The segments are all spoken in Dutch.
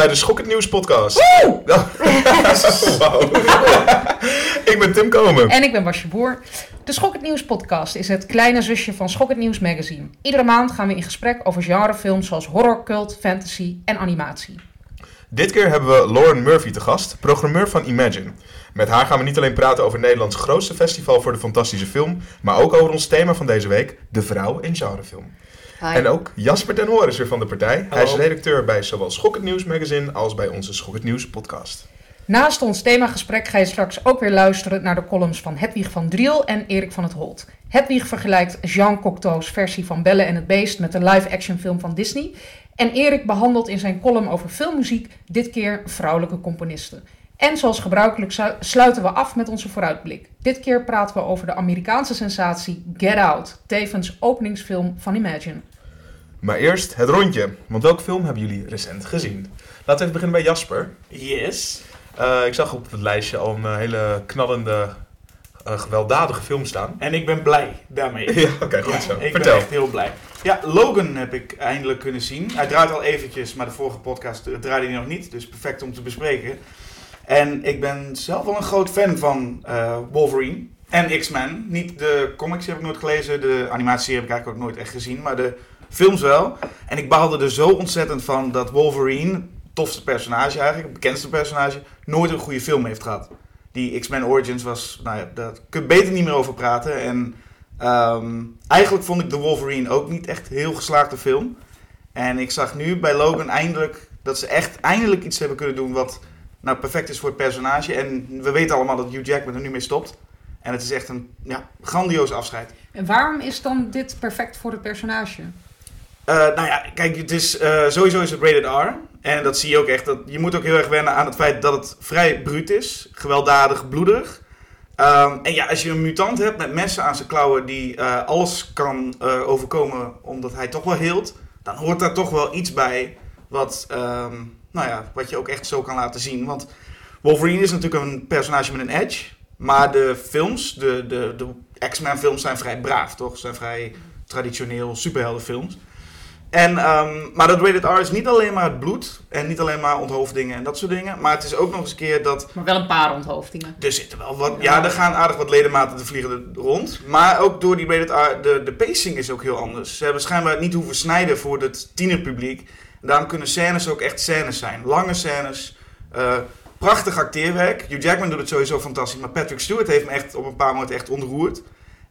bij de Schok het Nieuws podcast. Ik ben Tim Komen. En ik ben Basje Boer. De Schok het Nieuws podcast is het kleine zusje van Schok het Nieuws magazine. Iedere maand gaan we in gesprek over genrefilms zoals horror, cult, fantasy en animatie. Dit keer hebben we Lauren Murphy te gast, programmeur van Imagine. Met haar gaan we niet alleen praten over Nederlands grootste festival voor de fantastische film, maar ook over ons thema van deze week, de vrouw in genrefilm. En ook Jasper ten Hoor is weer van de partij. Hij is redacteur bij zowel Schok het Nieuws magazine als bij onze Schok het Nieuws podcast. Naast ons themagesprek ga je straks ook weer luisteren naar de columns van Hedwig van Driel en Erik van het Holt. Hedwig vergelijkt Jean Cocteau's versie van Belle en het Beest met de live-action film van Disney. En Erik behandelt in zijn column over filmmuziek dit keer vrouwelijke componisten. En zoals gebruikelijk sluiten we af met onze vooruitblik. Dit keer praten we over de Amerikaanse sensatie Get Out, tevens openingsfilm van Imagine. Maar eerst het rondje, want welke film hebben jullie recent gezien? Laten we even beginnen bij Jasper. Yes. Uh, ik zag op het lijstje al een hele knallende, uh, gewelddadige film staan. En ik ben blij daarmee. ja, oké, okay, goed ja, zo. Ik Vertel. ben echt heel blij. Ja, Logan heb ik eindelijk kunnen zien. Hij draait al eventjes, maar de vorige podcast draaide hij nog niet. Dus perfect om te bespreken. En ik ben zelf wel een groot fan van uh, Wolverine en X-Men. Niet de comics heb ik nooit gelezen, de animatie heb ik eigenlijk ook nooit echt gezien, maar de films wel. En ik baalde er zo ontzettend van dat Wolverine, tofste personage eigenlijk, bekendste personage, nooit een goede film heeft gehad. Die X-Men Origins was, nou ja, daar kun je beter niet meer over praten. En um, eigenlijk vond ik de Wolverine ook niet echt heel geslaagde film. En ik zag nu bij Logan eindelijk dat ze echt eindelijk iets hebben kunnen doen wat nou perfect is voor het personage. En we weten allemaal dat Hugh Jackman er nu mee stopt. En het is echt een ja, grandioos afscheid. En waarom is dan dit perfect voor het personage? Uh, nou ja, kijk, het is, uh, sowieso is het rated R. En dat zie je ook echt. Dat, je moet ook heel erg wennen aan het feit dat het vrij bruut is. Gewelddadig, bloederig. Um, en ja, als je een mutant hebt met messen aan zijn klauwen die uh, alles kan overkomen omdat hij toch wel heelt. Dan hoort daar toch wel iets bij wat, um, nou ja, wat je ook echt zo kan laten zien. Want Wolverine is natuurlijk een personage met een edge. Maar de films, de, de, de X-Men films zijn vrij braaf, toch? Zijn vrij traditioneel superheldenfilms. En, um, maar dat rated R is niet alleen maar het bloed en niet alleen maar onthoofdingen en dat soort dingen. Maar het is ook nog eens een keer dat... Maar wel een paar onthoofdingen. Er zitten wel wat... Ja, er gaan aardig wat ledematen te vliegen rond. Maar ook door die rated R, de, de pacing is ook heel anders. Ze hebben schijnbaar niet hoeven snijden voor het tienerpubliek. En daarom kunnen scènes ook echt scènes zijn. Lange scènes, uh, prachtig acteerwerk. Hugh Jackman doet het sowieso fantastisch, maar Patrick Stewart heeft me echt op een paar momenten echt ontroerd.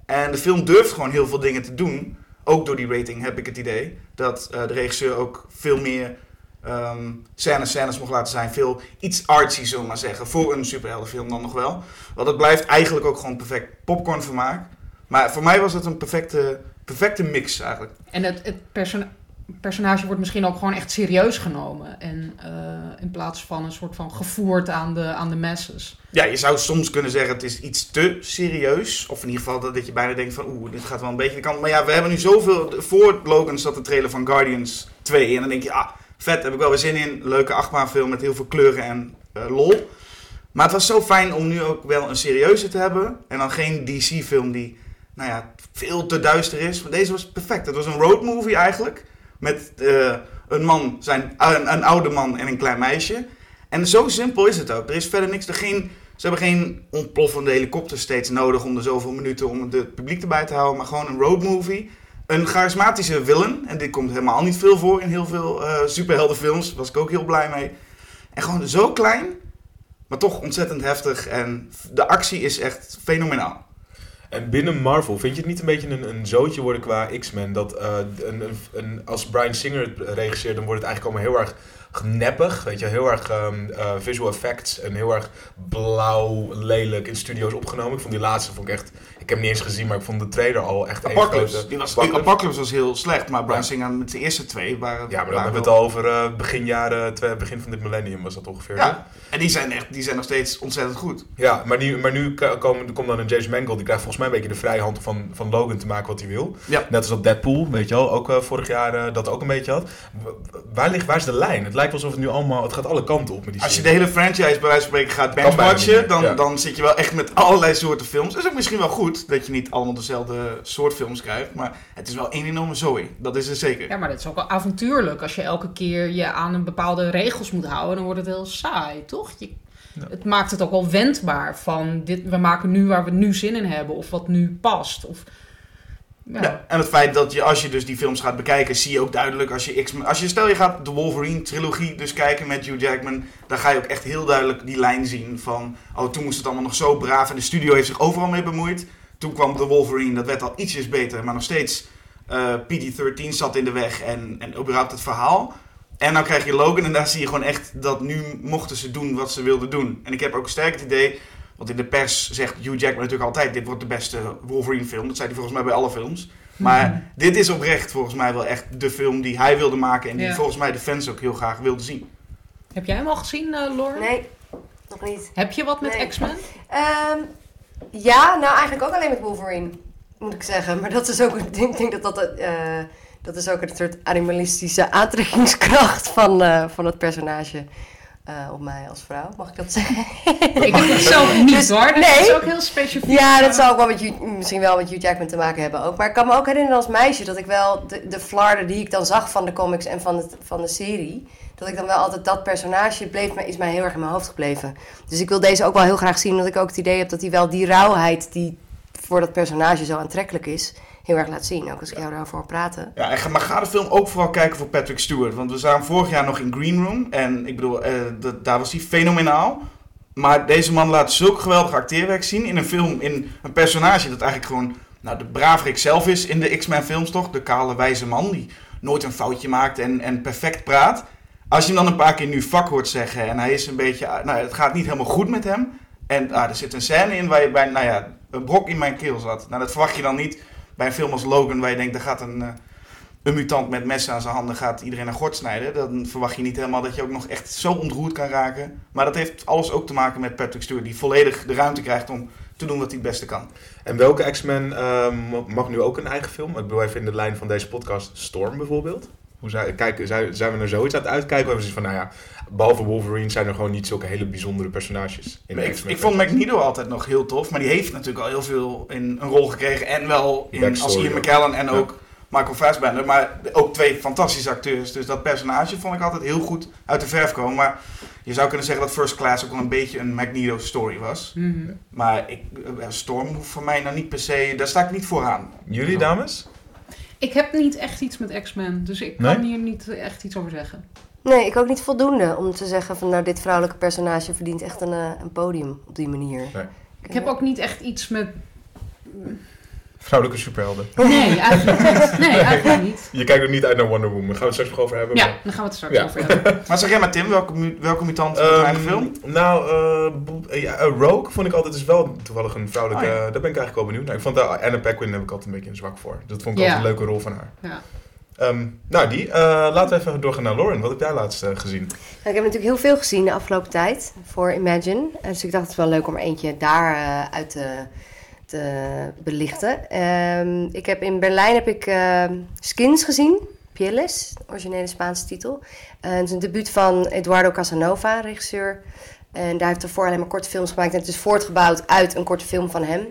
En de film durft gewoon heel veel dingen te doen ook door die rating heb ik het idee dat uh, de regisseur ook veel meer um, scènes, scènes mocht laten zijn. Veel iets artsy, zullen maar zeggen, voor een superheldenfilm dan nog wel. Want het blijft eigenlijk ook gewoon perfect popcornvermaak. Maar voor mij was het een perfecte, perfecte mix eigenlijk. En het, het personage wordt misschien ook gewoon echt serieus genomen. En uh, in plaats van een soort van gevoerd aan de, aan de masses. Ja, je zou soms kunnen zeggen het is iets te serieus. Of in ieder geval dat, dat je bijna denkt van oeh, dit gaat wel een beetje de kant. Maar ja, we hebben nu zoveel... Voor Logan zat de trailer van Guardians 2. En dan denk je, ah, vet, heb ik wel weer zin in. Leuke achtbaanfilm met heel veel kleuren en uh, lol. Maar het was zo fijn om nu ook wel een serieuze te hebben. En dan geen DC-film die, nou ja, veel te duister is. Deze was perfect. Het was een roadmovie eigenlijk. Met uh, een man, zijn, een, een, oude man en een klein meisje. En zo simpel is het ook. Er is verder niks. Er geen, ze hebben geen ontploffende helikopter steeds nodig om er zoveel minuten om het publiek erbij te houden. Maar gewoon een roadmovie. Een charismatische villain. En dit komt helemaal niet veel voor in heel veel uh, superheldenfilms. Daar was ik ook heel blij mee. En gewoon zo klein, maar toch ontzettend heftig. En de actie is echt fenomenaal. En binnen Marvel, vind je het niet een beetje een, een zootje worden qua X-Men? Dat uh, een, een, als Brian Singer het regisseert, dan wordt het eigenlijk allemaal heel erg neppig. Weet je, heel erg um, visual effects en heel erg blauw, lelijk in studio's opgenomen. Ik vond die laatste vond ik echt. Ik heb hem niet eens gezien, maar ik vond de trailer al echt Apocalypse. Die was. Apocalypse was heel slecht, maar Brian. Singer met de eerste twee waren. Ja, maar dan hebben we het al over uh, begin jaren, twee, begin van dit millennium was dat ongeveer. Ja, en die zijn, echt, die zijn nog steeds ontzettend goed. Ja, maar, die, maar nu komen, komt dan een James Mangold, die krijgt volgens mij een beetje de vrijhand van, van Logan te maken wat hij wil. Ja. Net als dat Deadpool, weet je wel, ook uh, vorig jaar uh, dat ook een beetje had. Waar, ligt, waar is de lijn? Het lijkt alsof het nu allemaal... Het gaat alle kanten op met die Als je de hele franchise bij wijze van spreken gaat benchwatchen, meer, dan, ja. dan zit je wel echt met allerlei soorten films. Dat is ook misschien wel goed dat je niet allemaal dezelfde soort films krijgt. Maar het is wel één enorme zooi. Dat is er zeker. Ja, maar dat is ook wel avontuurlijk. Als je elke keer je aan een bepaalde regels moet houden, dan wordt het heel saai, toch? Je, Ja. Het maakt het ook wel wendbaar van dit, we maken nu waar we nu zin in hebben of wat nu past. Of, ja. Ja, en het feit dat je, als je dus die films gaat bekijken, zie je ook duidelijk als je X Als je stel je gaat de Wolverine trilogie dus kijken met Hugh Jackman, dan ga je ook echt heel duidelijk die lijn zien van, oh toen moest het allemaal nog zo braaf en de studio heeft zich overal mee bemoeid. Toen kwam de Wolverine, dat werd al ietsjes beter, maar nog steeds eh PG-13 zat in de weg en, en überhaupt het verhaal. En dan krijg je Logan en daar zie je gewoon echt dat nu mochten ze doen wat ze wilden doen. En ik heb ook sterk het idee, want in de pers zegt Hugh Jackman natuurlijk altijd, dit wordt de beste Wolverine film. Dat zei hij volgens mij bij alle films. Maar dit is oprecht volgens mij wel echt de film die hij wilde maken en die Ja. volgens mij de fans ook heel graag wilden zien. Heb jij hem al gezien, eh Lauren? Nee, nog niet. Heb je wat met Nee. X-Men? Ehm, ja, nou eigenlijk ook alleen met Wolverine, moet ik zeggen. Maar dat is ook, ik denk, dat dat, eh, dat is ook een soort animalistische aantrekkingskracht van, eh, van het personage eh, op mij als vrouw. Mag ik dat zeggen? Ik heb het zelf niet Dus- hoor. Dat nee. is ook heel specifiek. Ja, dat zal ook wel met misschien wel met Hugh Jackman te maken hebben ook. Maar ik kan me ook herinneren als meisje dat ik wel de, de flarden die ik dan zag van de comics en van, het, van de serie... dat ik dan wel altijd dat personage bleef, me- is mij heel erg in mijn hoofd gebleven. Dus ik wil deze ook wel heel graag zien, omdat ik ook het idee heb dat hij wel die rauwheid die voor dat personage zo aantrekkelijk is... heel erg laat zien, ook als ik jou daarover praten. Ja, maar ga de film ook vooral kijken voor Patrick Stewart. Want we zagen vorig jaar nog in Green Room. En ik bedoel, eh, daar was hij fenomenaal. Maar deze man laat zulk geweldig acteerwerk zien in een film, in een personage dat eigenlijk gewoon nou, de braverik zelf is in de X-Men films toch? De kale wijze man die nooit een foutje maakt en, en perfect praat. Als je hem dan een paar keer nu fuck hoort zeggen en hij is een beetje, ah, nou het gaat niet helemaal goed met hem. En ah, er zit een scène in waar je bij, nou ja, een brok in mijn keel zat. Nou dat verwacht je dan niet bij een film als Logan waar je denkt, er gaat een... eh, een mutant met messen aan zijn handen gaat iedereen een gort snijden. Dan verwacht je niet helemaal dat je ook nog echt zo ontroerd kan raken. Maar dat heeft alles ook te maken met Patrick Stewart, die volledig de ruimte krijgt om te doen wat hij het beste kan. En welke X-Men ehm, mag nu ook een eigen film? Ik bedoel even in de lijn van deze podcast Storm bijvoorbeeld. Hoe zijn, kijk, zijn, we naar zoiets aan het uitkijken? Of is het van, nou ja, behalve Wolverine zijn er gewoon niet zulke hele bijzondere personages in Ik, X-Men. ik vond Magneto altijd nog heel tof, maar die heeft natuurlijk al heel veel in een rol gekregen. En wel in, als Ian. McKellen en Ja. ook Michael Fassbender. Maar ook twee fantastische acteurs. Dus dat personage vond ik altijd heel goed uit de verf komen. Maar je zou kunnen zeggen dat First Class ook wel een beetje een Magneto-story was. Mhm. Maar ik, eh, Storm hoeft voor mij nou niet per se... Daar sta ik niet vooraan. Jullie dames? Ik heb niet echt iets met X-Men, dus ik Nee? kan hier niet echt iets over zeggen. Nee, ik ook niet voldoende om te zeggen van nou dit vrouwelijke personage verdient echt een, eh, een podium op die manier. Ik heb ook niet echt iets met... Vrouwelijke superhelden. Nee, eigenlijk niet. Nee, eigenlijk niet. Je kijkt er niet uit naar Wonder Woman. Gaan we het straks nog over hebben. Ja, maar- daar gaan we het straks Ja. over hebben. Maar zeg jij maar Tim, welke, welke mutant in Ehm, eigen film? Nou, eh, eh, ja, Rogue vond ik altijd is wel toevallig een vrouwelijke. Oh, ja. daar ben ik eigenlijk wel benieuwd naar. Ik vond uh, Anna Paquin heb ik altijd een beetje een zwak voor. Dat vond ik Ja. altijd een leuke rol van haar. Ja. Ehm, nou, die. eh, laten we even doorgaan naar Lauren. Wat heb jij laatst eh, gezien? Nou, ik heb natuurlijk heel veel gezien de afgelopen tijd voor Imagine. En Dus ik dacht het wel leuk om er eentje daar eh, uit te, te belichten. Ehm, ik heb in Berlijn heb ik ehm, Skins gezien. Pieles, originele Spaanse titel. Eh, het is een debuut van Eduardo Casanova, regisseur. En daar heeft ervoor alleen maar korte films gemaakt. En het is voortgebouwd uit een korte film van hem.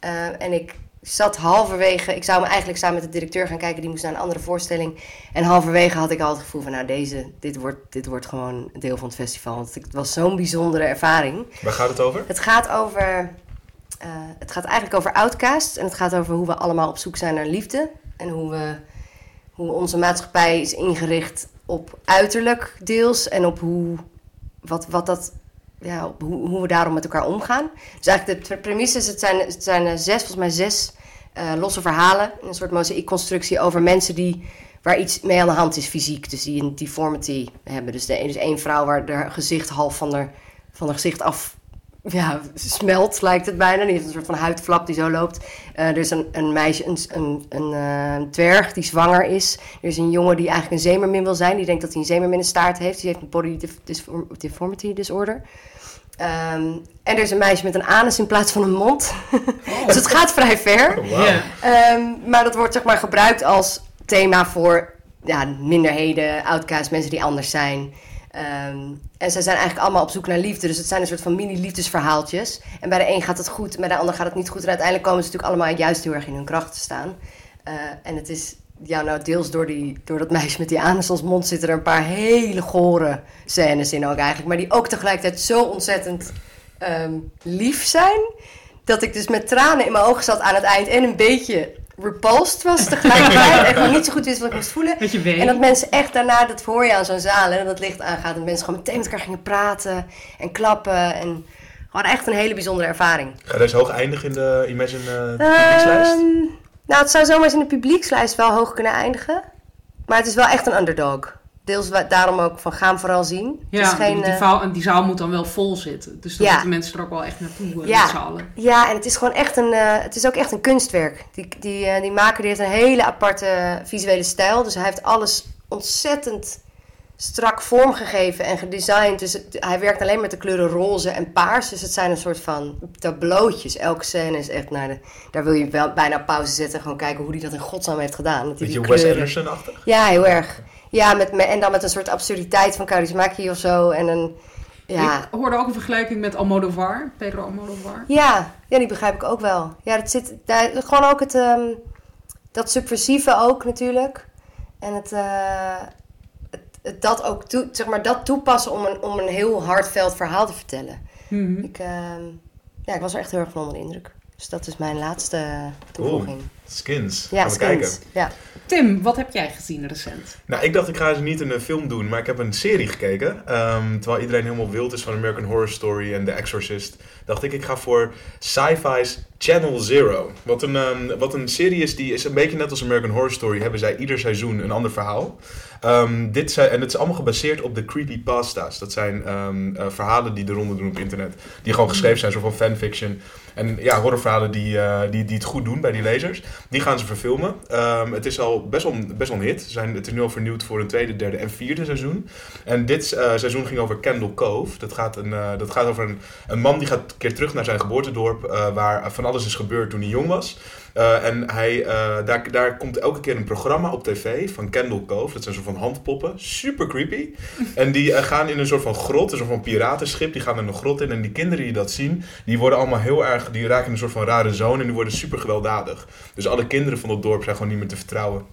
Eh, en ik zat halverwege... Ik zou hem eigenlijk samen met de directeur gaan kijken. Die moest naar een andere voorstelling. En halverwege had ik al het gevoel van... Nou, deze, dit, wordt, dit wordt gewoon deel van het festival. Want het was zo'n bijzondere ervaring. Waar gaat het over? Het gaat over... eh, het gaat eigenlijk over outcasts. En het gaat over hoe we allemaal op zoek zijn naar liefde. En hoe, we, hoe onze maatschappij is ingericht op uiterlijk deels. En op hoe, wat, wat dat, ja, hoe, hoe we daarom met elkaar omgaan. Dus eigenlijk de premisse is, het zijn, het zijn eh, zes, volgens mij zes eh, losse verhalen. Een soort mozaïekconstructie over mensen die, waar iets mee aan de hand is fysiek. Dus die een deformity hebben. Dus, de, dus één vrouw waar haar gezicht half van haar, van haar gezicht af ja, smelt, lijkt het bijna. Die heeft een soort van huidflap die zo loopt. Eh, er is een, een meisje, een, een, een eh, dwerg die zwanger is. Er is een jongen die eigenlijk een zeemermin wil zijn. Die denkt dat hij een zeemermin in staart heeft. Die heeft een body disform- deformity disorder. Ehm, en er is een meisje met een anus in plaats van een mond. dus het gaat vrij ver. Oh. Ehm, maar dat wordt zeg maar gebruikt als thema voor ja, minderheden, outcasts, mensen die anders zijn. Ehm, en ze zijn eigenlijk allemaal op zoek naar liefde. Dus het zijn een soort van mini-liefdesverhaaltjes. En bij de een gaat het goed, bij de ander gaat het niet goed. En uiteindelijk komen ze natuurlijk allemaal juist heel erg in hun kracht te staan. Eh, en het is, ja, nou, deels door, die, door dat meisje met die anus als mond zitten er een paar hele gore scènes in ook eigenlijk. Maar die ook tegelijkertijd zo ontzettend ehm, lief zijn. Dat ik dus met tranen in mijn ogen zat aan het eind en een beetje repulsed was tegelijkertijd. en gewoon niet zo goed wist wat ik moest voelen. Dat je weet. En dat mensen echt daarna, dat hoor je aan zo'n zaal, hè, dat licht aangaat. En mensen gewoon meteen met elkaar gingen praten en klappen. En gewoon echt een hele bijzondere ervaring. Ga deze hoog eindigen in de Imagine eh publiekslijst? Ehm, nou, het zou zomaar eens in de publiekslijst wel hoog kunnen eindigen. Maar het is wel echt een underdog. Deels daarom ook van gaan vooral zien. Ja, het is geen, die, die, eh, vaal- en die zaal moet dan wel vol zitten. Dus dan Ja. moeten mensen er ook wel echt naartoe, eh, Ja. met z'n allen. Ja, en het is gewoon echt een, eh, het is ook echt een kunstwerk. Die, die, eh, die maker die heeft een hele aparte visuele stijl. Dus hij heeft alles ontzettend strak vormgegeven en gedesigned. Dus het- hij werkt alleen met de kleuren roze en paars. Dus het zijn een soort van tableautjes. Elke scène is echt naar de... Daar wil je wel bijna op pauze zetten en gewoon kijken hoe hij dat in godsnaam heeft gedaan. Dat hij Beetje die Wes kleuren- Anderson-achtig? Ja, heel erg. Ja, met, en dan met een soort absurditeit van Kaurismäki of zo. En een... Ja, Ik hoorde ook een vergelijking met Almodovar, Pedro Almodovar. Ja, ja, die begrijp ik ook wel. Ja, dat zit daar, gewoon ook het, ehm, dat subversieve ook natuurlijk. En het, eh, het, het dat ook toe, zeg maar, dat toepassen om een, om een heel hardveld verhaal te vertellen. Mhm. Ik, ehm, ja, ik was er echt heel erg van onder de indruk. Dus dat is mijn laatste toevoeging. Skins. ja, Gaan we kijken. skins. Ja. Tim, wat heb jij gezien recent? Nou, ik dacht ik ga eens niet een film doen, maar ik heb een serie gekeken. Ehm, terwijl iedereen helemaal wild is van American Horror Story en The Exorcist, dacht ik ik ga voor Sci-Fi's Channel Zero. Wat een, ehm, wat een serie is, die is een beetje net als American Horror Story, hebben zij ieder seizoen een ander verhaal. Ehm, dit zijn, en het is allemaal gebaseerd op de creepypasta's. Dat zijn ehm, eh, verhalen die de ronde doen op internet. Die gewoon geschreven zijn, soort van fanfiction. En ja, horrorverhalen die, eh, die, die het goed doen bij die lezers. Die gaan ze verfilmen. Ehm, het is al best wel, best wel hit. Zijn, het is nu al vernieuwd voor een tweede, derde en vierde seizoen. En dit eh, seizoen ging over Kendall Cove. Dat gaat, een, eh, dat gaat over een, een man die gaat keer terug naar zijn geboortedorp. waar van alles is gebeurd toen hij jong was. Eh, en hij, eh, daar, daar komt elke keer een programma op tv van Kendall Cove. Dat zijn een soort van handpoppen. Super creepy. En die eh, gaan in een soort van grot, een soort van piratenschip. Die gaan in een grot in. En die kinderen die dat zien, die worden allemaal heel erg... Die raken in een soort van rare zone en die worden super gewelddadig. Dus alle kinderen van dat dorp zijn gewoon niet meer te vertrouwen.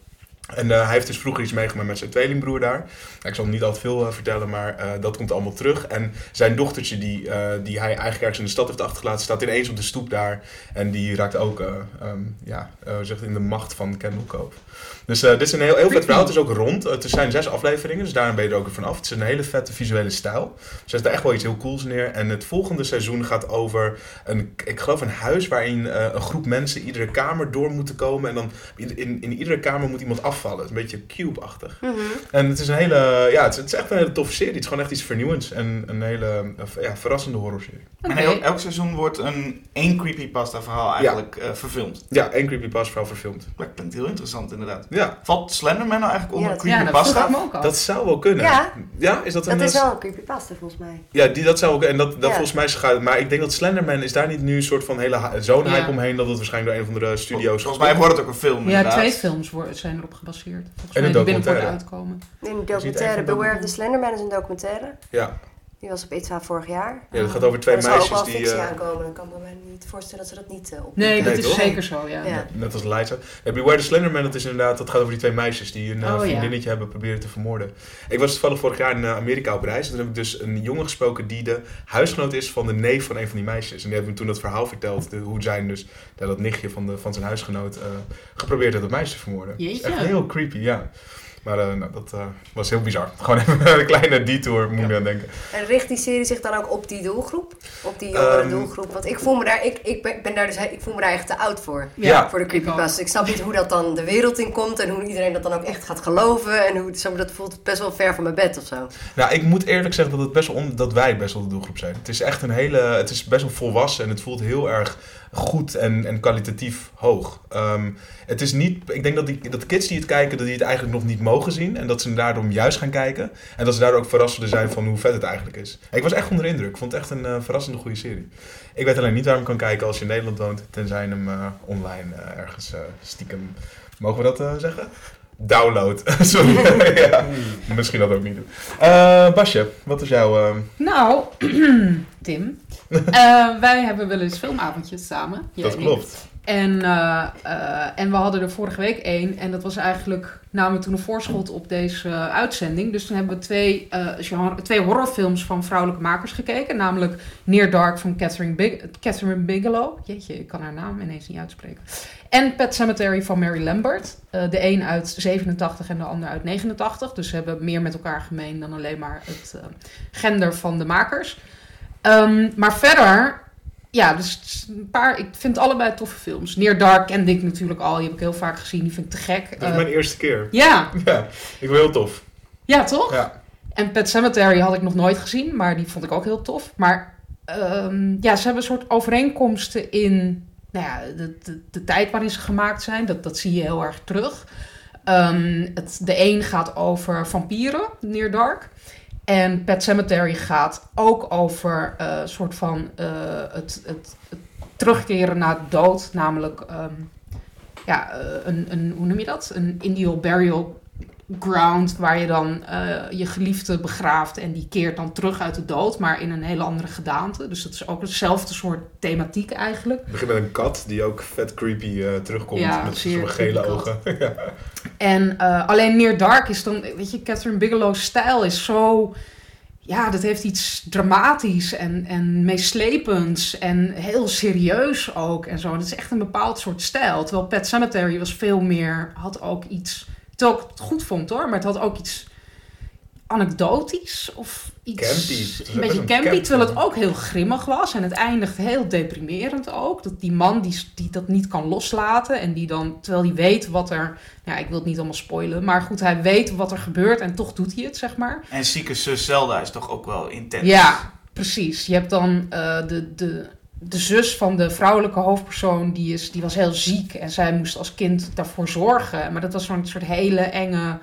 En eh, hij heeft dus vroeger iets meegemaakt met zijn tweelingbroer daar. Ik zal niet al te veel eh, vertellen, maar eh, dat komt allemaal terug. En zijn dochtertje, die, die hij eigenlijk ergens in de stad heeft achtergelaten, staat ineens op de stoep daar. En die raakt ook ehm, ja, zegt in de macht van Kendall. Dus eh, dit is een heel, heel vet verhaal. Het is ook rond. Het zijn zes afleveringen, dus daarom ben je er ook weer vanaf. Het is een hele vette visuele stijl. Ze zet er echt wel iets heel cools neer. En het volgende seizoen gaat over, een, ik geloof een huis waarin eh, een groep mensen iedere kamer door moeten komen. En dan in, in, in iedere kamer moet iemand afvallen. Een beetje cube-achtig. Mhm. En het is een hele, ja, het is, het is echt een hele toffe serie. Het is gewoon echt iets vernieuwends en een hele eh, ja, verrassende horrorserie. Oké. En heel- elk seizoen wordt een één creepypasta verhaal eigenlijk eh, verfilmd. Ja, één creepypasta verhaal verfilmd. Dat klinkt heel interessant inderdaad. Ja, Valt Slenderman nou eigenlijk onder Ja, dat- Ja, dat creepypasta? dat zou wel kunnen. Ja. Ja, is dat een... Dat is eh, wel een creepypasta volgens mij. Ja, die, dat zou ook... En dat, dat Ja. volgens mij gaat... Maar ik denk dat Slenderman is daar niet nu een soort van hele zo'n Ja. hype omheen... dat het waarschijnlijk door een van de studio's... Volgens mij wordt het ook een film Ja, inderdaad. twee films worden, zijn erop gebaseerd. Volgens En mij een die binnenkort documentaire. uitkomen. In een documentaire, Beware of the Slenderman is een documentaire. Ja, Die was op ITVA vorig jaar. ja, dat gaat over twee er zal ook meisjes wel die... fictie eh, aankomen. Dan kan ik me niet voorstellen dat ze dat niet uh, op. Nee, dat Nee, is toch? zeker zo, ja. Ja. Net als Out. Ja, Beware the Slenderman, dat is inderdaad, dat gaat over die twee meisjes die een eh, Oh, ja. vriendinnetje hebben proberen te vermoorden. Ik was toevallig vorig jaar in eh, Amerika op reis. En toen heb ik dus een jongen gesproken die de huisgenoot is van de neef van een van die meisjes. En die hebben me toen dat verhaal verteld, de, hoe zijn dus dat nichtje van, de, van zijn huisgenoot eh, geprobeerd heeft dat meisje te vermoorden. Dat is Jeetje. echt heel creepy, ja. Maar eh, nou, dat eh, was heel bizar. Gewoon even een kleine detour, moet ik aan denken. En richt die serie zich dan ook op die doelgroep? Op die jongere Ehm, doelgroep? Want ik voel me daar, ik, ik ben, ben daar dus, ik voel me daar echt te oud voor. Ja. Voor de creepypasta. Ik snap niet hoe dat dan de wereld in komt en hoe iedereen dat dan ook echt gaat geloven. En hoe dat voelt best wel ver van mijn bed of zo. Nou, ik moet eerlijk zeggen dat, het best wel on- dat wij best wel de doelgroep zijn. Het is echt een hele. Het is best wel volwassen en het voelt heel erg goed en, en kwalitatief hoog. Ehm, het is niet. Ik denk dat, die, dat kids die het kijken, dat die het eigenlijk nog niet mogen zien. En dat ze daarom juist gaan kijken. En dat ze daardoor ook verrast zullen zijn van hoe vet het eigenlijk is. Ik was echt onder de indruk. Ik vond het echt een eh, verrassende goede serie. Ik weet alleen niet waar je hem kan kijken als je in Nederland woont. Tenzij hem eh, online eh, ergens eh, stiekem. Mogen we dat eh, zeggen? Download. Sorry. ja, misschien dat ook niet doen. Eh, Basje, wat is jouw... Nou, Tim. eh, wij hebben wel eens filmavondjes samen. jij dat klopt. En, eh, eh, en we hadden er vorige week één. En dat was eigenlijk, namen we toen een voorschot op deze uitzending. Dus toen hebben we twee, genre, twee horrorfilms van vrouwelijke makers gekeken. Namelijk Near Dark van Catherine, Big, Catherine Bigelow. Jeetje, ik kan haar naam ineens niet uitspreken. En Pet Cemetery van Mary Lambert. De een uit 87 en de ander uit 89. Dus ze hebben meer met elkaar gemeen dan alleen maar het gender van de makers. Ehm, maar verder ja, dus een paar. Ik vind allebei toffe films. Near Dark kende ik natuurlijk al. Die heb ik heel vaak gezien. Die vind ik te gek. Dat is Eh, mijn eerste keer. ja, Ja, ik wil heel tof. ja, toch? Ja. En Pet Cemetery had ik nog nooit gezien, maar die vond ik ook heel tof. Maar ehm, ja, ze hebben een soort overeenkomsten in nou ja, de, de, de tijd waarin ze gemaakt zijn. Dat, dat zie je heel erg terug. Ehm, het, de een gaat over vampieren, Near Dark. En Pet Cemetery gaat ook over eh, een soort van eh, het, het, het terugkeren naar dood. Namelijk ehm, ja, eh, een, een, hoe noem je dat? Een Indian burial ground waar je dan eh, je geliefde begraaft en die keert dan terug uit de dood, maar in een hele andere gedaante. Dus dat is ook hetzelfde soort thematiek eigenlijk. Het begint met een kat die ook vet creepy eh, terugkomt. Ja, met zo'n gele ogen. ja. En eh, alleen Near Dark is dan, weet je, Catherine Bigelow's stijl is zo, ja, dat heeft iets dramatisch en, en meeslepends en heel serieus ook en zo. Dat is echt een bepaald soort stijl. Terwijl Pet Cemetery was veel meer, had ook iets, terwijl ik het goed vond hoor, maar het had ook iets anekdotisch of iets Campy. Een beetje campy, camp terwijl het ook heel grimmig was en het eindigt heel deprimerend ook. Dat die man die, die dat niet kan loslaten en die dan, terwijl hij weet wat er, ja, ik wil het niet allemaal spoilen, maar goed, hij weet wat er gebeurt en toch doet hij het, zeg maar. En zieke zus Zelda is toch ook wel intens. Ja, precies. Je hebt dan eh, de, de, de zus van de vrouwelijke hoofdpersoon, die, is, die was heel ziek en zij moest als kind daarvoor zorgen. Maar dat was zo'n soort hele enge,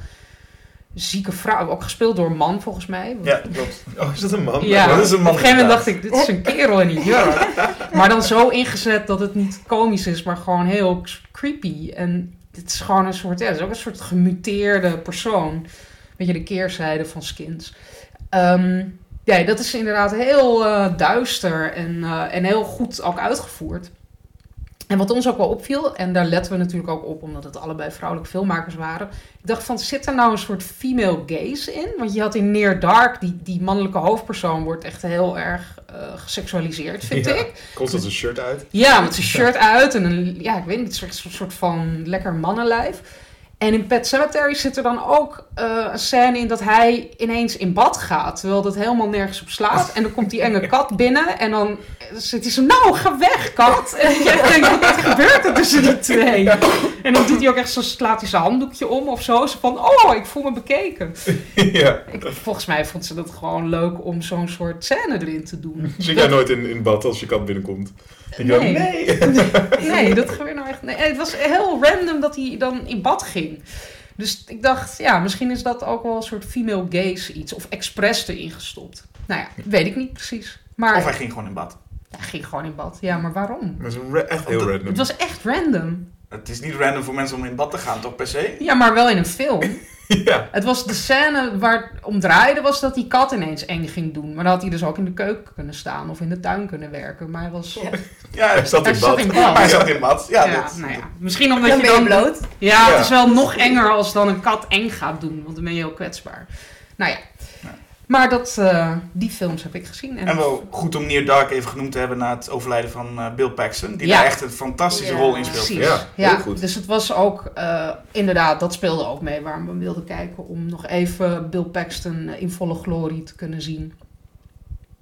zieke vrouw, ook gespeeld door een man volgens mij. Ja, klopt. Oh, is dat een man? Ja, dat is een man op een gegeven moment dacht ik, dit is een kerel in een jurk. Maar dan zo ingezet dat het niet komisch is, maar gewoon heel creepy. En het is gewoon een soort, ja, het is ook een soort gemuteerde persoon. Weet je, de keerzijde van skins. Ehm, ja, dat is inderdaad heel eh, duister en, eh, en heel goed ook uitgevoerd. En wat ons ook wel opviel, en daar letten we natuurlijk ook op, omdat het allebei vrouwelijke filmmakers waren. Ik dacht van, zit er nou een soort female gaze in? Want je had in Near Dark, die, die mannelijke hoofdpersoon wordt echt heel erg eh, geseksualiseerd, vind Ja. ik. Constant zijn shirt uit. Ja, met zijn shirt uit en een, ja, ik weet niet, een soort van lekker mannenlijf. En in Pet Cemetery zit er dan ook eh, een scène in dat hij ineens in bad gaat. Terwijl dat helemaal nergens op slaat. En dan komt die enge kat binnen en dan zit hij zo, nou, ga weg, kat. En je denkt, wat gebeurt er tussen die twee? En dan doet hij ook echt zo, slaat hij zijn handdoekje om of zo. Zo van, oh, ik voel me bekeken. ja. Ik, volgens mij vond ze dat gewoon leuk om zo'n soort scène erin te doen. Zit jij nooit in, in bad als je kat binnenkomt? Dan, Nee. nee. Nee, dat gebeurt echt. Nee, het was heel random dat hij dan in bad ging. Dus ik dacht, ja, misschien is dat ook wel een soort female gaze iets. Of expres erin gestopt. Nou ja, weet ik niet precies. Maar Of hij ging gewoon in bad. hij ging gewoon in bad. Ja, maar waarom? Dat is een ra- echt heel random. Het was echt random. Het is niet random voor mensen om in bad te gaan, toch per se? Ja, maar wel in een film. ja. Het was de scène waar het om draaide, was dat die kat ineens eng ging doen. Maar dan had hij dus ook in de keuken kunnen staan of in de tuin kunnen werken. Maar hij was... Ja. Ja, Hij zat Hij in zat bad. in bad. hij zat in bad. Ja, Ja, dat, nou ja. Misschien omdat Dan je dan... bloot. Ja, Ja. het is wel nog enger als dan een kat eng gaat doen, want dan ben je heel kwetsbaar. Nou Ja. Maar dat, eh, die films heb ik gezien. En, En wel goed om Near Dark even genoemd te hebben na het overlijden van eh, Bill Paxton. Die Ja. daar echt een fantastische Ja, rol in speelt. precies. Ja, Ja, heel goed. dus het was ook, eh, inderdaad, dat speelde ook mee waarom we wilden kijken om nog even Bill Paxton in volle glorie te kunnen zien.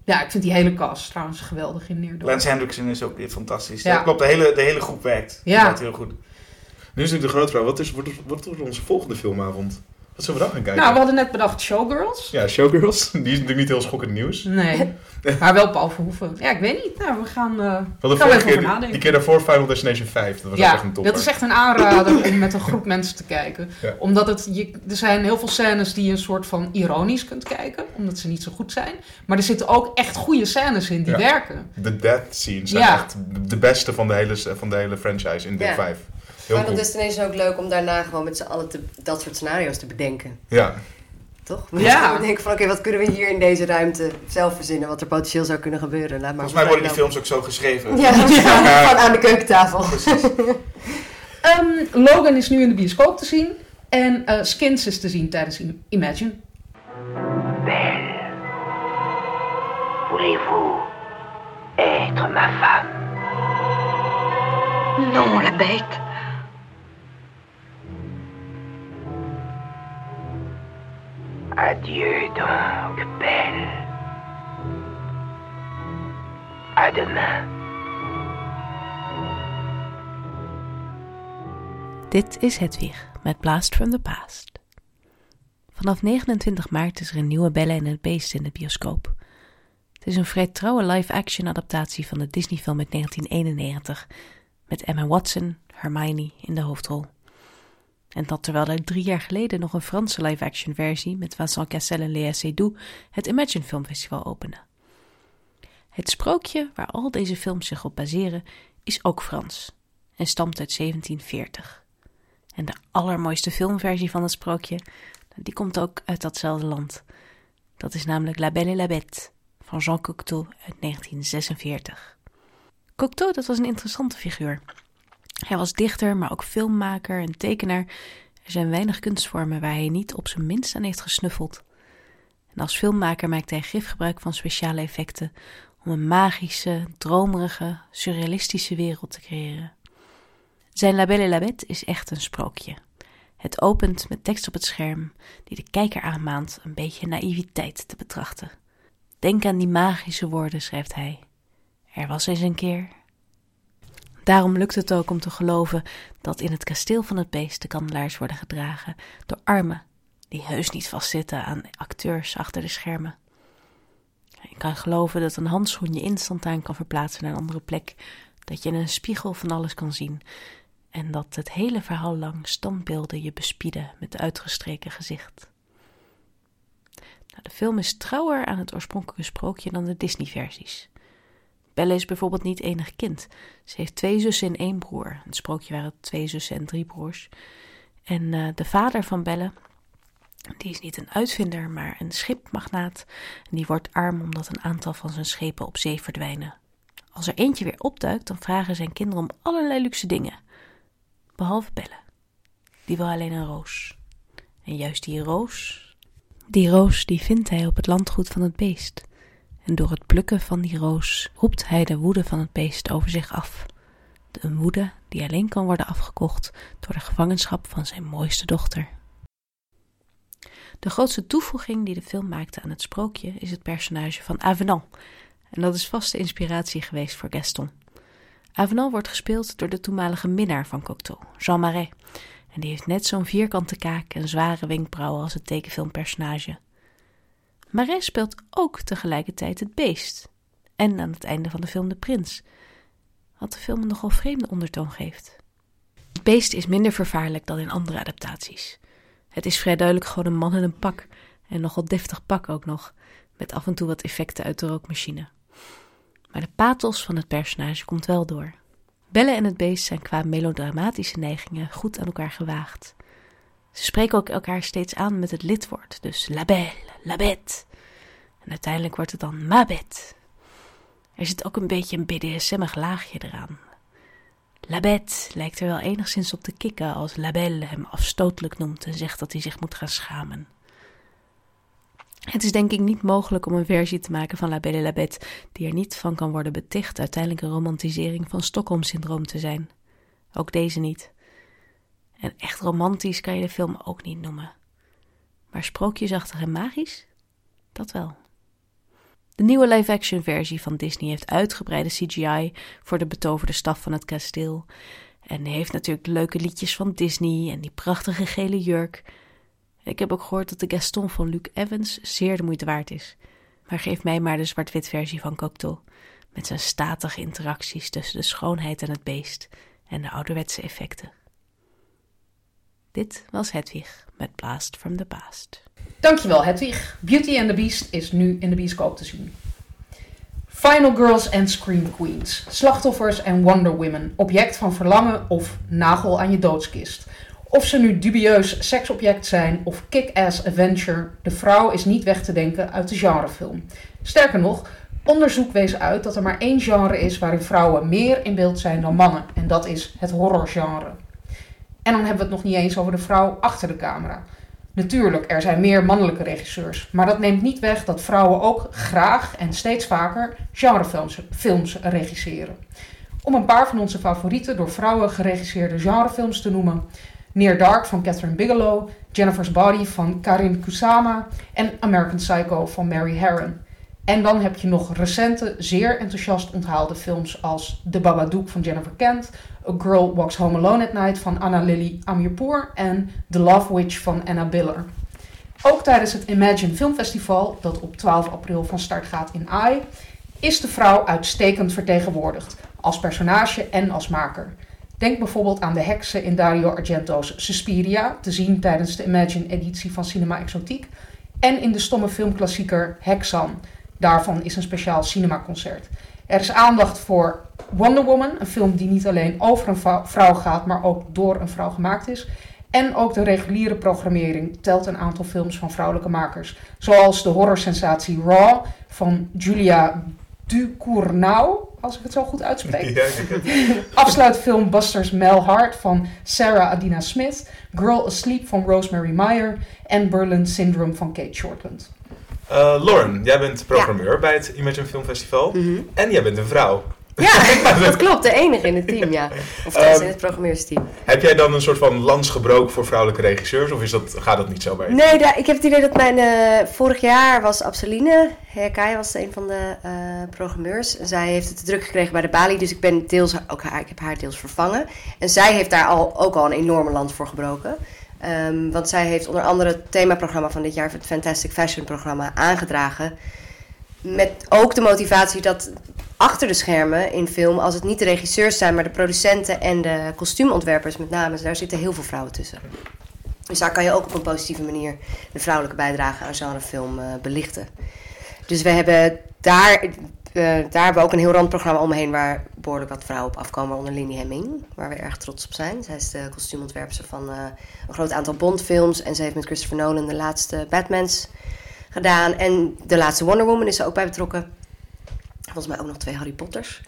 Ja, ik vind die hele cast trouwens geweldig in Neer. Lance Hendrickson is ook weer fantastisch. Ja. Klopt, de hele, de hele groep werkt. Ja. Heel goed. Nu is natuurlijk de grote vraag. Wat, is, wat wordt onze volgende filmavond? Wat zullen we dan gaan kijken? Nou, we hadden net bedacht Showgirls. Ja, Showgirls. Die is natuurlijk niet heel schokkend nieuws. Nee, maar wel Paul Verhoeven. Ja, ik weet niet. Nou, we gaan... eh, We Gaan even keer, over nadenken. die keer daarvoor Final Destination 5. Dat was ook echt een Ja, topper. dat is echt een aanrader om met een groep mensen te kijken. Ja. Omdat het, je, er zijn heel veel scènes die je een soort van ironisch kunt kijken, omdat ze niet zo goed zijn. Maar er zitten ook echt goede scènes in die Ja. werken. De death scenes zijn Ja. echt de beste van de hele, van de hele franchise in deel Ja. 5. Heel Final cool. Destination ook leuk om daarna gewoon met z'n allen te, dat soort scenario's te bedenken. Ja. Toch? Ja. We denken van oké, wat kunnen we hier in deze ruimte zelf verzinnen? Wat er potentieel zou kunnen gebeuren. Laat maar Volgens mij worden die films ook zo geschreven. Ja, gewoon aan de keukentafel. Ehm, Logan is nu in de bioscoop te zien. En eh, Skins is te zien tijdens Imagine. Belle, voulez-vous être ma femme Non, la bête. Adieu donc, Belle. À demain. Dit is Hedwig met Blast from the Past. Vanaf 29 maart is er een nieuwe Belle en het Beest in de bioscoop. Het is een vrij trouwe live-action adaptatie van de Disney-film uit 1991 met Emma Watson, Hermione in de hoofdrol. En dat terwijl er drie jaar geleden nog een Franse live-action versie met Vincent Cassel en Léa Seydoux het Imagine Film Festival opende. Het sprookje waar al deze films zich op baseren is ook Frans en stamt uit 1740. En de allermooiste filmversie van het sprookje, die komt ook uit datzelfde land. Dat is namelijk La Belle et la Bête van Jean Cocteau uit 1946. Cocteau, dat was een interessante figuur. Hij was dichter, maar ook filmmaker en tekenaar. Er zijn weinig kunstvormen waar hij niet op zijn minst aan heeft gesnuffeld. En als filmmaker maakte hij grif gebruik van speciale effecten om een magische, dromerige, surrealistische wereld te creëren. Zijn La et la Bête is echt een sprookje. Het opent met tekst op het scherm die de kijker aanmaant een beetje naïviteit te betrachten. Denk aan die magische woorden, schrijft hij. Er was eens een keer. Daarom lukt het ook om te geloven dat in het kasteel van het beest de kandelaars worden gedragen door armen die heus niet vastzitten aan acteurs achter de schermen. Je kan geloven dat een handschoen je instantaan kan verplaatsen naar een andere plek, dat je in een spiegel van alles kan zien en dat het hele verhaal lang standbeelden je bespieden met uitgestreken gezicht. Nou, de film is trouwer aan het oorspronkelijke sprookje dan de Disney-versies. Belle is bijvoorbeeld niet enig kind. Ze heeft twee zussen en één broer. Het sprookje waren twee zussen en drie broers. En eh, de vader van Belle, die is niet een uitvinder, maar een schipmagnaat. En die wordt arm omdat een aantal van zijn schepen op zee verdwijnen. Als er eentje weer opduikt, dan vragen zijn kinderen om allerlei luxe dingen. Behalve Belle. Die wil alleen een roos. En juist die roos, die roos die vindt hij op het landgoed van het beest. En door het plukken van die roos roept hij de woede van het beest over zich af. Een woede die alleen kan worden afgekocht door de gevangenschap van zijn mooiste dochter. De grootste toevoeging die de film maakte aan het sprookje is het personage van Avenant. En dat is vast de inspiratie geweest voor Gaston. Avenant wordt gespeeld door de toenmalige minnaar van Cocteau, Jean Marais. En die heeft net zo'n vierkante kaak en zware wenkbrauwen als het tekenfilmpersonage. Marais speelt ook tegelijkertijd het beest. En aan het einde van de film de prins. Wat de film een nogal vreemde ondertoon geeft. Het beest is minder vervaarlijk dan in andere adaptaties. Het is vrij duidelijk gewoon een man in een pak. En nogal deftig pak ook nog. Met af en toe wat effecten uit de rookmachine. Maar de pathos van het personage komt wel door. Belle en het beest zijn qua melodramatische neigingen goed aan elkaar gewaagd. Ze spreken ook elkaar steeds aan met het lidwoord, dus la belle, la bête. En uiteindelijk wordt het dan ma bête. Er zit ook een beetje een BDSM'ig laagje eraan. La bête lijkt er wel enigszins op te kikken als la belle hem afstotelijk noemt en zegt dat hij zich moet gaan schamen. Het is denk ik niet mogelijk om een versie te maken van La Belle la Bête die er niet van kan worden beticht uiteindelijk een romantisering van Stockholm-syndroom te zijn. Ook deze niet. En echt romantisch kan je de film ook niet noemen. Maar sprookjesachtig en magisch? Dat wel. De nieuwe live-action versie van Disney heeft uitgebreide CGI voor de betoverde staf van het kasteel. En heeft natuurlijk leuke liedjes van Disney en die prachtige gele jurk. Ik heb ook gehoord dat de Gaston van Luke Evans zeer de moeite waard is. Maar geef mij maar de zwart-wit versie van Cocteau. Met zijn statige interacties tussen de schoonheid en het beest en de ouderwetse effecten. Dit was Hedwig met Blast from the Past. Dankjewel Hedwig. Beauty and the Beast is nu in de bioscoop te zien. Final Girls en Scream Queens. Slachtoffers en Wonder Women. Object van verlangen of nagel aan je doodskist. Of ze nu dubieus seksobject zijn of kick-ass adventure, de vrouw is niet weg te denken uit de genrefilm. Sterker nog, onderzoek wees uit dat er maar één genre is waarin vrouwen meer in beeld zijn dan mannen. En dat is het horrorgenre. En dan hebben we het nog niet eens over de vrouw achter de camera. Natuurlijk, er zijn meer mannelijke regisseurs, maar dat neemt niet weg dat vrouwen ook graag en steeds vaker genrefilms films regisseren. Om een paar van onze favoriete door vrouwen geregisseerde genrefilms te noemen: Near Dark van Catherine Bigelow, Jennifer's Body van Karin Kusama en American Psycho van Mary Harron. En dan heb je nog recente, zeer enthousiast onthaalde films als The Babadook van Jennifer Kent, A Girl Walks Home Alone at Night van Anna Lily Amirpour en The Love Witch van Anna Biller. Ook tijdens het Imagine Filmfestival, dat op 12 april van start gaat in AI, is de vrouw uitstekend vertegenwoordigd, als personage en als maker. Denk bijvoorbeeld aan de heksen in Dario Argento's Suspiria, te zien tijdens de Imagine-editie van Cinema Exotique, en in de stomme filmklassieker Hexan. Daarvan is een speciaal cinemaconcert. Er is aandacht voor Wonder Woman, een film die niet alleen over een vrouw- gaat, maar ook door een vrouw gemaakt is. En ook de reguliere programmering telt een aantal films van vrouwelijke makers. Zoals de horrorsensatie Raw van Julia Ducournau, als ik het zo goed uitspreek. Ja. Afsluitfilm Busters Mel Hart van Sarah Adina Smith. Girl Asleep van Rosemary Meyer. En Berlin Syndrome van Kate Shortland. Eh, Lauren, jij bent programmeur bij het Imagine Film Festival. Mhm. En jij bent een vrouw. Ja, dat klopt. De enige in het team, ja. Of Ehm, in het programmeursteam. Heb jij dan een soort van lans gebroken voor vrouwelijke regisseurs? Of is dat, gaat dat niet zo bij je? Nee, daar- ik heb het idee dat mijn... eh, vorig jaar was Absoline Herkai was een van de eh, programmeurs. En Zij heeft het druk gekregen bij de Bali, dus ik ben deels ook haar, ik heb haar deels vervangen. En zij heeft daar al, ook al een enorme lans voor gebroken. Ehm, want zij heeft onder andere het themaprogramma van dit jaar, het Fantastic Fashion programma, aangedragen. Met ook de motivatie dat achter de schermen in film, als het niet de regisseurs zijn, maar de producenten en de kostuumontwerpers met name, daar zitten heel veel vrouwen tussen. Dus daar kan je ook op een positieve manier de vrouwelijke bijdrage aan genrefilm eh belichten. Dus we hebben daar, daar hebben we ook een heel randprogramma omheen waar behoorlijk wat vrouwen op afkomen onder Lindy Hemming. Waar we erg trots op zijn. Zij is de kostuumontwerper van eh, een groot aantal Bondfilms. En ze heeft met Christopher Nolan de laatste Batmans gedaan. En de laatste Wonder Woman is ze ook bij betrokken. Volgens mij ook nog twee Harry Potters.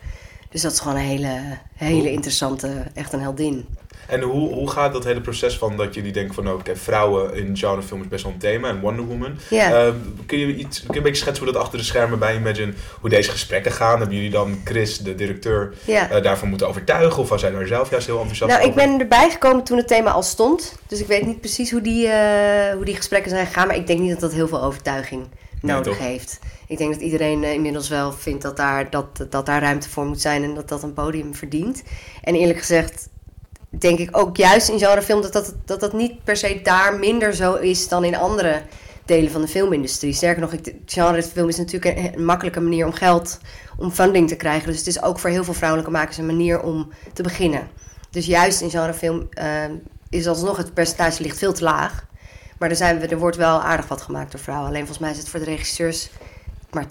Dus dat is gewoon een hele, hele interessante, echt een heldin. En hoe, hoe gaat dat hele proces van dat jullie denken van oké, vrouwen in genrefilm is best wel een thema en Wonder Woman. Eh, kun, je iets, kun je een beetje schetsen hoe dat achter de schermen bij Imagine, hoe deze gesprekken gaan? Hebben jullie dan Chris, de directeur, Ja. eh, daarvan moeten overtuigen? Of was hij daar zelf juist heel enthousiast Nou, ik ben erbij gekomen toen het thema al stond. Dus ik weet niet precies hoe die, eh, hoe die gesprekken zijn gegaan. Maar ik denk niet dat dat heel veel overtuiging nodig heeft. Ik denk dat iedereen inmiddels wel vindt dat daar, dat, dat daar ruimte voor moet zijn. En dat dat een podium verdient. En eerlijk gezegd denk ik ook juist in genrefilm dat dat, dat dat niet per se daar minder zo is dan in andere delen van de filmindustrie. Sterker nog, genrefilm is natuurlijk een, een makkelijke manier om geld, om funding te krijgen. Dus het is ook voor heel veel vrouwelijke makers een manier om te beginnen. Dus juist in genrefilm eh, is alsnog het percentage ligt veel te laag. Maar er, zijn we, er wordt wel aardig wat gemaakt door vrouwen. Alleen volgens mij is het voor de regisseurs maar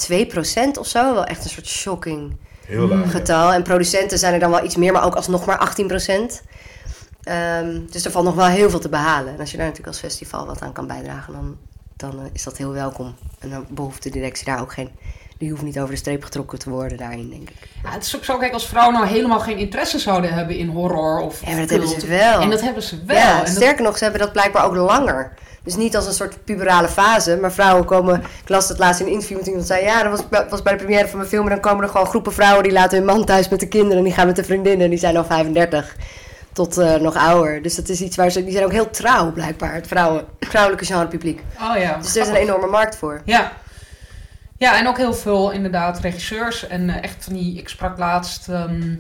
2% of zo. Wel echt een soort shocking Heel laag. ja. getal. En producenten zijn er dan wel iets meer, maar ook alsnog maar 18%. Ehm, dus er valt nog wel heel veel te behalen. En als je daar natuurlijk als festival wat aan kan bijdragen, dan, dan eh, is dat heel welkom. En dan behoeft de directie daar ook geen... Die hoeft niet over de streep getrokken te worden daarin, denk ik. Ja, het is ook zo, kijk, als vrouwen nou helemaal geen interesse zouden hebben in horror of Ja, maar dat cult. hebben ze wel. En dat hebben ze wel. Ja, en dat- sterker nog, ze hebben dat blijkbaar ook langer. Dus niet als een soort puberale fase, maar vrouwen komen... Ik las het laatst in een interview met iemand zei... Ja, dat was, was bij de première van mijn film... en dan komen er gewoon groepen vrouwen... die laten hun man thuis met de kinderen... en die gaan met de vriendinnen... en die zijn al 35 tot eh, nog ouder. Dus dat is iets waar ze... Die zijn ook heel trouw, blijkbaar, het vrouwen, vrouwelijke genrepubliek. Oh ja. Dus er is een enorme markt voor. Ja. Ja, en ook heel veel inderdaad regisseurs. En eh, echt van die, ik sprak laatst ehm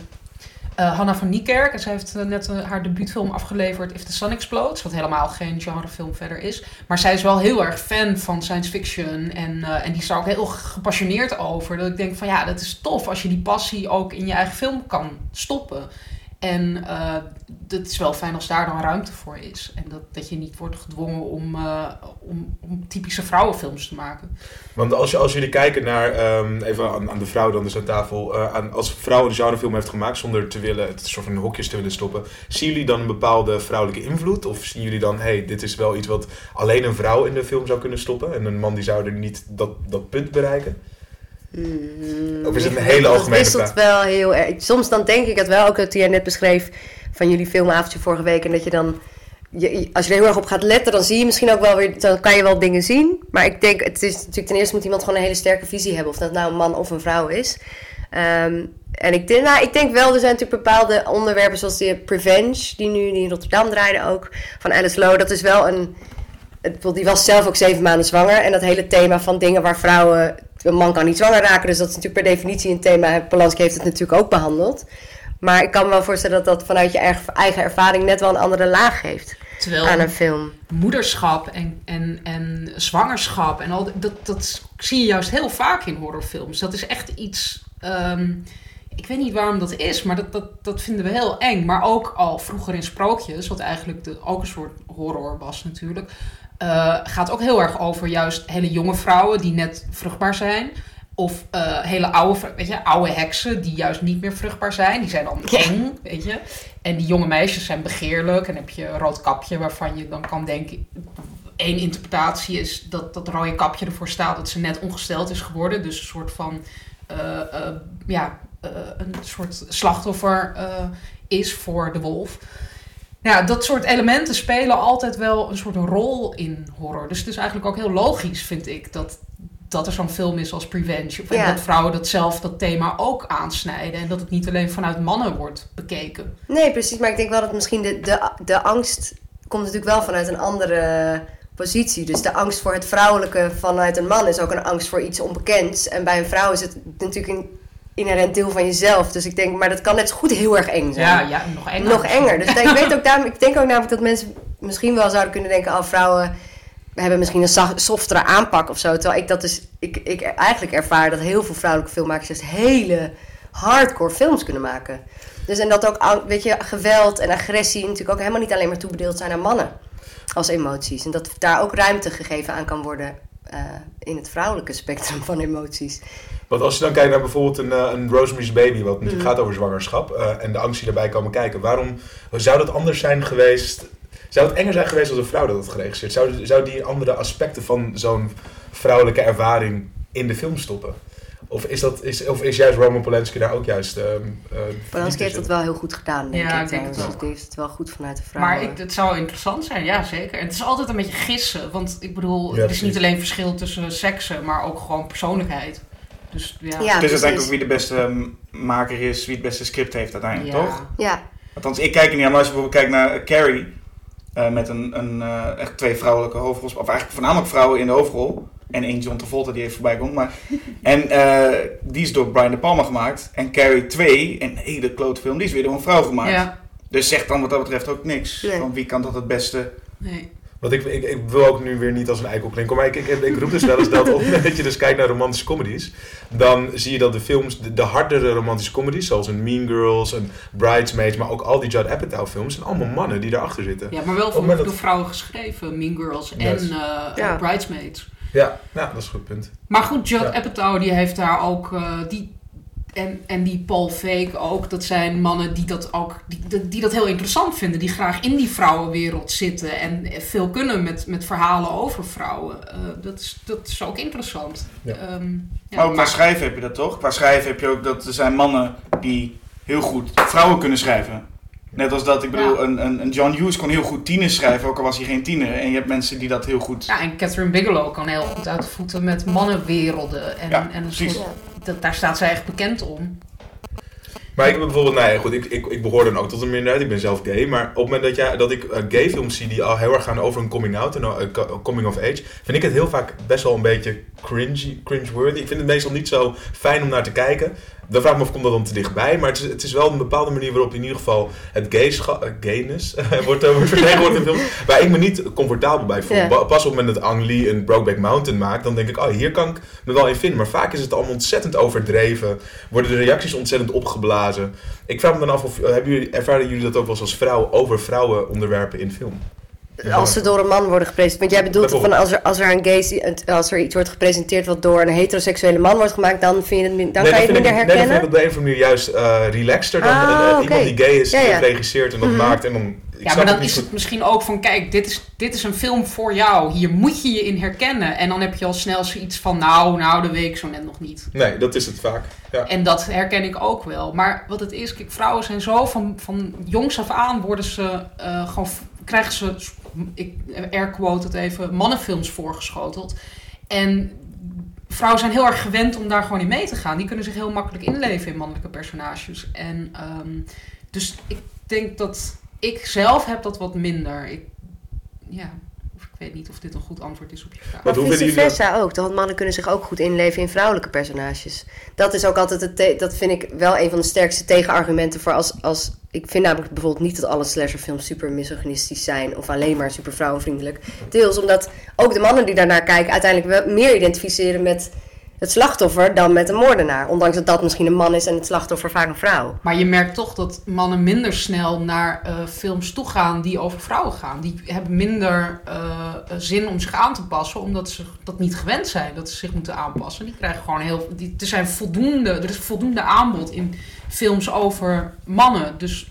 eh, Hanna van Niekerk. En zij heeft eh, net eh, haar debuutfilm afgeleverd, If the Sun Explodes. Wat helemaal geen genrefilm verder is. Maar zij is wel heel erg fan van science fiction. En, en die is daar ook heel gepassioneerd over. Dat ik denk van ja, dat is tof als je die passie ook in je eigen film kan stoppen. En eh, het is wel fijn als daar dan ruimte voor is. En dat, dat je niet wordt gedwongen om, eh, om, om typische vrouwenfilms te maken. Want als, als jullie kijken naar, ehm, even aan, aan de vrouw dan dus aan tafel, eh, aan, als vrouw een genrefilm heeft gemaakt zonder te willen, het soort van hokjes te willen stoppen, zien jullie dan een bepaalde vrouwelijke invloed? Of zien jullie dan, hey, dit is wel iets wat alleen een vrouw in de film zou kunnen stoppen en een man die zou er niet dat, dat punt bereiken? Mm, Of is het een hele algemene wisselt wel heel erg. Soms dan denk ik het wel, ook dat jij net beschreef van jullie filmavondje vorige week. En dat je dan, je, als je er heel erg op gaat letten, dan zie je misschien ook wel weer, dan kan je wel dingen zien. Maar ik denk, het is natuurlijk ten eerste moet iemand gewoon een hele sterke visie hebben. Of dat nou een man of een vrouw is. Ehm, en ik denk, nou, ik denk wel, er zijn natuurlijk bepaalde onderwerpen zoals de Prevenge, die nu die in Rotterdam draaide ook, van Alice Lowe. Dat is wel een, het, die was zelf ook zeven maanden zwanger. En dat hele thema van dingen waar vrouwen... Een man kan niet zwanger raken, dus dat is natuurlijk per definitie een thema. Polanski heeft het natuurlijk ook behandeld. Maar ik kan me wel voorstellen dat dat vanuit je eigen ervaring net wel een andere laag geeft Terwijl aan een film. moederschap en, en, en zwangerschap en al dat, dat zie je juist heel vaak in horrorfilms. Dat is echt iets. ehm, ik weet niet waarom dat is, maar dat, dat, dat vinden we heel eng. Maar ook al vroeger in Sprookjes, wat eigenlijk de, ook een soort horror was natuurlijk. Eh, gaat ook heel erg over juist hele jonge vrouwen die net vruchtbaar zijn. Of eh, hele oude, weet je, oude heksen die juist niet meer vruchtbaar zijn. Die zijn dan Ja. eng, weet je. En die jonge meisjes zijn begeerlijk. En heb je een rood kapje waarvan je dan kan denken... Eén interpretatie is dat dat rode kapje ervoor staat dat ze net ongesteld is geworden. Dus een soort van... eh, ja, een soort slachtoffer is voor de wolf. Ja, dat soort elementen spelen altijd wel een soort rol in horror. Dus het is eigenlijk ook heel logisch, vind ik, dat, dat er zo'n film is als Prevenge. Of en Ja. dat vrouwen dat zelf dat thema ook aansnijden. En dat het niet alleen vanuit mannen wordt bekeken. Nee, precies. Maar ik denk wel dat misschien de, de, de angst komt natuurlijk wel vanuit een andere positie. Dus de angst voor het vrouwelijke vanuit een man is ook een angst voor iets onbekends. En bij een vrouw is het natuurlijk een inherent deel van jezelf. Dus ik denk, maar dat kan net zo goed heel erg eng zijn. Ja, ja nog enger. Nog enger. Dus ik, weet ook daarom, ik denk ook namelijk dat mensen misschien wel zouden kunnen denken... oh, vrouwen hebben misschien een za- softere aanpak of zo. Terwijl ik dat dus... Ik, ik eigenlijk ervaar dat heel veel vrouwelijke filmmakers... juist hele hardcore films kunnen maken. Dus en dat ook, weet je, geweld en agressie... natuurlijk ook helemaal niet alleen maar toebedeeld zijn aan mannen. Als emoties. En dat daar ook ruimte gegeven aan kan worden... eh, in het vrouwelijke spectrum van emoties. Want als je dan kijkt naar bijvoorbeeld een, eh, een Rosemary's Baby, wat natuurlijk Mhm. gaat over zwangerschap eh, en de angst die daarbij komen kijken, waarom zou dat anders zijn geweest? Zou het enger zijn geweest als een vrouw dat had geregisseerd? Zou, zou die andere aspecten van zo'n vrouwelijke ervaring in de film stoppen? Of is, dat, is, of is juist Roman Polanski daar ook juist... ehm eh, Polanski heeft dat wel heel goed gedaan, denk Ja, ik. denk het. Die heeft het wel goed vanuit de vrouw. Maar ik, het zou interessant zijn, ja zeker. En het is altijd een beetje gissen. Want ik bedoel, Ja, er is niet alleen verschil tussen seksen, maar ook gewoon persoonlijkheid. Dus ja. Ja, het is uiteindelijk ook wie de beste ehm, maker is, wie het beste script heeft uiteindelijk, Ja. toch? Ja, Althans, ik kijk er niet aan, maar als je bijvoorbeeld kijkt naar Carrie, eh, met een, een, eh, echt twee vrouwelijke hoofdrolspelers, of eigenlijk voornamelijk vrouwen in de hoofdrol. En één John Travolta die even voorbij komt. Maar, en eh, die is door Brian De Palma gemaakt. En Carrie 2, een hele klote film, die is weer door een vrouw gemaakt. Ja, Dus zegt dan wat dat betreft ook niks. Nee. Van wie kan dat het beste... nee. Want ik, ik, ik wil ook nu weer niet als een eikel klinken, maar ik, ik, ik roep dus wel eens dat op het moment dat je dus kijkt naar romantische comedies, dan zie je dat de films, de, de hardere romantische comedies, zoals een Mean Girls, een Bridesmaids, maar ook al die Judd Apatow films, zijn allemaal mannen die daarachter zitten. Ja, maar wel moment door dat- vrouwen geschreven. Mean Girls en eh, Ja. Bridesmaids. Ja, nou, dat is een goed punt. Maar goed, Judd Ja. Apatow die heeft daar ook... eh, die, en, en die Paul Fake ook. Dat zijn mannen die dat ook die, die, dat heel interessant vinden. Die graag in die vrouwenwereld zitten. En veel kunnen met, met verhalen over vrouwen. Eh, dat, is, dat is ook interessant. Ja. Ehm, ja, maar ook qua maar- schrijven heb je dat toch? Qua schrijven heb je ook dat er zijn mannen die heel goed vrouwen kunnen schrijven. Net als dat, ik bedoel, Ja. een, een, een John Hughes kon heel goed tieners schrijven, ook al was hij geen tiener. En je hebt mensen die dat heel goed... Ja, en Catherine Bigelow kan heel goed uit de voeten met mannenwerelden. En, Ja, en een precies. soort, dat, daar staat zij echt bekend om. Maar ik heb bijvoorbeeld, nou ja, goed, ik, ik, ik behoor dan ook tot een minderheid, ik ben zelf gay, maar op het moment dat, jij, dat ik eh, gay films zie die al heel erg gaan over een coming out en een eh, co- coming of age, vind ik het heel vaak best wel een beetje cringy, cringe-worthy. Ik vind het meestal niet zo fijn om naar te kijken. Dan vraag ik me af, komt dat dan te dichtbij? Maar het is, het is wel een bepaalde manier waarop in ieder geval het gayscha- eh, gayness wordt, wordt vertegenwoordigd in films, waar ik me niet comfortabel bij voel. Ja. Pas op het moment dat Ang Lee een Brokeback Mountain maakt, dan denk ik, oh, hier kan ik me wel in vinden. Maar vaak is het allemaal ontzettend overdreven, worden de reacties ontzettend opgeblazen. Ik vraag me dan af of eh, hebben jullie, ervaren jullie dat ook wel eens als vrouw over vrouwenonderwerpen in film? Als ze door een man worden gepresenteerd. Want jij bedoelt van als er, als er een gay, als er iets wordt gepresenteerd wat door een heteroseksuele man wordt gemaakt, dan vind je het, dan Nee, kan je het minder ik, nee, herkennen. vind ik het op de een of andere manier juist eh, relaxter dan Ah, eh, eh, iemand die gay is, Ja, regisseert en dat Mhm. maakt. En dan, ik Ja, maar dan is goed- het misschien ook van, kijk, dit is, dit is een film voor jou. Hier moet je je in herkennen. En dan heb je al snel zoiets van, nou, nou, dat weet ik zo net nog niet. Nee, dat is het vaak. Ja. En dat herken ik ook wel. Maar wat het is, kijk, vrouwen zijn zo van, van jongs af aan worden ze eh, gewoon, krijgen ze, ik airquote het even, mannenfilms voorgeschoteld. En vrouwen zijn heel erg gewend om daar gewoon in mee te gaan. Die kunnen zich heel makkelijk inleven in mannelijke personages. En ehm, dus ik denk dat ik zelf heb dat wat minder. Ik, ja, of ik weet niet of dit een goed antwoord is op je vraag. Maar vice dat? versa ook. Want mannen kunnen zich ook goed inleven in vrouwelijke personages. Dat is ook altijd het. Dat vind ik wel een van de sterkste tegenargumenten voor als. als ik vind namelijk bijvoorbeeld niet dat alle slasherfilms super misogynistisch zijn of alleen maar super vrouwenvriendelijk. Deels omdat ook de mannen die daarnaar kijken uiteindelijk wel meer identificeren met het slachtoffer dan met de moordenaar. Ondanks dat dat misschien een man is en het slachtoffer vaak een vrouw. Maar je merkt toch dat mannen minder snel naar eh, films toe gaan die over vrouwen gaan. Die hebben minder eh, zin om zich aan te passen, omdat ze dat niet gewend zijn dat ze zich moeten aanpassen. Die krijgen gewoon heel. Die, er, zijn voldoende, er is voldoende aanbod in films over mannen. Dus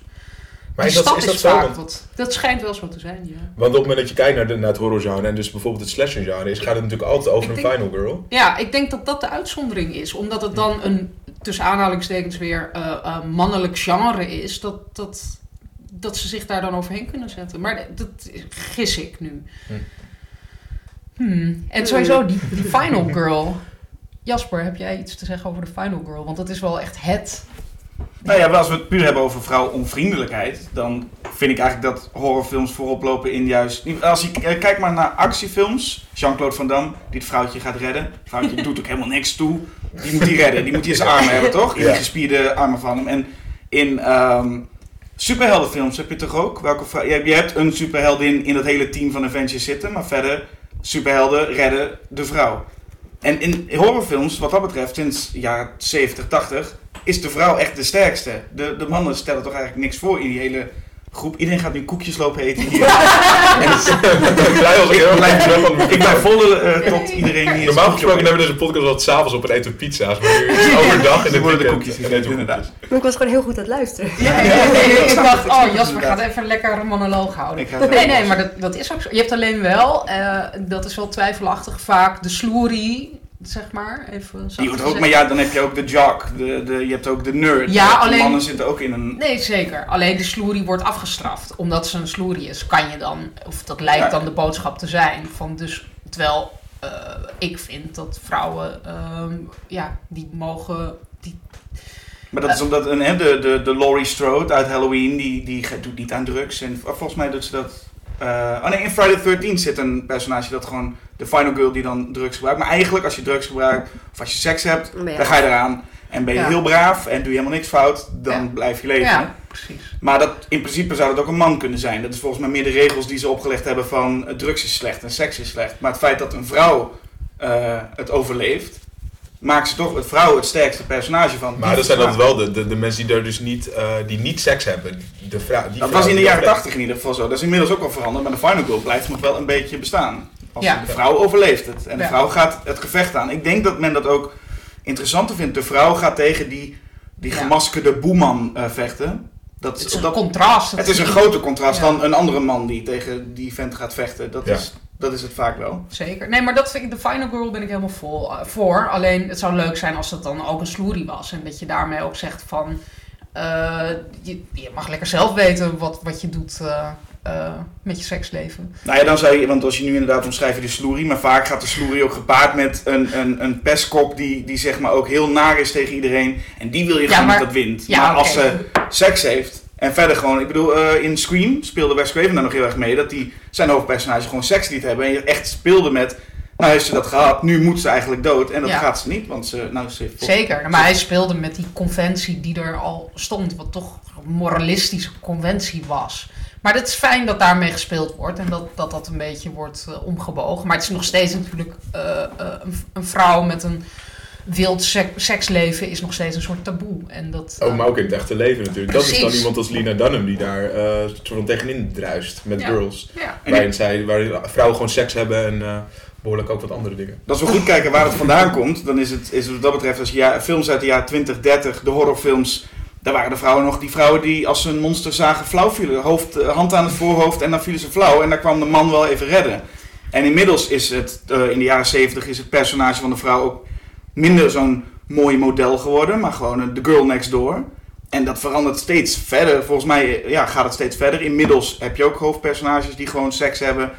Maar is dat, is is, dat zo? wat. Dat schijnt wel zo te zijn, ja. want op het moment dat je kijkt naar, de, naar het horrorgenre en dus bijvoorbeeld het slashergenre is, gaat het natuurlijk altijd over Ik een denk- final girl. Ja, ik denk dat dat de uitzondering is. Omdat het dan een, tussen aanhalingstekens weer, eh, eh, mannelijk genre is. Dat, dat, dat ze zich daar dan overheen kunnen zetten. Maar dat gis ik nu. Hm. Hmm. En sowieso die, die Final Girl. Jasper, heb jij iets te zeggen over de Final Girl? Want dat is wel echt het. Nou ja, als we het puur hebben over vrouwonvriendelijkheid, dan vind ik eigenlijk dat horrorfilms voorop lopen in juist... Als je eh, kijkt maar naar actiefilms, Jean-Claude Van Damme, die het vrouwtje gaat redden. Het vrouwtje doet ook helemaal niks toe. Die moet die redden, die moet hij in zijn armen hebben, toch? In die gespierde armen van hem. En in ehm, superheldenfilms heb je toch ook? Welke je, hebt een superheldin in het hele team van Avengers zitten, maar verder, superhelden redden de vrouw. En in horrorfilms, wat dat betreft, sinds jaren 70, 80, is de vrouw echt de sterkste. De, de mannen stellen toch eigenlijk niks voor in die hele groep. Iedereen gaat nu koekjes lopen eten hier. en het- Blij was ik heel blijf- terug ik ben volle eh, tot iedereen hier. Normaal gesproken hebben we deze podcast altijd s'avonds op en eten pizza's. Maar nu is overdag en het worden de koekjes en gegeten, eten inderdaad. Maar ik was gewoon heel goed aan het luisteren. Ja, ik dacht, oh Jasper gaat even een lekkere monoloog houden. Ik Nee, nee, maar dat, dat is ook zo. Je hebt alleen wel, eh, dat is wel twijfelachtig, vaak de sloerie, zeg maar. Even Die wordt ook, maar ja, dan heb je ook de jock, de, de, je hebt ook de nerd. Ja, de alleen- mannen zitten ook in een... Nee, zeker. Alleen de sloerie wordt afgestraft. Omdat ze een sloerie is, kan je dan, of dat lijkt Ja. dan de boodschap te zijn. Van dus, terwijl eh, ik vind dat vrouwen, ehm, ja, die mogen, die, Maar dat is omdat een, hè, de, de, de Laurie Strode uit Halloween, die, die doet niet aan drugs. En volgens mij doet ze dat... eh oh nee, in Friday the 13 zit een personage dat gewoon... De final girl die dan drugs gebruikt. Maar eigenlijk als je drugs gebruikt, of als je seks hebt, Dan ga je eraan. En ben je Ja. heel braaf en doe je helemaal niks fout, dan Ja. blijf je leven. ja, precies. Maar dat, in principe zou dat ook een man kunnen zijn. Dat is volgens mij meer de regels die ze opgelegd hebben van eh, drugs is slecht en seks is slecht. Maar het feit dat een vrouw eh, het overleeft, maakt ze toch het vrouw het sterkste personage van. Maar dat zijn dan wel de, de, de mensen die er dus niet, eh, die niet seks hebben. De vrou- die Dat was in de jaren. 80 in ieder geval zo. Dat is inmiddels ook wel veranderd, maar de Final Girl blijft nog wel een beetje bestaan. Als Ja. de vrouw overleeft het. En de Ja. vrouw gaat het gevecht aan. Ik denk dat men dat ook interessanter vindt. De vrouw gaat tegen die, die Ja. gemaskerde boeman eh, vechten. Dat, Het is een dat, contrast. Het is een groter contrast Ja. dan een andere man die tegen die vent gaat vechten. Dat, Ja. is, dat is het vaak wel. Zeker. Nee, maar dat vind ik, de Final Girl ben ik helemaal vol, eh, voor. Alleen het zou leuk zijn als het dan ook een sloerie was. En dat je daarmee ook zegt van... eh, je, je mag lekker zelf weten wat, wat je doet eh, met je seksleven. Nou ja, dan zou je, want als je nu inderdaad omschrijft je de sloerie, maar vaak gaat de sloerie ook gepaard met een, een, een pestkop die, die zeg maar ook heel naar is tegen iedereen. En die wil je Ja, gewoon maar- dat wint. Ja, maar als ze seks heeft en verder gewoon, ik bedoel, eh, in Scream speelde Wes Craven daar nog heel erg mee, dat die zijn hoofdpersonage gewoon seks liet hebben en je echt speelde met, nou heeft ze dat gehad, nu moet ze eigenlijk dood. En dat Ja. gaat ze niet, want ze, nou ze Zeker. Maar hij speelde met die conventie die er al stond. Wat toch een moralistische conventie was. Maar het is fijn dat daarmee gespeeld wordt. En dat dat, dat een beetje wordt eh, omgebogen. Maar het is nog steeds natuurlijk eh, een, een vrouw met een wild sek- seksleven is nog steeds een soort taboe. En dat, Oh, maar ook in het echte leven natuurlijk. Dat is dan Precies. iemand als Lina Dunham die daar eh soort van tegenin druist met Ja. girls. ja. Waarin, zij, waarin vrouwen gewoon seks hebben en eh, behoorlijk ook wat andere dingen. Als we goed kijken waar het vandaan komt, dan is het, is het wat dat betreft, als je ja, films uit de jaren 20, 30, de horrorfilms, daar waren de vrouwen nog die vrouwen die als ze een monster zagen flauw vielen. Hoofd, eh, hand aan het voorhoofd en dan vielen ze flauw en daar kwam de man wel even redden. En inmiddels is het, eh, in de jaren 70, is het personage van de vrouw ook minder zo'n mooi model geworden, maar gewoon eh, de girl next door. En dat verandert steeds verder. Volgens mij eh, ja, gaat het steeds verder. Inmiddels heb je ook hoofdpersonages die gewoon seks hebben.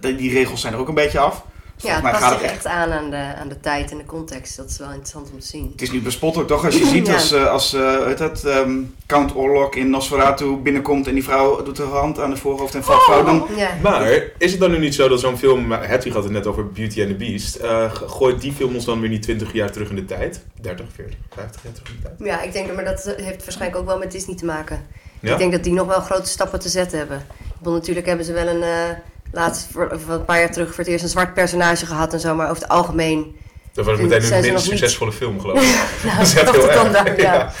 Die regels zijn er ook een beetje af. Dus Ja, het past gaat zich echt aan aan de, aan de tijd en de context. Dat is wel interessant om te zien. Het is niet bespottelijk toch? Als je ziet Ja. als, eh, als eh, heet dat, ehm, Count Orlok in Nosferatu binnenkomt en die vrouw doet haar hand aan de voorhoofd en valt dan... Ja. Maar is het dan nu niet zo dat zo'n film, Hedwig had het net over Beauty and the Beast, eh, gooit die film ons dan weer niet 20 jaar terug in de tijd? 30, 40, 50 jaar terug in de tijd? ja, ik denk dat, maar dat heeft waarschijnlijk ook wel met Disney te maken. Ja? Ik denk dat die nog wel grote stappen te zetten hebben. Ik bedoel, natuurlijk hebben ze wel een... eh laatst, voor, of een paar jaar terug, voor het eerst een zwart personage gehad en zo. Maar over het algemeen... Dat was En meteen een niet- succesvolle film, geloof ik. Nou, Dat is echt heel erg. ja.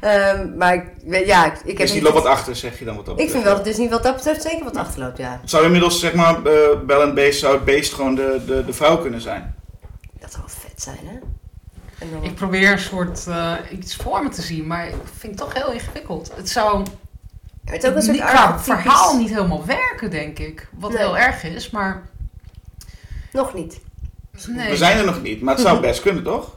Ehm, maar ik, ja, ik, ik heb Is die niet- loopt wat achter, zeg je dan wat dat Ik vind wel dat Disney wat dat betreft zeker wat achterloopt, ja. Het zou inmiddels, zeg maar, eh Bell and Beast, zou het beest gewoon de, de, de vrouw kunnen zijn. Dat zou wel vet zijn, hè? En dan, Ik probeer een soort eh, iets voor me te zien, maar ik vind het toch heel ingewikkeld. Het zou het is ook een soort qua verhaal niet helemaal werken, denk ik. Wat Nee. heel erg is, maar Nog niet. nee. We zijn er nog niet, maar het zou best kunnen, toch?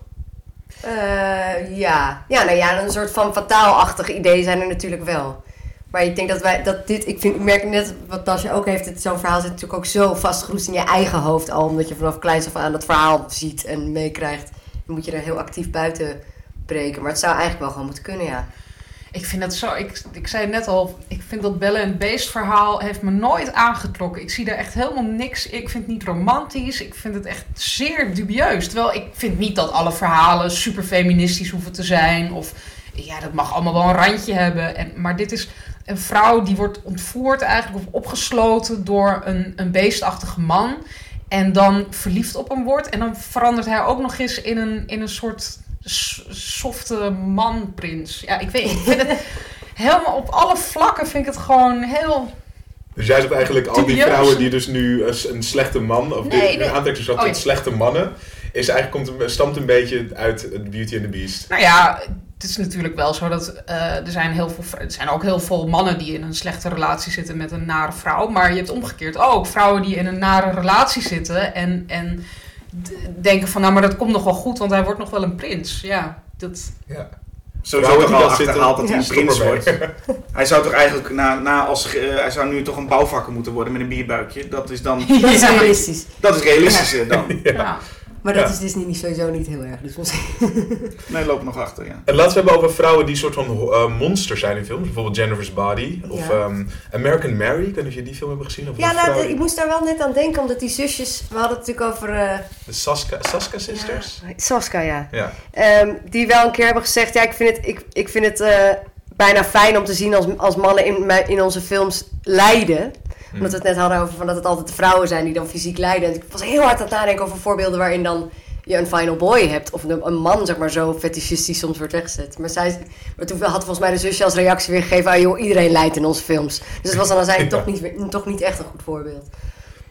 Eh, ja. Ja, nou ja, een soort van fataalachtig idee zijn er natuurlijk wel. Maar ik denk dat wij, dat dit, ik, vind, ik merk net wat Tasja ook heeft, het- zo'n verhaal zit natuurlijk ook zo vastgeroest in je eigen hoofd al, omdat je vanaf kleins af aan dat verhaal ziet en meekrijgt. Dan moet je er heel actief buiten breken. Maar het zou eigenlijk wel gewoon moeten kunnen, ja. Ik vind dat zo, ik, ik zei het net al, ik vind dat Belle en Beest verhaal heeft me nooit aangetrokken. Ik zie daar echt helemaal niks. Ik vind het niet romantisch. Ik vind het echt zeer dubieus. Terwijl ik vind niet dat alle verhalen super feministisch hoeven te zijn. Of ja, dat mag allemaal wel een randje hebben. En, maar dit is een vrouw die wordt ontvoerd eigenlijk of opgesloten door een, een beestachtige man. En dan verliefd op hem wordt. En dan verandert hij ook nog eens in een, in een soort softe manprins. Ja, ik weet ik vind het helemaal op alle vlakken vind ik het gewoon heel... Dus jij zegt eigenlijk al die vrouwen die dus nu een, slechte man, of Nee, aantrekkingskracht Oh, tot ja. slechte mannen, is eigenlijk komt, stamt een beetje uit Beauty and the Beast. Nou ja, het is natuurlijk wel zo dat eh, er, zijn heel veel, er zijn ook heel veel mannen die in een slechte relatie zitten met een nare vrouw. Maar je hebt omgekeerd ook vrouwen die in een nare relatie zitten en, en denken van nou, maar dat komt nog wel goed, want hij wordt nog wel een prins. Ja, dat... Ja. Vrouwen toch die al achterhaald dat hij een prins wordt. Hij zou toch eigenlijk na, na als, ge- hij zou nu toch een bouwvakker moeten worden met een bierbuikje. Dat is dan, Dat is realistisch. dat is realistischer dan. Ja. Maar dat Ja. is Disney niet sowieso niet heel erg. Dus misschien... Nee, loop nog achter, ja. En laten we hebben over vrouwen die soort van eh, monsters zijn in films. Bijvoorbeeld Jennifer's Body. Of Ja. ehm, American Mary. Ik weet niet of je die film hebben gezien. Over Ja, nou, vrouw ik moest daar wel net aan denken, omdat die zusjes... We hadden het natuurlijk over... eh, De Saska, Saska Sisters. ja, Saska, ja. Ja. Ehm, die wel een keer hebben gezegd... Ja, ik vind het, ik, ik vind het eh, bijna fijn om te zien als, als mannen in, in onze films lijden. Omdat we het net hadden over van dat het altijd de vrouwen zijn die dan fysiek lijden. En ik was heel hard aan het nadenken over voorbeelden waarin dan je een final boy hebt. Of een, man, zeg maar, zo fetishistisch soms wordt weggezet. Maar, zij, maar toen had volgens mij de zusje als reactie weer gegeven... Ah joh, iedereen lijdt in onze films. Dus het was dan Ja. toch, niet, toch niet echt een goed voorbeeld.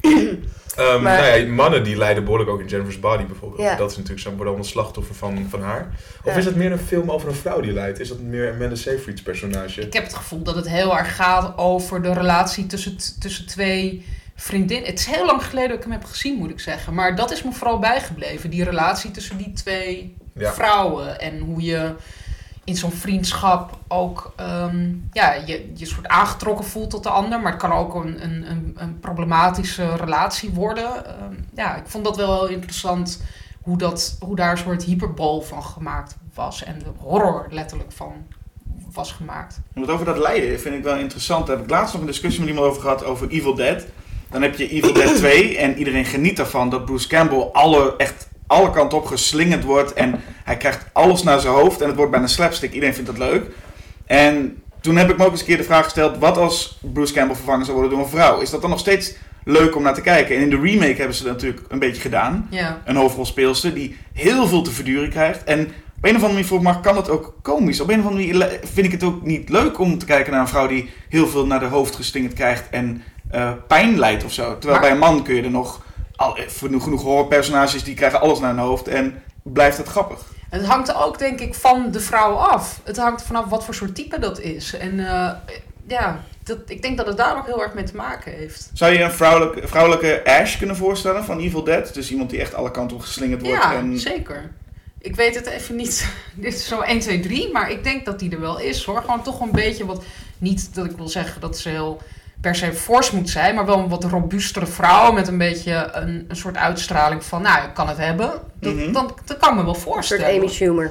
Ehm, Maar- nou ja, mannen die lijden behoorlijk ook in Jennifer's Body bijvoorbeeld. Ja. Dat is natuurlijk zo'n worden allemaal slachtoffer van, van haar. Of Ja. is het meer een film over een vrouw die lijdt? Is dat meer Amanda Seyfried's personage? Ik heb het gevoel dat het heel erg gaat over de relatie tussen, tussen twee vriendinnen. Het is heel lang geleden dat ik hem heb gezien, moet ik zeggen. Maar dat is me vooral bijgebleven. Die relatie tussen die twee Ja. vrouwen. En hoe je in zo'n vriendschap ook ehm, ja, je, je soort aangetrokken voelt tot de ander. Maar het kan ook een, een, een, een problematische relatie worden. Ehm, ja, ik vond dat wel heel interessant hoe, dat, hoe daar een soort hyperbol van gemaakt was. En de horror letterlijk van was gemaakt. Want over dat lijden vind ik wel interessant. Daar heb ik laatst nog een discussie met iemand over gehad over Evil Dead. Dan heb je Evil Dead 2 en iedereen geniet ervan dat Bruce Campbell alle, echt alle kanten op geslingerd wordt. En hij krijgt alles naar zijn hoofd en het wordt bijna slapstick. Iedereen vindt dat leuk. En toen heb ik me ook eens een keer de vraag gesteld, wat als Bruce Campbell vervangen zou worden door een vrouw? Is dat dan nog steeds leuk om naar te kijken. En in de remake hebben ze dat natuurlijk een beetje gedaan. Ja. Een hoofdrolspeelster die heel veel te verduren krijgt. En op een of andere manier voor Mark kan het ook komisch. Op een of andere manier vind ik het ook niet leuk om te kijken naar een vrouw die heel veel naar de hoofd gestingerd krijgt en eh, pijn lijdt of zo. Terwijl Maar- bij een man kun je er nog al, eh, genoeg, genoeg horrorpersonages die krijgen alles naar hun hoofd en blijft het grappig. Het hangt ook, denk ik, van de vrouw af. Het hangt vanaf wat voor soort type dat is. En eh, ja, dat, ik denk dat het daar ook heel erg mee te maken heeft. Zou je een vrouwelijke, vrouwelijke Ash kunnen voorstellen van Evil Dead? Dus iemand die echt alle kanten op geslingerd wordt. Ja, en... zeker. Ik weet het even niet. Dit is zo 1, 2, 3. Maar ik denk dat die er wel is hoor. Gewoon toch een beetje wat. Niet dat ik wil zeggen dat ze heel per se fors moet zijn. Maar wel een wat robuustere vrouw. Met een beetje een, een soort uitstraling van. Nou, ik kan het hebben. Dat, Mhm. dan, dat kan ik me wel Een soort voorstellen. Amy Schumer.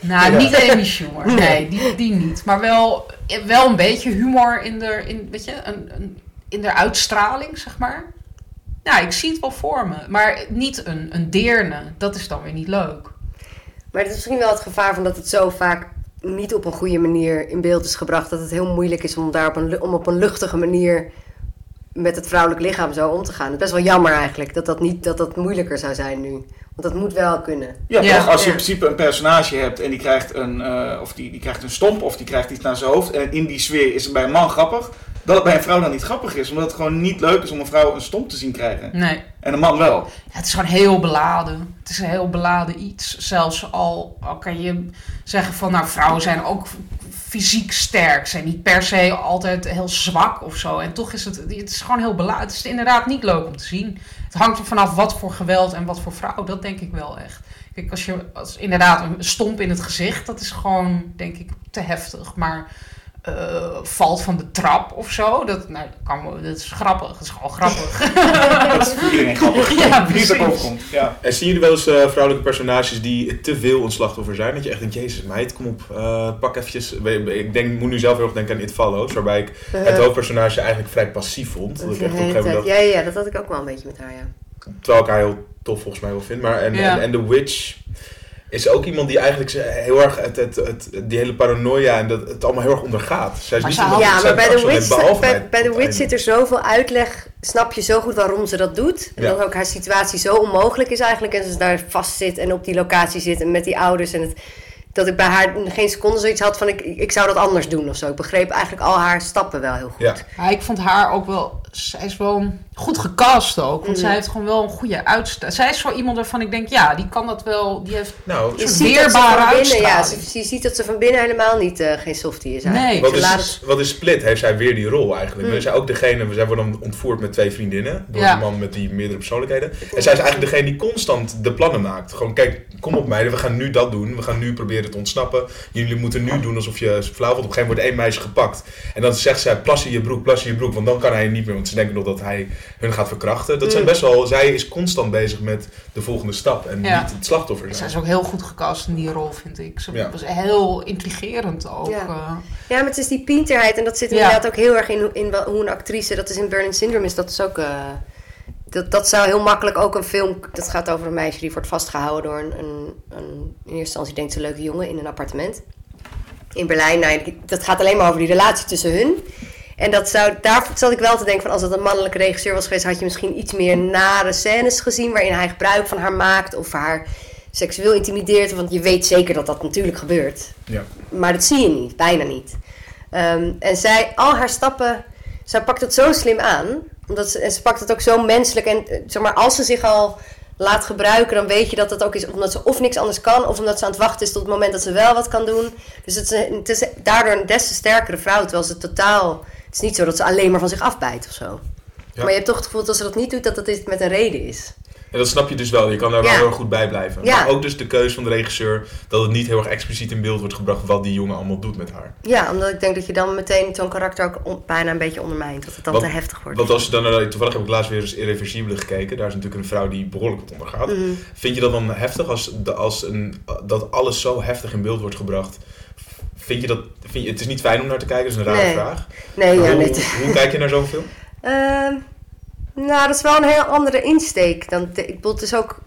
Nou, Ja. niet Amy Schumer. Nee, die, die niet. Maar wel, wel een beetje humor in de, in, weet je, een, een, in de uitstraling, zeg maar. Nou, ik zie het wel voor me. Maar niet een, een deerne. Dat is dan weer niet leuk. Maar het is misschien wel het gevaar van dat het zo vaak niet op een goede manier in beeld is gebracht. Dat het heel moeilijk is om daar op een, om op een luchtige manier met het vrouwelijk lichaam zo om te gaan. Het is best wel jammer eigenlijk dat dat, niet, dat dat moeilijker zou zijn nu. Want dat moet wel kunnen. Ja, Ja. toch? Als je Ja. in principe een personage hebt en die krijgt een, eh, of die, die krijgt een stomp of die krijgt iets naar zijn hoofd. En in die sfeer is het bij een man grappig. Dat het bij een vrouw dan niet grappig is. Omdat het gewoon niet leuk is om een vrouw een stomp te zien krijgen. Nee. En een man wel. Ja, het is gewoon heel beladen. Het is een heel beladen iets. Zelfs al, al kan je zeggen van, nou, vrouwen zijn ook fysiek sterk. Zijn niet per se altijd heel zwak of zo. En toch is het, het is gewoon heel beladen. Het is inderdaad niet leuk om te zien. Het hangt er vanaf wat voor geweld en wat voor vrouw. Dat denk ik wel echt. Kijk, als je als inderdaad een stomp in het gezicht, dat is gewoon, denk ik, te heftig. Maar eh, valt van de trap of zo, dat, nou, dat kan, dat is grappig. Dat is gewoon grappig. Dat is grappig. Ja, precies. overkomt. Ja. En zien jullie wel eens eh, vrouwelijke personages die te veel een slachtoffer zijn? Dat je echt denkt, jezus meid, kom op, eh, pak eventjes... Ik denk, moet nu zelf heel erg denken aan It Follows, waarbij ik het hoofdpersonage eigenlijk vrij passief vond. Dat ik echt op een gegeven moment dacht, ja, ja, dat had ik ook wel een beetje met haar, ja. terwijl ik haar heel tof volgens mij wel vind. Maar en, Ja. en, en The Witch is ook iemand die eigenlijk heel erg het, het, het, die hele paranoia en dat het allemaal heel erg ondergaat. Zij is Maar niet Ja, maar bij absoluut Witch, bij, bij het Witch zit er zoveel uitleg. Snap je zo goed waarom ze dat doet. En Ja. dat ook haar situatie zo onmogelijk is eigenlijk. En ze daar vast zit en op die locatie zit en met die ouders. En het, dat ik bij haar geen seconde zoiets had van ik, ik zou dat anders doen of zo. Ik begreep eigenlijk al haar stappen wel heel goed. Ja. Ja, ik vond haar ook wel. Zij is wel goed gecast ook. Want Mhm. zij heeft gewoon wel een goede uitstraling. Zij is zo iemand waarvan ik denk, ja, die kan dat wel. Die heeft. Nou, Je soort ziet, dat ze weerbare van binnen, ja, uitstraling. ze- je ziet dat ze van binnen helemaal niet eh, geen softie is eigenlijk. Nee. Wat is, wat is Split? Heeft zij weer die rol eigenlijk? Hmm. Zij ook degene, zij worden dan ontvoerd met twee vriendinnen. Door Ja. een man met die meerdere persoonlijkheden. En zij is eigenlijk degene die constant de plannen maakt. Gewoon, kijk, kom op meiden, we gaan nu dat doen. We gaan nu proberen te ontsnappen. Jullie moeten nu doen alsof je flauw wordt. Op een gegeven moment wordt één meisje gepakt. En dan zegt zij, plas in je broek, plas in je broek. Want dan kan hij niet meer, want ze denken nog dat hij hun gaat verkrachten. Dat zijn Hmm. best wel, zij is constant bezig met de volgende stap. En Ja. niet het slachtoffer Zij zijn. is ook heel goed gecast in die rol, vind ik. Ze Ja. was heel intrigerend ook. Ja. eh. Ja, maar het is die pinterheid en dat zit Ja. inderdaad ook heel erg in, hoe- in hoe een actrice, dat is in Berlin Syndrome, is dat is ook, eh, dat, dat zou heel makkelijk ook een film, dat gaat over een meisje die wordt vastgehouden door een, een, een in eerste instantie denkt ze een leuke jongen in een appartement. In Berlijn, nou, dat gaat alleen maar over die relatie tussen hun. En dat zou, daar zat ik wel te denken van als het een mannelijke regisseur was geweest, had je misschien iets meer nare scènes gezien waarin hij gebruik van haar maakt of haar seksueel intimideert. Want je weet zeker dat dat natuurlijk gebeurt. Ja. Maar dat zie je niet, bijna niet. Ehm, en zij, al haar stappen, zij pakt het zo slim aan. Omdat ze, en ze pakt het ook zo menselijk. En eh, zeg maar, als ze zich al laat gebruiken, dan weet je dat het ook is omdat ze of niks anders kan, of omdat ze aan het wachten is tot het moment dat ze wel wat kan doen. Dus het is, het is daardoor een des te sterkere vrouw. Terwijl ze totaal. Het is niet zo dat ze alleen maar van zich afbijt of zo. Ja. Maar je hebt toch het gevoel dat als ze dat niet doet, dat dat met een reden is. En dat snap je dus wel. Je kan daar wel heel erg goed bij blijven. Ja. Maar ook dus de keuze van de regisseur dat het niet heel erg expliciet in beeld wordt gebracht wat die jongen allemaal doet met haar. Ja, omdat ik denk dat je dan meteen zo'n karakter ook on- bijna een beetje ondermijnt. Dat het dan Wat- te heftig wordt. Want als je dan naar, toevallig heb ik laatst weer eens Irreversibele gekeken. Daar is natuurlijk een vrouw die behoorlijk wat ondergaat. Mhm. Vind je dat dan heftig als, de- als een, dat alles zo heftig in beeld wordt gebracht? Vind je dat, vind je, het is niet fijn om naar te kijken, dat is een rare Nee. vraag. Nee, Maar ja, hoe, nee. hoe kijk je naar zo'n film? Ehm, nou, dat is wel een heel andere insteek. Dan, ik bedoel, het is ook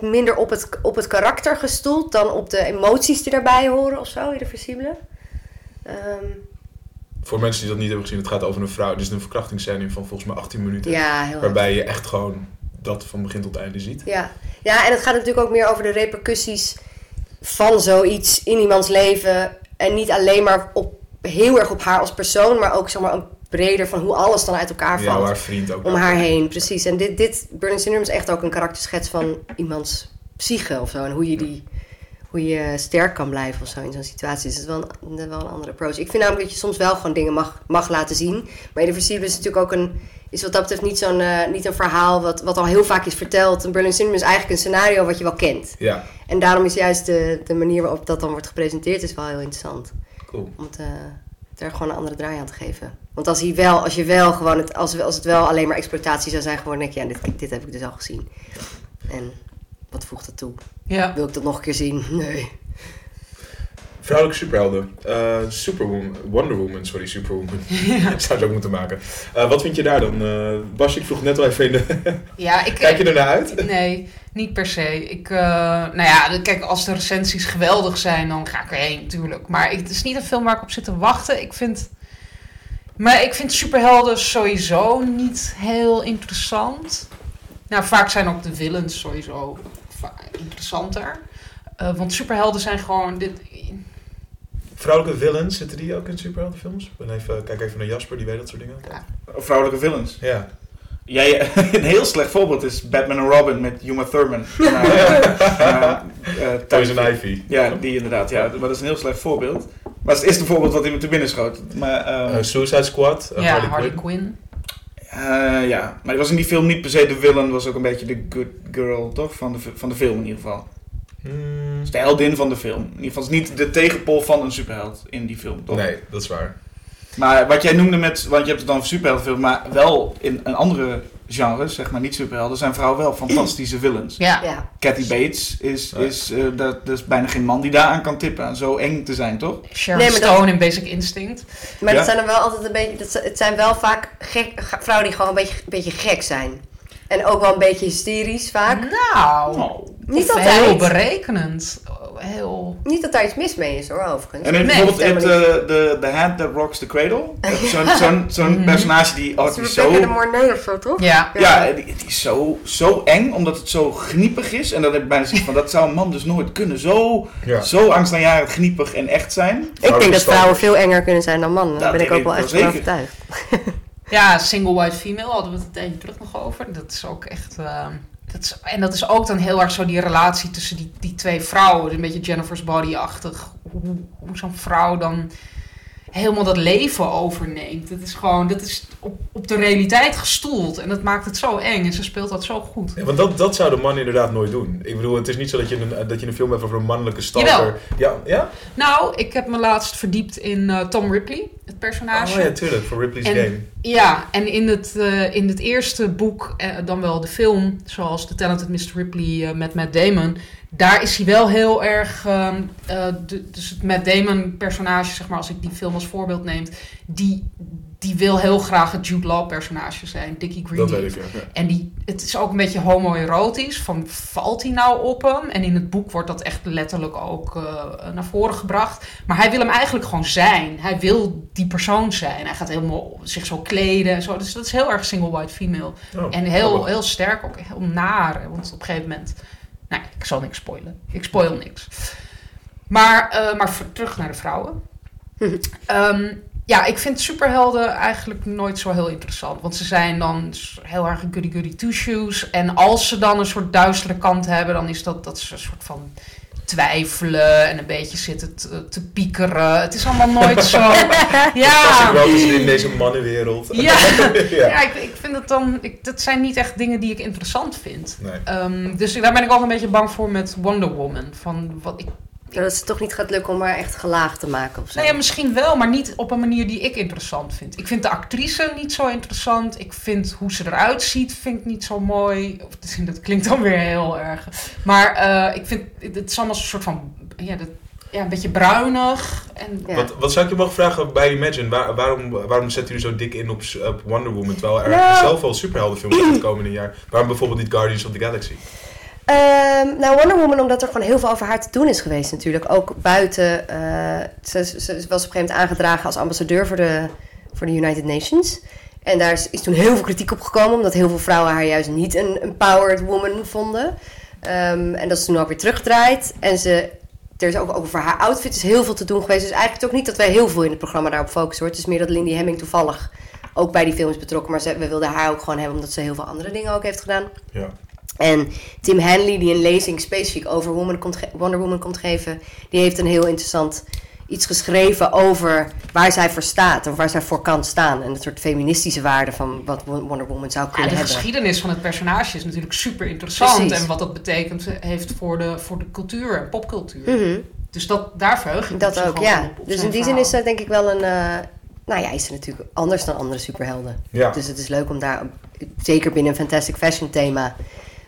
minder op het, op het karakter gestoeld dan op de emoties die daarbij horen of zo, irreversibele. Ehm voor mensen die dat niet hebben gezien, het gaat over een vrouw. Het is een verkrachtingsscène van volgens mij 18 minuten. Ja. Waarbij je echt gewoon dat van begin tot einde ziet. Ja. ja, en het gaat natuurlijk ook meer over de repercussies van zoiets in iemands leven. En niet alleen maar op, heel erg op haar als persoon, maar ook zeg maar, een breder van hoe alles dan uit elkaar Ja, valt. haar vriend ook. om haar heen, precies. En dit, dit Burning Syndrome is echt ook een karakterschets van iemands psyche of zo. En hoe je, die, hoe je sterk kan blijven of zo in zo'n situatie. Dus het is wel een, wel een andere approach. Ik vind namelijk dat je soms wel gewoon dingen mag, mag laten zien. Maar Irreversibele is natuurlijk ook een... Is wat dat betreft niet, zo'n, eh, niet een verhaal wat, wat al heel vaak is verteld. Een Burning Syndrome is eigenlijk een scenario wat je wel kent. Ja, En daarom is juist de, de manier waarop dat dan wordt gepresenteerd is wel heel interessant. cool. Om er gewoon een andere draai aan te geven. Want als, hij wel, als je wel gewoon het, als, als het wel alleen maar exploitatie zou zijn, gewoon denk je, ja, dit, dit heb ik dus al gezien. En wat voegt dat toe? Ja. Wil ik dat nog een keer zien? Nee. Vrouwelijke superhelden. Eh, Superwoman. Wonder Woman, sorry, Superwoman. Zou het ook moeten maken. Eh, wat vind je daar dan? Eh Bas, ik vroeg net al even in de... Ja, ik, Kijk je er naar uit? Nee, niet per se. Ik, nou ja, kijk, als de recensies geweldig zijn, dan ga ik erheen natuurlijk. Maar ik, het is niet een film waar ik op zit te wachten. Ik vind, maar ik vind superhelden sowieso niet heel interessant. Nou, vaak zijn ook de villains sowieso interessanter. Want superhelden zijn gewoon dit. Vrouwelijke villains, zitten die ook in superheldenfilms? Ik Ben even, kijk even naar Jasper, die weet dat soort dingen. Of vrouwelijke villains. Ja. Jij, een heel slecht voorbeeld is Batman en Robin met Uma Thurman. Nou, eh, eh, Poison Ivy. Ja, die inderdaad. Ja, maar dat is een heel slecht voorbeeld. Maar het is het eerste voorbeeld wat in me te binnen schoot. Maar, ehm, Eh, Suicide Squad. eh, ja, Harley Harley Quinn. Quinn. eh, ja, maar die was in die film niet per se de villain. Was ook een beetje de good girl, toch? Van de, van de film in ieder geval. Hmm, Dus de heldin van de film. In ieder geval is niet de tegenpol van een superheld in die film, toch? Nee, dat is waar. Maar wat jij noemde met, want je hebt het dan over superheldenfilm, maar wel in een andere genre, zeg maar niet superhelden, zijn vrouwen wel fantastische villains. Ja. Ja. Kathy Bates is, is uh, dat, dat is bijna geen man die daaraan kan tippen. aan Zo eng te zijn, toch? Sharon Nee, dat- Stone in Basic Instinct. Maar Ja. dat zijn er wel altijd een beetje. Dat, het zijn wel vaak gek, vrouwen die gewoon een beetje, een beetje gek zijn. En ook wel een beetje hysterisch vaak. Nou, Niet of altijd. heel berekenend. Oh, Heel... Niet dat daar iets mis mee is hoor, overigens. En Nee, bijvoorbeeld in helemaal de, de, The Hand That Rocks the Cradle. Zo'n zo'n zo'n Mhm. personage die, oh, Dat die is is Rebecca de zo... Mornay of zo, toch? Ja. Ja, die, die is zo, zo eng, omdat het zo gniepig is. En dan heb ik bijna zoiets van, dat zou een man dus nooit kunnen. Zo, Ja. zo angstaanjagend gniepig en echt zijn. Ik denk dat vrouwen veel enger kunnen zijn dan mannen. Daar ben ik ook wel echt wel van overtuigd. Ja, single white female hadden we het een tijdje terug nog over. Dat is ook echt. eh, dat is, en dat is ook dan heel erg zo die relatie tussen die, die twee vrouwen. Een beetje Jennifer's Body-achtig. Hoe, hoe zo'n vrouw dan helemaal dat leven overneemt. Dat is gewoon, dat is op, op de realiteit gestoeld. En dat maakt het zo eng. En ze speelt dat zo goed. Ja, want dat, dat zou de man inderdaad nooit doen. Ik bedoel, het is niet zo dat je een, dat je een film hebt over een mannelijke stalker. Ja, ja? Nou, ik heb me laatst verdiept in eh, Tom Ripley, het personage. Oh ja, tuurlijk, voor Ripley's En- Game. Ja, en in het, eh, in het eerste boek, eh, dan wel de film, zoals The Talented Mr. Ripley eh, met Matt Damon, daar is hij wel heel erg. ehm, eh, dus het Matt Damon personage, zeg maar, als ik die film als voorbeeld neem, die, die wil heel graag het Jude Law personage zijn, Dickie Dat Greenleaf. weet ik, ja. En die, het is ook een beetje homoerotisch. Van valt hij nou op hem? En in het boek wordt dat echt letterlijk ook eh, naar voren gebracht. Maar hij wil hem eigenlijk gewoon zijn. Hij wil die persoon zijn. Hij gaat helemaal zich zo kleden en zo. Dus dat is heel erg single white female. Oh, En heel, heel sterk, ook heel naar. Want op een gegeven moment... Nou, ik zal niks spoilen. Ik spoil niks. Maar, eh, maar terug naar de vrouwen. Ehm, ja, ik vind superhelden eigenlijk nooit zo heel interessant. Want ze zijn dan heel erg goody goody two shoes. En als ze dan een soort duistere kant hebben, dan is dat dat ze een soort van twijfelen en een beetje zitten te, te piekeren. Het is allemaal nooit zo. Ja. wel dus in deze mannenwereld. Ja, ja. ja ik, ik vind het dan. Ik, dat zijn niet echt dingen die ik interessant vind. Nee. Ehm, dus daar ben ik ook een beetje bang voor met Wonder Woman. Van wat ik, Dat het toch niet gaat lukken om haar echt gelaagd te maken of zo. nou ja, misschien wel, maar niet op een manier die ik interessant vind. Ik vind de actrice niet zo interessant. Ik vind hoe ze eruit ziet, vind ik niet zo mooi. Of, dat klinkt dan weer heel erg. Maar eh, ik vind het is allemaal een soort van. Ja, dat, ja, een beetje bruinig. En, Ja. Wat, wat zou ik je mogen vragen bij Imagine? Waar, waarom, waarom zetten jullie zo dik in op, op Wonder Woman? Terwijl er Nou. zelf wel superheldenfilms uit het komende jaar. Waarom bijvoorbeeld niet Guardians of the Galaxy? Ehm, nou, Wonder Woman, omdat er gewoon heel veel over haar te doen is geweest natuurlijk. Ook buiten. eh, ze, was op een gegeven moment aangedragen als ambassadeur voor de, voor de United Nations. En daar is, is toen heel veel kritiek op gekomen, omdat heel veel vrouwen haar juist niet een empowered woman vonden. Ehm, en dat is toen ook weer teruggedraaid. En ze, er is ook over haar outfit is heel veel te doen geweest. Dus eigenlijk ook niet dat wij heel veel in het programma daarop focussen. Hoor. Het is meer dat Lindy Hemming toevallig ook bij die film is betrokken. Maar ze, we wilden haar ook gewoon hebben, omdat ze heel veel andere dingen ook heeft gedaan. Ja. En Tim Hanley, die een lezing specifiek over Woman komt Wonder Woman komt geven, die heeft een heel interessant iets geschreven over waar zij voor staat of waar zij voor kan staan. En het soort feministische waarde van wat Wo- Wonder Woman zou Ja, kunnen de hebben. geschiedenis van het personage is natuurlijk super interessant. Precies. En wat dat betekent heeft voor de, voor de cultuur en popcultuur. Mhm, Dus dat, daar verheug ik Dat zich ook, ja. op, op Dus in die zin is dat denk ik wel een... eh, nou ja, is ze natuurlijk anders dan andere superhelden. Ja. Dus het is leuk om daar, zeker binnen een Fantastic Fashion thema,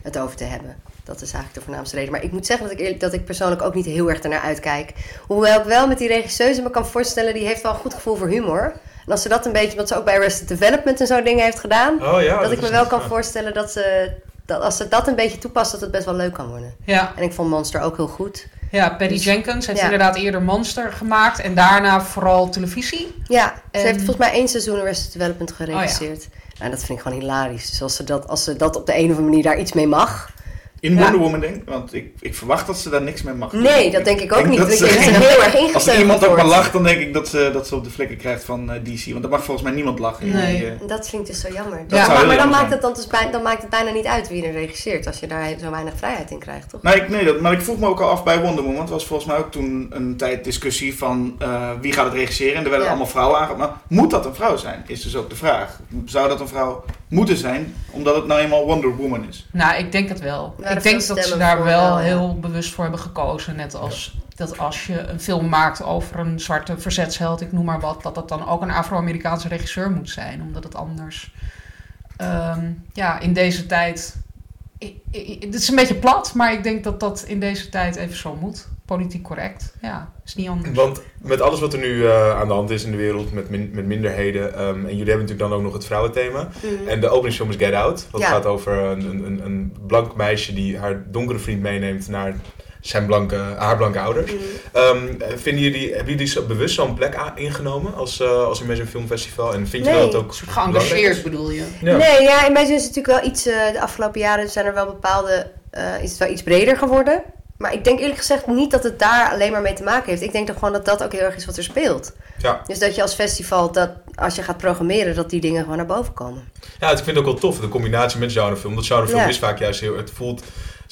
het over te hebben. Dat is eigenlijk de voornaamste reden. Maar ik moet zeggen dat ik, eerlijk- dat ik persoonlijk ook niet heel erg ernaar uitkijk. Hoewel ik wel met die regisseuse me kan voorstellen, die heeft wel een goed gevoel voor humor. En als ze dat een beetje, wat ze ook bij Arrested Development en zo dingen heeft gedaan, Oh ja. dat ik me wel kan voorstellen dat ze, dat als ze dat een beetje toepast, dat het best wel leuk kan worden. Ja, En ik vond Monster ook heel goed. ja, Patty Dus- Jenkins heeft ja. inderdaad eerder Monster gemaakt. En daarna vooral televisie. Ja, ze En- heeft volgens mij één seizoen Arrested Development Oh geregisseerd. En dat vind ik gewoon hilarisch. Dus als ze, dat, als ze dat op de een of andere manier daar iets mee mag. In Ja. Wonder Woman denk ik, want ik, ik verwacht dat ze daar niks mee mag doen. Nee, dat denk ik ook denk niet. dat Ik ze- denk dat ze heel erg ingesteld Als er iemand ook maar lacht, dan denk ik dat ze, dat ze op de vlekken krijgt van eh, DC. Want er mag volgens mij niemand lachen. Nee. die, eh, En dat vind ik dus zo jammer. Dat Ja. zou maar dan, jammer maakt het dan, dus bij, dan maakt het bijna niet uit wie er regisseert. Als je daar zo weinig vrijheid in krijgt, toch? Nou, ik, nee, dat, maar ik vroeg me ook al af bij Wonder Woman. Want er was volgens mij ook toen een tijd discussie van eh, wie gaat het regisseren. En er werden Ja. allemaal vrouwen aangehaald. Maar moet dat een vrouw zijn? Is dus ook de vraag. Zou dat een vrouw moeten zijn, omdat het nou eenmaal Wonder Woman is? Nou, ik denk het wel. Ja, ik denk dat ze daar wel wel, ja. heel bewust voor hebben gekozen. Net als dat als je een film maakt over een zwarte verzetsheld, ik noem maar wat, dat dat dan ook een Afro-Amerikaanse regisseur moet zijn. Omdat het anders, ehm, ja, in deze tijd. Het is een beetje plat, maar ik denk dat dat in deze tijd even zo moet. Politiek correct. Ja, is niet anders. Want met alles wat er nu eh, aan de hand is in de wereld, met, min- met minderheden, ehm, en jullie hebben natuurlijk dan ook nog het vrouwenthema. Mhm. En de openingsfilm is Get Out. Dat Ja. gaat over een, een, een, een blank meisje die haar donkere vriend meeneemt naar zijn blanke, haar blanke ouders. Mhm. Ehm, vinden jullie, hebben jullie zo bewust zo'n plek a- ingenomen als, eh als Imagine Film Festival? En vind je Nee. dat ook geëngageerd bedoel je? Ja. Nee, ja, zin is het natuurlijk wel iets... eh, de afgelopen jaren zijn er wel bepaalde... eh, is het wel iets breder geworden. Maar ik denk eerlijk gezegd niet dat het daar alleen maar mee te maken heeft. Ik denk toch gewoon dat dat ook heel erg is wat er speelt. Ja. Dus dat je als festival, dat als je gaat programmeren, dat die dingen gewoon naar boven komen. Ja, ik vind het ook wel tof, de combinatie met genrefilm. Dat genrefilm Ja. is vaak juist heel... Het voelt...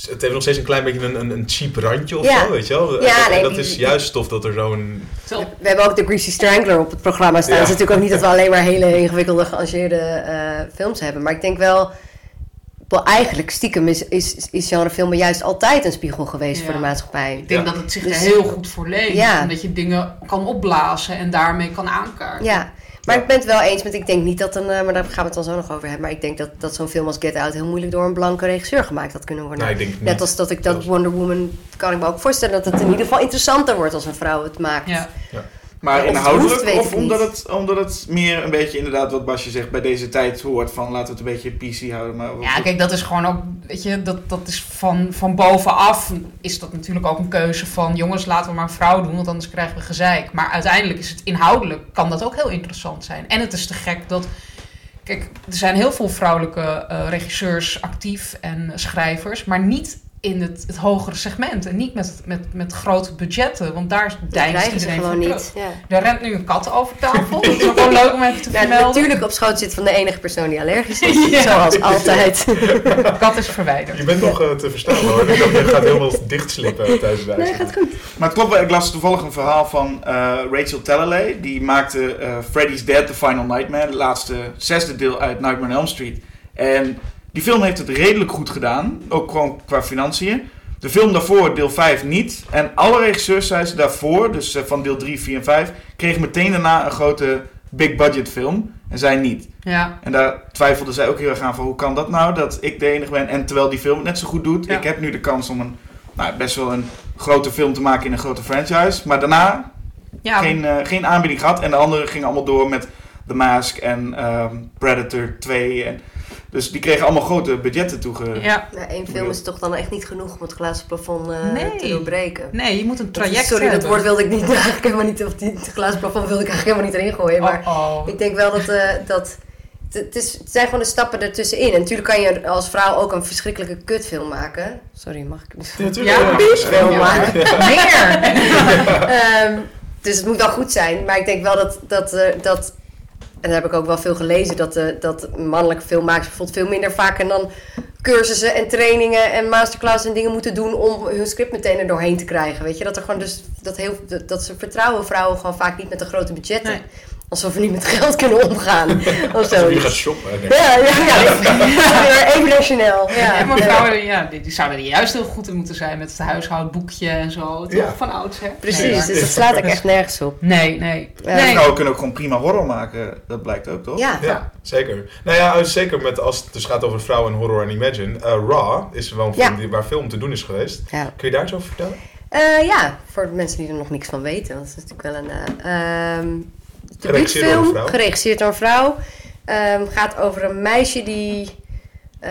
Het heeft nog steeds een klein beetje een, een, een cheap randje of Ja. zo, weet je wel? Ja, En nee, dat is juist tof dat er zo'n... We hebben ook de Greasy Strangler op het programma staan. Ja. Het is natuurlijk ook niet dat we alleen maar hele ingewikkelde, gearrangeerde eh, films hebben. Maar ik denk wel, wel eigenlijk stiekem is, is, is genrefilmen juist altijd een spiegel geweest Ja. voor de maatschappij. Ik denk Ja. dat het zich Dus- er heel goed voor leent. Ja. En dat je dingen kan opblazen en daarmee kan aankaarten. Ja, maar ik ben het wel eens met, ik denk niet dat een, eh, maar daar gaan we het dan zo nog over hebben. Maar ik denk dat, dat zo'n film als Get Out heel moeilijk door een blanke regisseur gemaakt had kunnen worden. Ik denk het Net niet. als dat ik dat Wonder Woman, kan ik me ook voorstellen dat het in ieder geval interessanter wordt als een vrouw het maakt. Ja. Maar inhoudelijk hoeft, of omdat niet. het, omdat het meer een beetje inderdaad wat Basje zegt bij deze tijd hoort van laten we het een beetje PC houden. Maar Ja, kijk, dat is gewoon ook, weet je, dat, dat is van, van bovenaf is dat natuurlijk ook een keuze van, jongens, laten we maar een vrouw doen, want anders krijgen we gezeik. Maar uiteindelijk is het inhoudelijk, kan dat ook heel interessant zijn. En het is te gek dat, kijk, er zijn heel veel vrouwelijke eh, regisseurs actief en schrijvers, maar niet in het, het hogere segment en niet met, met, met grote budgetten, want daar deinst ze iedereen gewoon voor niet. Ja. Er rent nu een kat over tafel, dat is ook wel leuk om even te Nou, vermelden. natuurlijk op schoot zit van de enige persoon die allergisch is. Ja. Zoals altijd. De kat is verwijderd. Je bent nog eh, te verstaan hoor. Je gaat helemaal dichtslippen tijdens de Nee, gaat goed. Maar het klopt ik las toevallig een verhaal van eh, Rachel Talalay. Die maakte eh, Freddy's Dead, The Final Nightmare, het laatste zesde deel uit Nightmare on Elm Street. En die film heeft het redelijk goed gedaan, ook gewoon qua financiën. De film daarvoor, deel 5, niet. En alle regisseurs, zei ze daarvoor, dus eh, van deel 3, 4 en 5, kregen meteen daarna een grote big budget film. En zij niet. Ja, En daar twijfelde zij ook heel erg aan van hoe kan dat nou, dat ik de enige ben. En terwijl die film het net zo goed doet. Ja. Ik heb nu de kans om een, nou, best wel een grote film te maken in een grote franchise. Maar daarna ja geen, eh, geen aanbieding gehad. En de anderen gingen allemaal door met The Mask en ehm, Predator 2. En Dus die kregen allemaal grote budgetten toege... Ja. Nou, één film is toch dan echt niet genoeg om het glazen plafond eh, Nee. te doorbreken. Nee, je moet een Dat traject Sorry, dat woord wilde ik niet eigenlijk helemaal niet, of die, het glazen plafond wilde ik eigenlijk helemaal niet erin gooien. Maar Oh, oh. ik denk wel dat, eh, dat het, is, het zijn gewoon de stappen ertussenin. En natuurlijk kan je als vrouw ook een verschrikkelijke kutfilm maken. Sorry, mag ik niet? natuurlijk. Ja, Ja. maken. Meer! Ehm, dus het moet wel goed zijn. Maar ik denk wel dat, dat, eh, dat en daar heb ik ook wel veel gelezen, dat, eh, dat mannelijke filmmakers bijvoorbeeld veel minder vaak en dan cursussen en trainingen en masterclasses en dingen moeten doen om hun script meteen er doorheen te krijgen. Weet je, dat er gewoon dus dat heel dat, ze vertrouwen vrouwen gewoon vaak niet met de grote budgetten. Alsof we niet met geld kunnen omgaan. of Als zo. je gaat shoppen. Nee. Ja, ja, ja. Even naar Chanel. Ja, Ja, maar Ja. vrouwen ja, die, die zouden er juist heel goed in moeten zijn met het huishoudboekje en zo. Toch Ja. van oudsher. Precies, Nee, dus dat slaat ik echt nergens op. Nee, nee. Ja. nee. Vrouwen kunnen ook gewoon prima horror maken. Dat blijkt ook, toch? Ja. Ja, zeker. Nou ja, zeker met, als het dus gaat over vrouwen en horror en imagine. eh, Raw is wel een film Ja. die, waar veel om te doen is geweest. Ja. Kun je daar iets over vertellen? Eh, ja, voor de mensen die er nog niks van weten. Want het is natuurlijk wel een eh ehm debuutfilm, geregisseerd door een vrouw. Ehm, gaat over een meisje die, eh,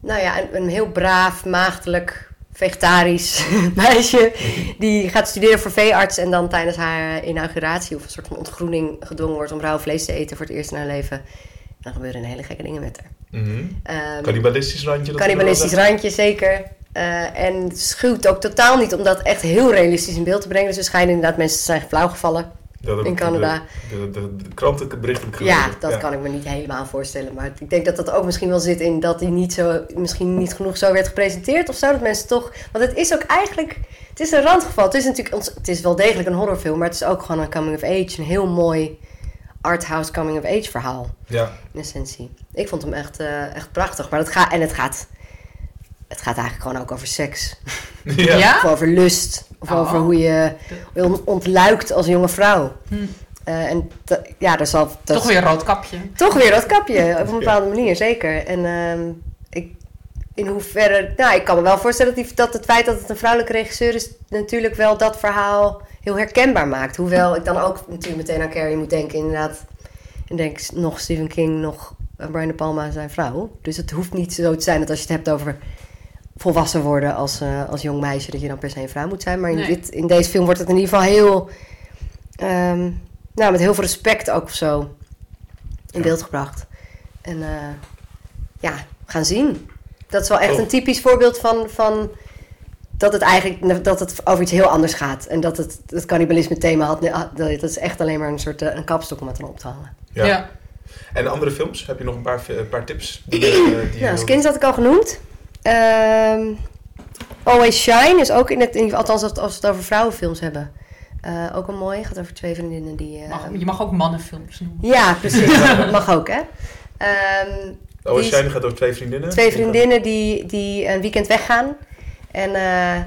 nou ja, een, een heel braaf, maagdelijk, vegetarisch meisje. Die gaat studeren voor veearts en dan tijdens haar inauguratie of een soort van ontgroening gedwongen wordt om rauw vlees te eten voor het eerst in haar leven. Dan gebeuren hele gekke dingen met haar. Ehm, Cannibalistisch randje? Cannibalistisch randje, zeker. Eh, en schuwt ook totaal niet om dat echt heel realistisch in beeld te brengen. Dus er schijnen inderdaad mensen te zijn flauwgevallen. Dat in Canada. De, de, de, krantenbericht Ja, dat kan ik me niet helemaal voorstellen. Maar ik denk dat dat ook misschien wel zit in dat hij niet zo, misschien niet genoeg zo werd gepresenteerd of zo. Dat mensen toch. Want het is ook eigenlijk. Het is een randgeval. Het is natuurlijk. Het is wel degelijk een horrorfilm, maar het is ook gewoon een coming of age. Een heel mooi arthouse coming of age verhaal. Ja. in essentie. Ik vond hem echt, eh, echt prachtig. Maar het gaat, en het gaat, het gaat eigenlijk gewoon ook over seks. ja. Ja? Of over lust. Of Oh. over hoe je ontluikt als jonge vrouw. Hm. Eh, en ja, daar zal... Dat, Toch weer een rood kapje. Toch weer dat kapje, op een bepaalde manier, zeker. En ehm, ik, in hoeverre... Nou, ik kan me wel voorstellen dat, die, dat het feit dat het een vrouwelijke regisseur is... natuurlijk wel dat verhaal heel herkenbaar maakt. Hoewel ik dan ook natuurlijk meteen aan Carrie moet denken, inderdaad. En denk nog Stephen King, nog Brian De Palma zijn vrouw. Dus het hoeft niet zo te zijn dat als je het hebt over volwassen worden als, eh, als jong meisje... dat je dan per se een vrouw moet zijn. Maar in, Nee. dit, in deze film wordt het in ieder geval heel... ehm, nou, met heel veel respect ook of zo in Ja. beeld gebracht. En eh, ja, gaan zien. Dat is wel echt Cool. een typisch voorbeeld van, van dat het eigenlijk dat het over iets heel anders gaat. En dat het het cannibalisme thema had. Dat is echt alleen maar een soort eh, een kapstok om het dan op te hangen. Ja. Ja. En andere films? Heb je nog een paar, een paar tips? Die, Ja, Skins had ik al genoemd. Ehm, Always Shine is ook in het, in, althans als, als we het over vrouwenfilms hebben. Eh, ook een mooie. Gaat over twee vriendinnen die. eh, Mag, je mag ook mannenfilms noemen. ja, precies. dat mag ook, hè? Ehm, is- Shine gaat over twee vriendinnen? Twee vriendinnen die, die een weekend weggaan. En eh,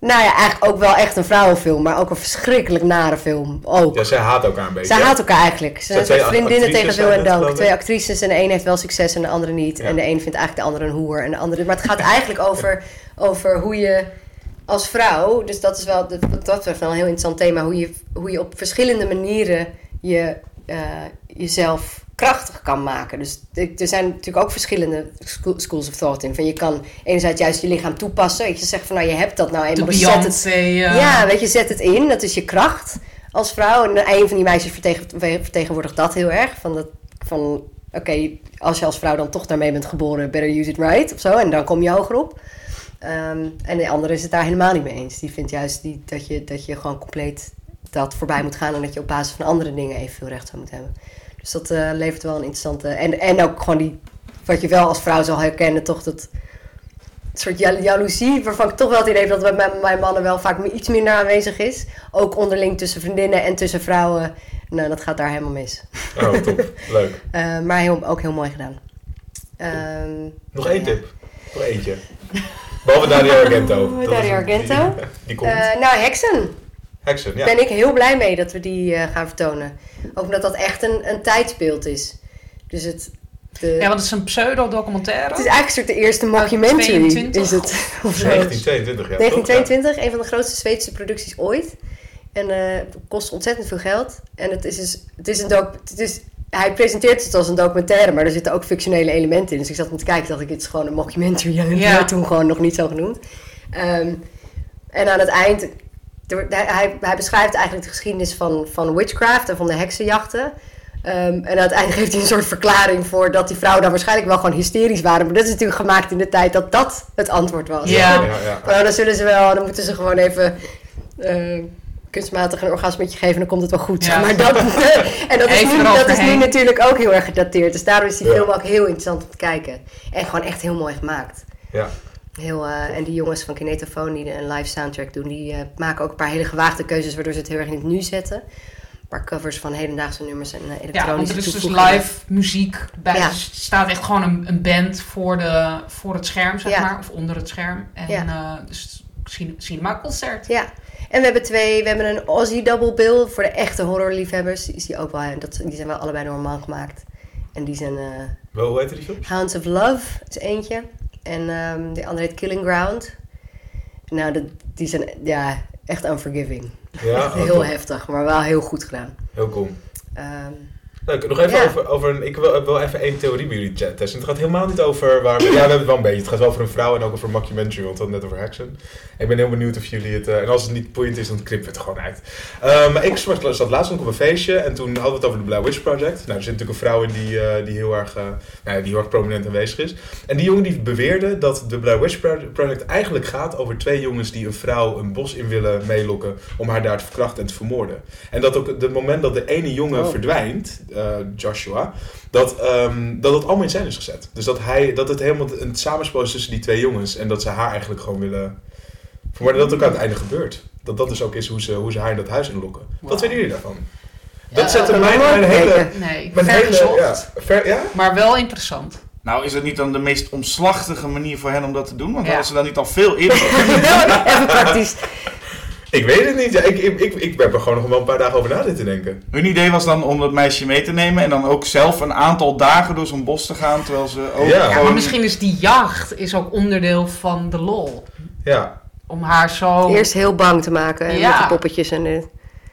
nou ja, eigenlijk ook wel echt een vrouwenfilm, maar ook een verschrikkelijk nare film. Ook. Ja, zij haat elkaar een beetje. Zij haat elkaar eigenlijk. Ze Zijn vriendinnen tegen wil en dank. Twee actrices en de een heeft wel succes en de andere niet. Ja. En de een vindt eigenlijk de andere een hoer en de andere... Maar het gaat eigenlijk over, over hoe je als vrouw... Dus dat is wel, dat, dat wel een heel interessant thema. Hoe je, hoe je op verschillende manieren je, eh, jezelf krachtig kan maken. Dus er zijn natuurlijk ook verschillende school- schools of thought in. Van je kan enerzijds juist je lichaam toepassen. Je zegt van nou je hebt dat nou eenmaal. dus zet het ja, weet je, zet het in. Dat is je kracht als vrouw. En een van die meisjes vertegen, vertegenwoordigt dat heel erg. Van, dat, van oké, als je als vrouw dan toch daarmee bent geboren, better use it right of zo. En dan kom je hoger op. Ehm, en de andere is het daar helemaal niet mee eens. Die vindt juist die, dat, je, dat je gewoon compleet dat voorbij moet gaan. En dat je op basis van andere dingen evenveel recht zou moeten hebben. Dus dat eh, levert wel een interessante... En, en ook gewoon die... Wat je wel als vrouw zal herkennen, toch dat soort jal- jaloezie, waarvan ik toch wel het idee heb dat bij mijn, mijn mannen wel vaak iets minder aanwezig is. Ook onderling tussen vriendinnen en tussen vrouwen. Nou, dat gaat daar helemaal mis. Oh, top. Leuk. Eh, maar heel, ook heel mooi gedaan. Ehm, Nog één ja. tip. Nog eentje. Behalve Dario Argento. Dario Argento. Die, die komt. eh, nou, Heksen. Heksen, ja. Ben ik heel blij mee dat we die eh, gaan vertonen. Ook omdat dat echt een, een tijdsbeeld is. Dus het... De, Ja, want het is een pseudo-documentaire. het is eigenlijk een soort de eerste mockumentary. 22 Is het, of zo. 1922, ja. toch? 1922, een van de grootste Zweedse producties ooit. En eh, het kost ontzettend veel geld. En het is, dus, het is een doc, het is hij presenteert het als een documentaire, maar er zitten ook fictionele elementen in. Dus ik zat om te kijken, dacht ik, het is gewoon een mockumentary. En Ja. werd toen gewoon nog niet zo genoemd. Ehm, en aan het eind, hij, hij beschrijft eigenlijk de geschiedenis van, van witchcraft en van de heksenjachten. Ehm, en eind geeft hij een soort verklaring voor dat die vrouwen daar waarschijnlijk wel gewoon hysterisch waren. Maar dat is natuurlijk gemaakt in de tijd dat dat het antwoord was. Ja. ja, ja. Nou, dan zullen ze wel, dan moeten ze gewoon even eh, kunstmatig een orgasmetje geven, dan komt het wel goed. Ja. Maar dat, en dat is, nu, dat is nu natuurlijk ook heel erg gedateerd. Dus daardoor is die Ja. film ook heel interessant om te kijken. En gewoon echt heel mooi gemaakt. Ja. Heel, eh, en die jongens van Kinetophone die een live soundtrack doen, die eh, maken ook een paar hele gewaagde keuzes, waardoor ze het heel erg in het nu zetten. Een paar covers van hedendaagse nummers en eh, Ja, want elektronische er is dus live muziek bij. Ja. Er staat echt gewoon een, een band voor, de, voor het scherm, zeg Ja. maar. Of onder het scherm. En Ja. eh, dus cin- cinema-concert. Ja, en we hebben twee, we hebben een Aussie double bill voor de echte horrorliefhebbers. Die is die ook wel, dat, die zijn wel allebei door een man gemaakt. En die zijn eh, Wel, hoe heet die film? Hounds of Love is eentje. En ehm, de andere heet Killing Ground. Nou, dat, die zijn ja, echt unforgiving. Ja, Echt heel heftig, maar wel heel goed gedaan. Heel cool. Ehm, Leuk, nog even Ja. over, over een, ik wil, wil even één theorie bij jullie chat testen. Het gaat helemaal niet over waar we, ja we hebben het wel een beetje, het gaat wel over een vrouw en ook over een want we hadden het net over heksen. Ik ben heel benieuwd of jullie het, eh, en als het niet boeiend is, dan knippen we het gewoon uit. Maar ik zat laatst nog op een feestje en toen hadden we het over de Blair Witch Project. Nou, er zit natuurlijk een vrouw in die, eh, die, heel erg, eh, nou, die heel erg prominent aanwezig is. En die jongen die beweerde dat de Blair Witch Pro- Project eigenlijk gaat over twee jongens die een vrouw een bos in willen meelokken om haar daar te verkrachten en te vermoorden. En dat ook het moment dat de ene jongen Oh. verdwijnt, eh, Joshua, dat, ehm, dat het allemaal in scène is gezet. Dus dat, hij, dat het helemaal een samenspel is tussen die twee jongens en dat ze haar eigenlijk gewoon willen vermoorden. Dat het ook aan het einde gebeurt. Dat dat dus ook is hoe ze, hoe ze haar in dat huis inlokken. Wat vinden jullie daarvan? Dat Ja, zette dat mijn, mijn hele... gekeken. Nee, Mijn hele ja, ver, ja? Maar wel interessant. Nou, is het niet dan de meest omslachtige manier voor hen om dat te doen? Want Ja. hadden ze dan niet al veel eerder... Even praktisch. Ik weet het niet. Ja, ik, ik, ik, ik heb er gewoon nog wel een paar dagen over na zitten denken. Hun idee was dan om dat meisje mee te nemen en dan ook zelf een aantal dagen door zo'n bos te gaan, terwijl ze ook Ja. Ja, maar misschien is die jacht is ook onderdeel van de lol. Ja, Om haar zo... Eerst heel bang te maken en Ja. met die poppetjes en de...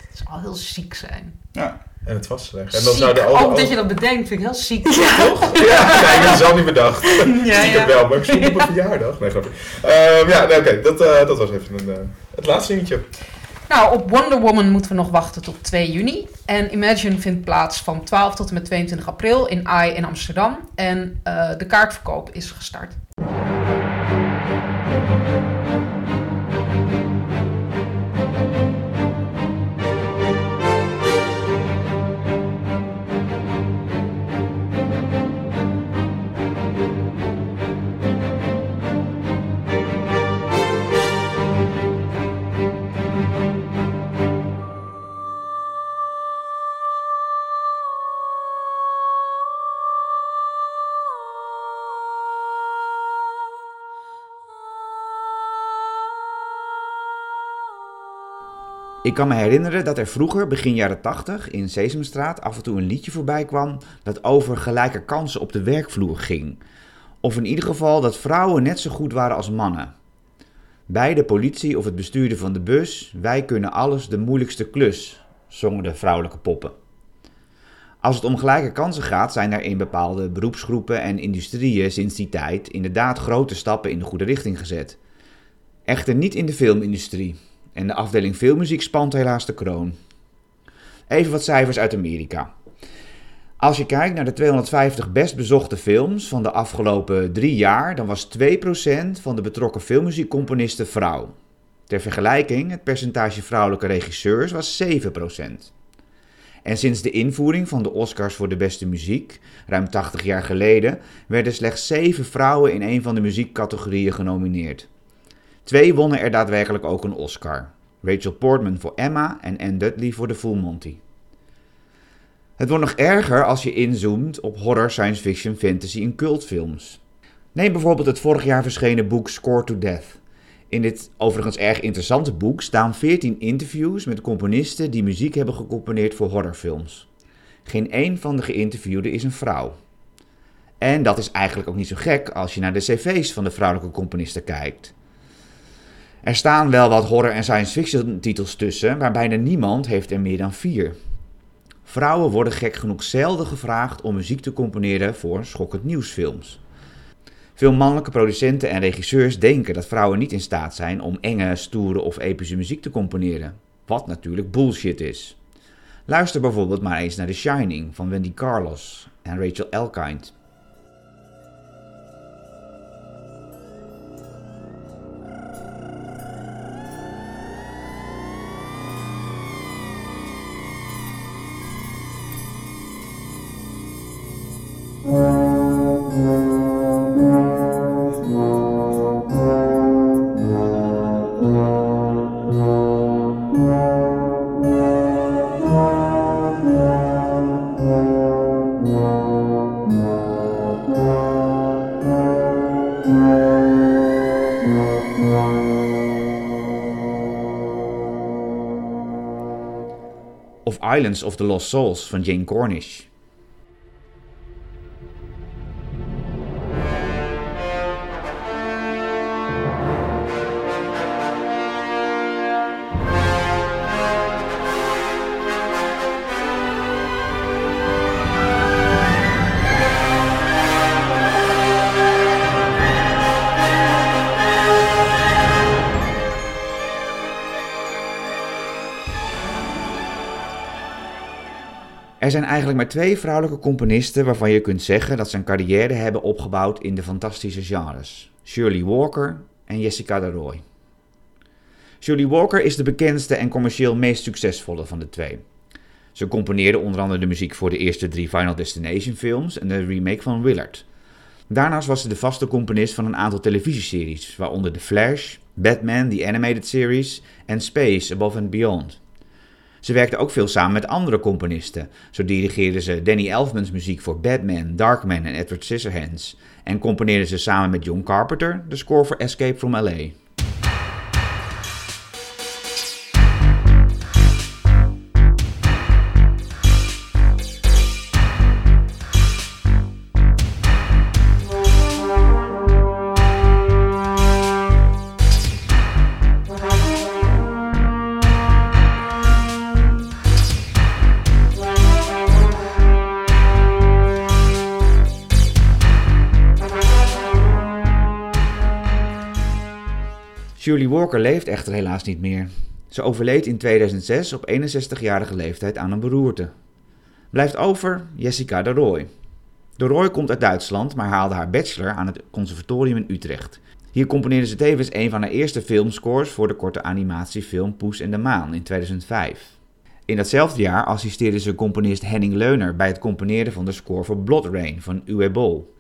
Het zou heel ziek zijn. Ja. en het vastleggen. En dan Ziek. zouden Ook dat je dat bedenkt, vind ik heel ziek. Toch? Ja, nee, ik heb het zelf niet bedacht. Ja, ik ja. heb wel, maar ik stond op een verjaardag. Nee, grapje. Ehm, ja, nee, oké. Dat, eh, dat was even een, eh, het laatste dingetje. Nou, op Wonder Woman moeten we nog wachten tot 2 juni. En Imagine vindt plaats van 12 tot en met 22 april in AI in Amsterdam. En eh, de kaartverkoop is gestart. Ik kan me herinneren dat er vroeger, begin jaren 80, in Sesamstraat af en toe een liedje voorbij kwam dat over gelijke kansen op de werkvloer ging. Of in ieder geval dat vrouwen net zo goed waren als mannen. Bij de politie of het bestuurder van de bus, wij kunnen alles de moeilijkste klus, zongen de vrouwelijke poppen. Als het om gelijke kansen gaat, zijn er in bepaalde beroepsgroepen en industrieën sinds die tijd inderdaad grote stappen in de goede richting gezet. Echter niet in de filmindustrie. En de afdeling filmmuziek spant helaas de kroon. Even wat cijfers uit Amerika. Als je kijkt naar de 250 best bezochte films van de afgelopen drie jaar, dan was 2% van de betrokken filmmuziekcomponisten vrouw. Ter vergelijking, het percentage vrouwelijke regisseurs was 7%. En sinds de invoering van de Oscars voor de beste muziek, ruim 80 jaar geleden, werden slechts 7 vrouwen in een van de muziekcategorieën genomineerd. Twee wonnen er daadwerkelijk ook een Oscar. Rachel Portman voor Emma en Anne Dudley voor The Full Monty. Het wordt nog erger als je inzoomt op horror, science fiction, fantasy en cultfilms. Neem bijvoorbeeld het vorig jaar verschenen boek Score to Death. In dit overigens erg interessante boek staan 14 interviews met componisten die muziek hebben gecomponeerd voor horrorfilms. Geen één van de geïnterviewden is een vrouw. En dat is eigenlijk ook niet zo gek als je naar de cv's van de vrouwelijke componisten kijkt. Er staan wel wat horror- en science fiction titels tussen, maar bijna niemand heeft er meer dan vier. Vrouwen worden gek genoeg zelden gevraagd om muziek te componeren voor schokkend nieuwsfilms. Veel mannelijke producenten en regisseurs denken dat vrouwen niet in staat zijn om enge, stoere of epische muziek te componeren. Wat natuurlijk bullshit is. Luister bijvoorbeeld maar eens naar The Shining van Wendy Carlos en Rachel Elkind. Islands of the Lost Souls van Jane Cornish. Zijn eigenlijk maar twee vrouwelijke componisten waarvan je kunt zeggen dat ze een carrière hebben opgebouwd in de fantastische genres: Shirley Walker en Jessica de Roy. Shirley Walker is de bekendste en commercieel meest succesvolle van de twee. Ze componeerde onder andere de muziek voor de eerste drie Final Destination films en de remake van Willard. Daarnaast was ze de vaste componist van een aantal televisieseries, waaronder The Flash, Batman The Animated Series en Space Above and Beyond. Ze werkte ook veel samen met andere componisten. Zo dirigeerde ze Danny Elfman's muziek voor Batman, Darkman en Edward Scissorhands. En componeerde ze samen met John Carpenter de score voor Escape from LA. Shirley Walker leeft echter helaas niet meer. Ze overleed in 2006 op 61-jarige leeftijd aan een beroerte. Blijft over Jessica de Roy. De Roy komt uit Duitsland, maar haalde haar bachelor aan het conservatorium in Utrecht. Hier componeerde ze tevens een van haar eerste filmscores voor de korte animatiefilm Poes en de Maan in 2005. In datzelfde jaar assisteerde ze componist Henning Leuner bij het componeren van de score voor Blood Rain van Uwe Bol.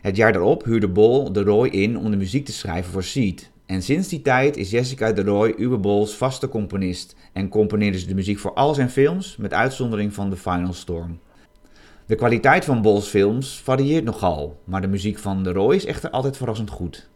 Het jaar daarop huurde Bol de Roy in om de muziek te schrijven voor Seed, en sinds die tijd is Jessica de Roy Uwe Bols vaste componist en componeerde ze de muziek voor al zijn films, met uitzondering van The Final Storm. De kwaliteit van Bols films varieert nogal, maar de muziek van de Roy is echter altijd verrassend goed.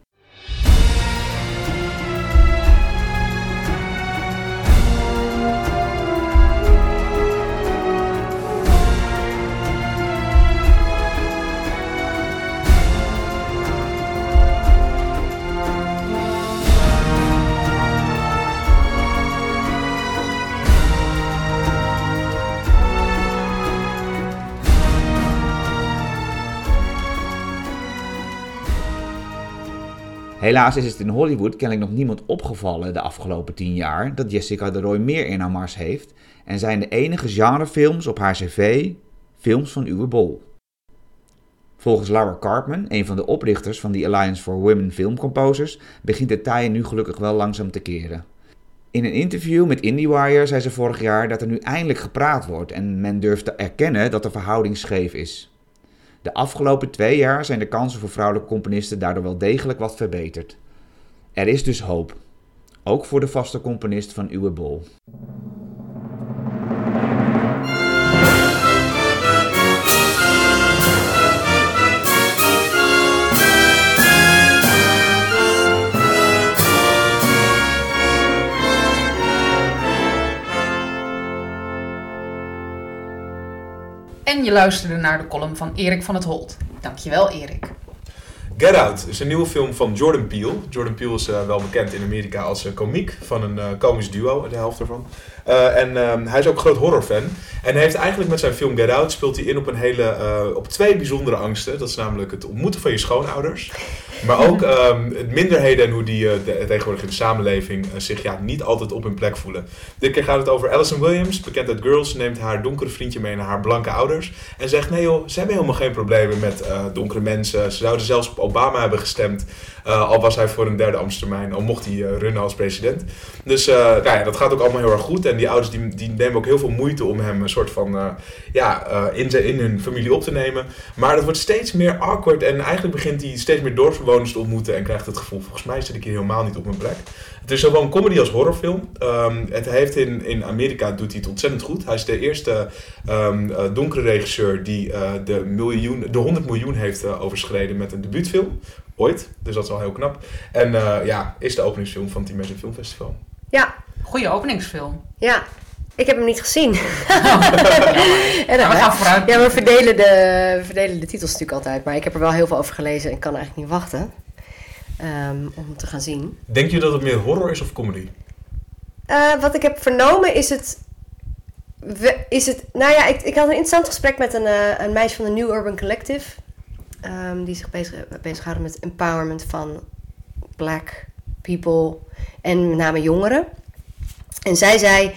Helaas is het in Hollywood kennelijk nog niemand opgevallen de afgelopen tien jaar dat Jessica de Roy meer in haar mars heeft en zijn de enige genrefilms op haar cv films van Uwe Bol. Volgens Laura Cartman, een van de oprichters van de Alliance for Women Film Composers, begint de taaien nu gelukkig wel langzaam te keren. In een interview met IndieWire zei ze vorig jaar dat er nu eindelijk gepraat wordt en men durft te erkennen dat de verhouding scheef is. De afgelopen twee jaar zijn de kansen voor vrouwelijke componisten daardoor wel degelijk wat verbeterd. Er is dus hoop. Ook voor de vaste componist van Uwe Bol. En je luisterde naar de column van Erik van het Holt. Dankjewel, Erik. Get Out is een nieuwe film van Jordan Peele. Jordan Peele is eh, wel bekend in Amerika als uh, komiek van een uh, komisch duo, de helft ervan. Uh, en um, hij is ook een groot horrorfan. En hij heeft eigenlijk met zijn film Get Out speelt hij in op een hele, uh, op twee bijzondere angsten. Dat is namelijk het ontmoeten van je schoonouders. Maar ook um, minderheden en hoe die uh, de, tegenwoordig in de samenleving zich ja, niet altijd op hun plek voelen. Dit keer gaat het over Alison Williams, bekend uit Girls, neemt haar donkere vriendje mee naar haar blanke ouders. En zegt nee joh, ze hebben helemaal geen problemen met donkere mensen. Ze zouden zelfs op Obama hebben gestemd. Uh, al was hij voor een derde ambtstermijn, al mocht hij uh, runnen als president. Dus uh, nou ja, dat gaat ook allemaal heel erg goed. En die ouders die, die nemen ook heel veel moeite om hem een soort van ja, in, zijn, in hun familie op te nemen. Maar dat wordt steeds meer awkward en eigenlijk begint hij steeds meer dorpsbewoners te ontmoeten en krijgt het gevoel, volgens mij zit ik hier helemaal niet op mijn plek. Het is zowel een comedy als horrorfilm. Um, het heeft in, in Amerika doet hij het ontzettend goed. Hij is de eerste um, uh, donkere regisseur die uh, de, miljoen, de 100 miljoen heeft uh, overschreden met een debuutfilm. Ooit. Dus dat is al heel knap. En ja, is de openingsfilm van het Team Film Festival. Ja. Goeie openingsfilm. Ja. Ik heb hem niet gezien. en dan, ja, we gaan vooruit. Ja, we verdelen, de, we verdelen de titels natuurlijk altijd. Maar ik heb er wel heel veel over gelezen en kan eigenlijk niet wachten. Um, om te gaan zien. Denk je dat het meer horror is of comedy? Uh, wat ik heb vernomen is het. Is het nou ja, ik, ik had een interessant gesprek met een, uh, een meisje van de New Urban Collective. Um, die zich bezig, bezighouden met empowerment van black people en met name jongeren. En zij zei: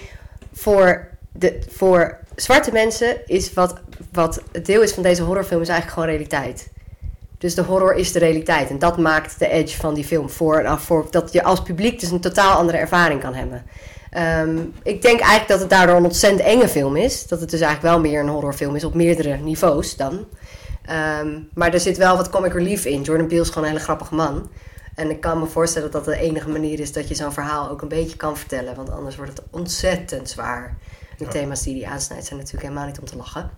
voor, de, voor zwarte mensen is wat, wat het deel is van deze horrorfilm is eigenlijk gewoon realiteit. Dus de horror is de realiteit. En dat maakt de edge van die film voor en af. Voor, dat je als publiek dus een totaal andere ervaring kan hebben. Um, ik denk eigenlijk dat het daardoor een ontzettend enge film is. Dat het dus eigenlijk wel meer een horrorfilm is op meerdere niveaus dan. Um, maar er zit wel wat comic relief in. Jordan Peele is gewoon een hele grappige man. En ik kan me voorstellen dat dat de enige manier is dat je zo'n verhaal ook een beetje kan vertellen. Want anders wordt het ontzettend zwaar. De ja. thema's die hij aansnijdt zijn natuurlijk helemaal niet om te lachen.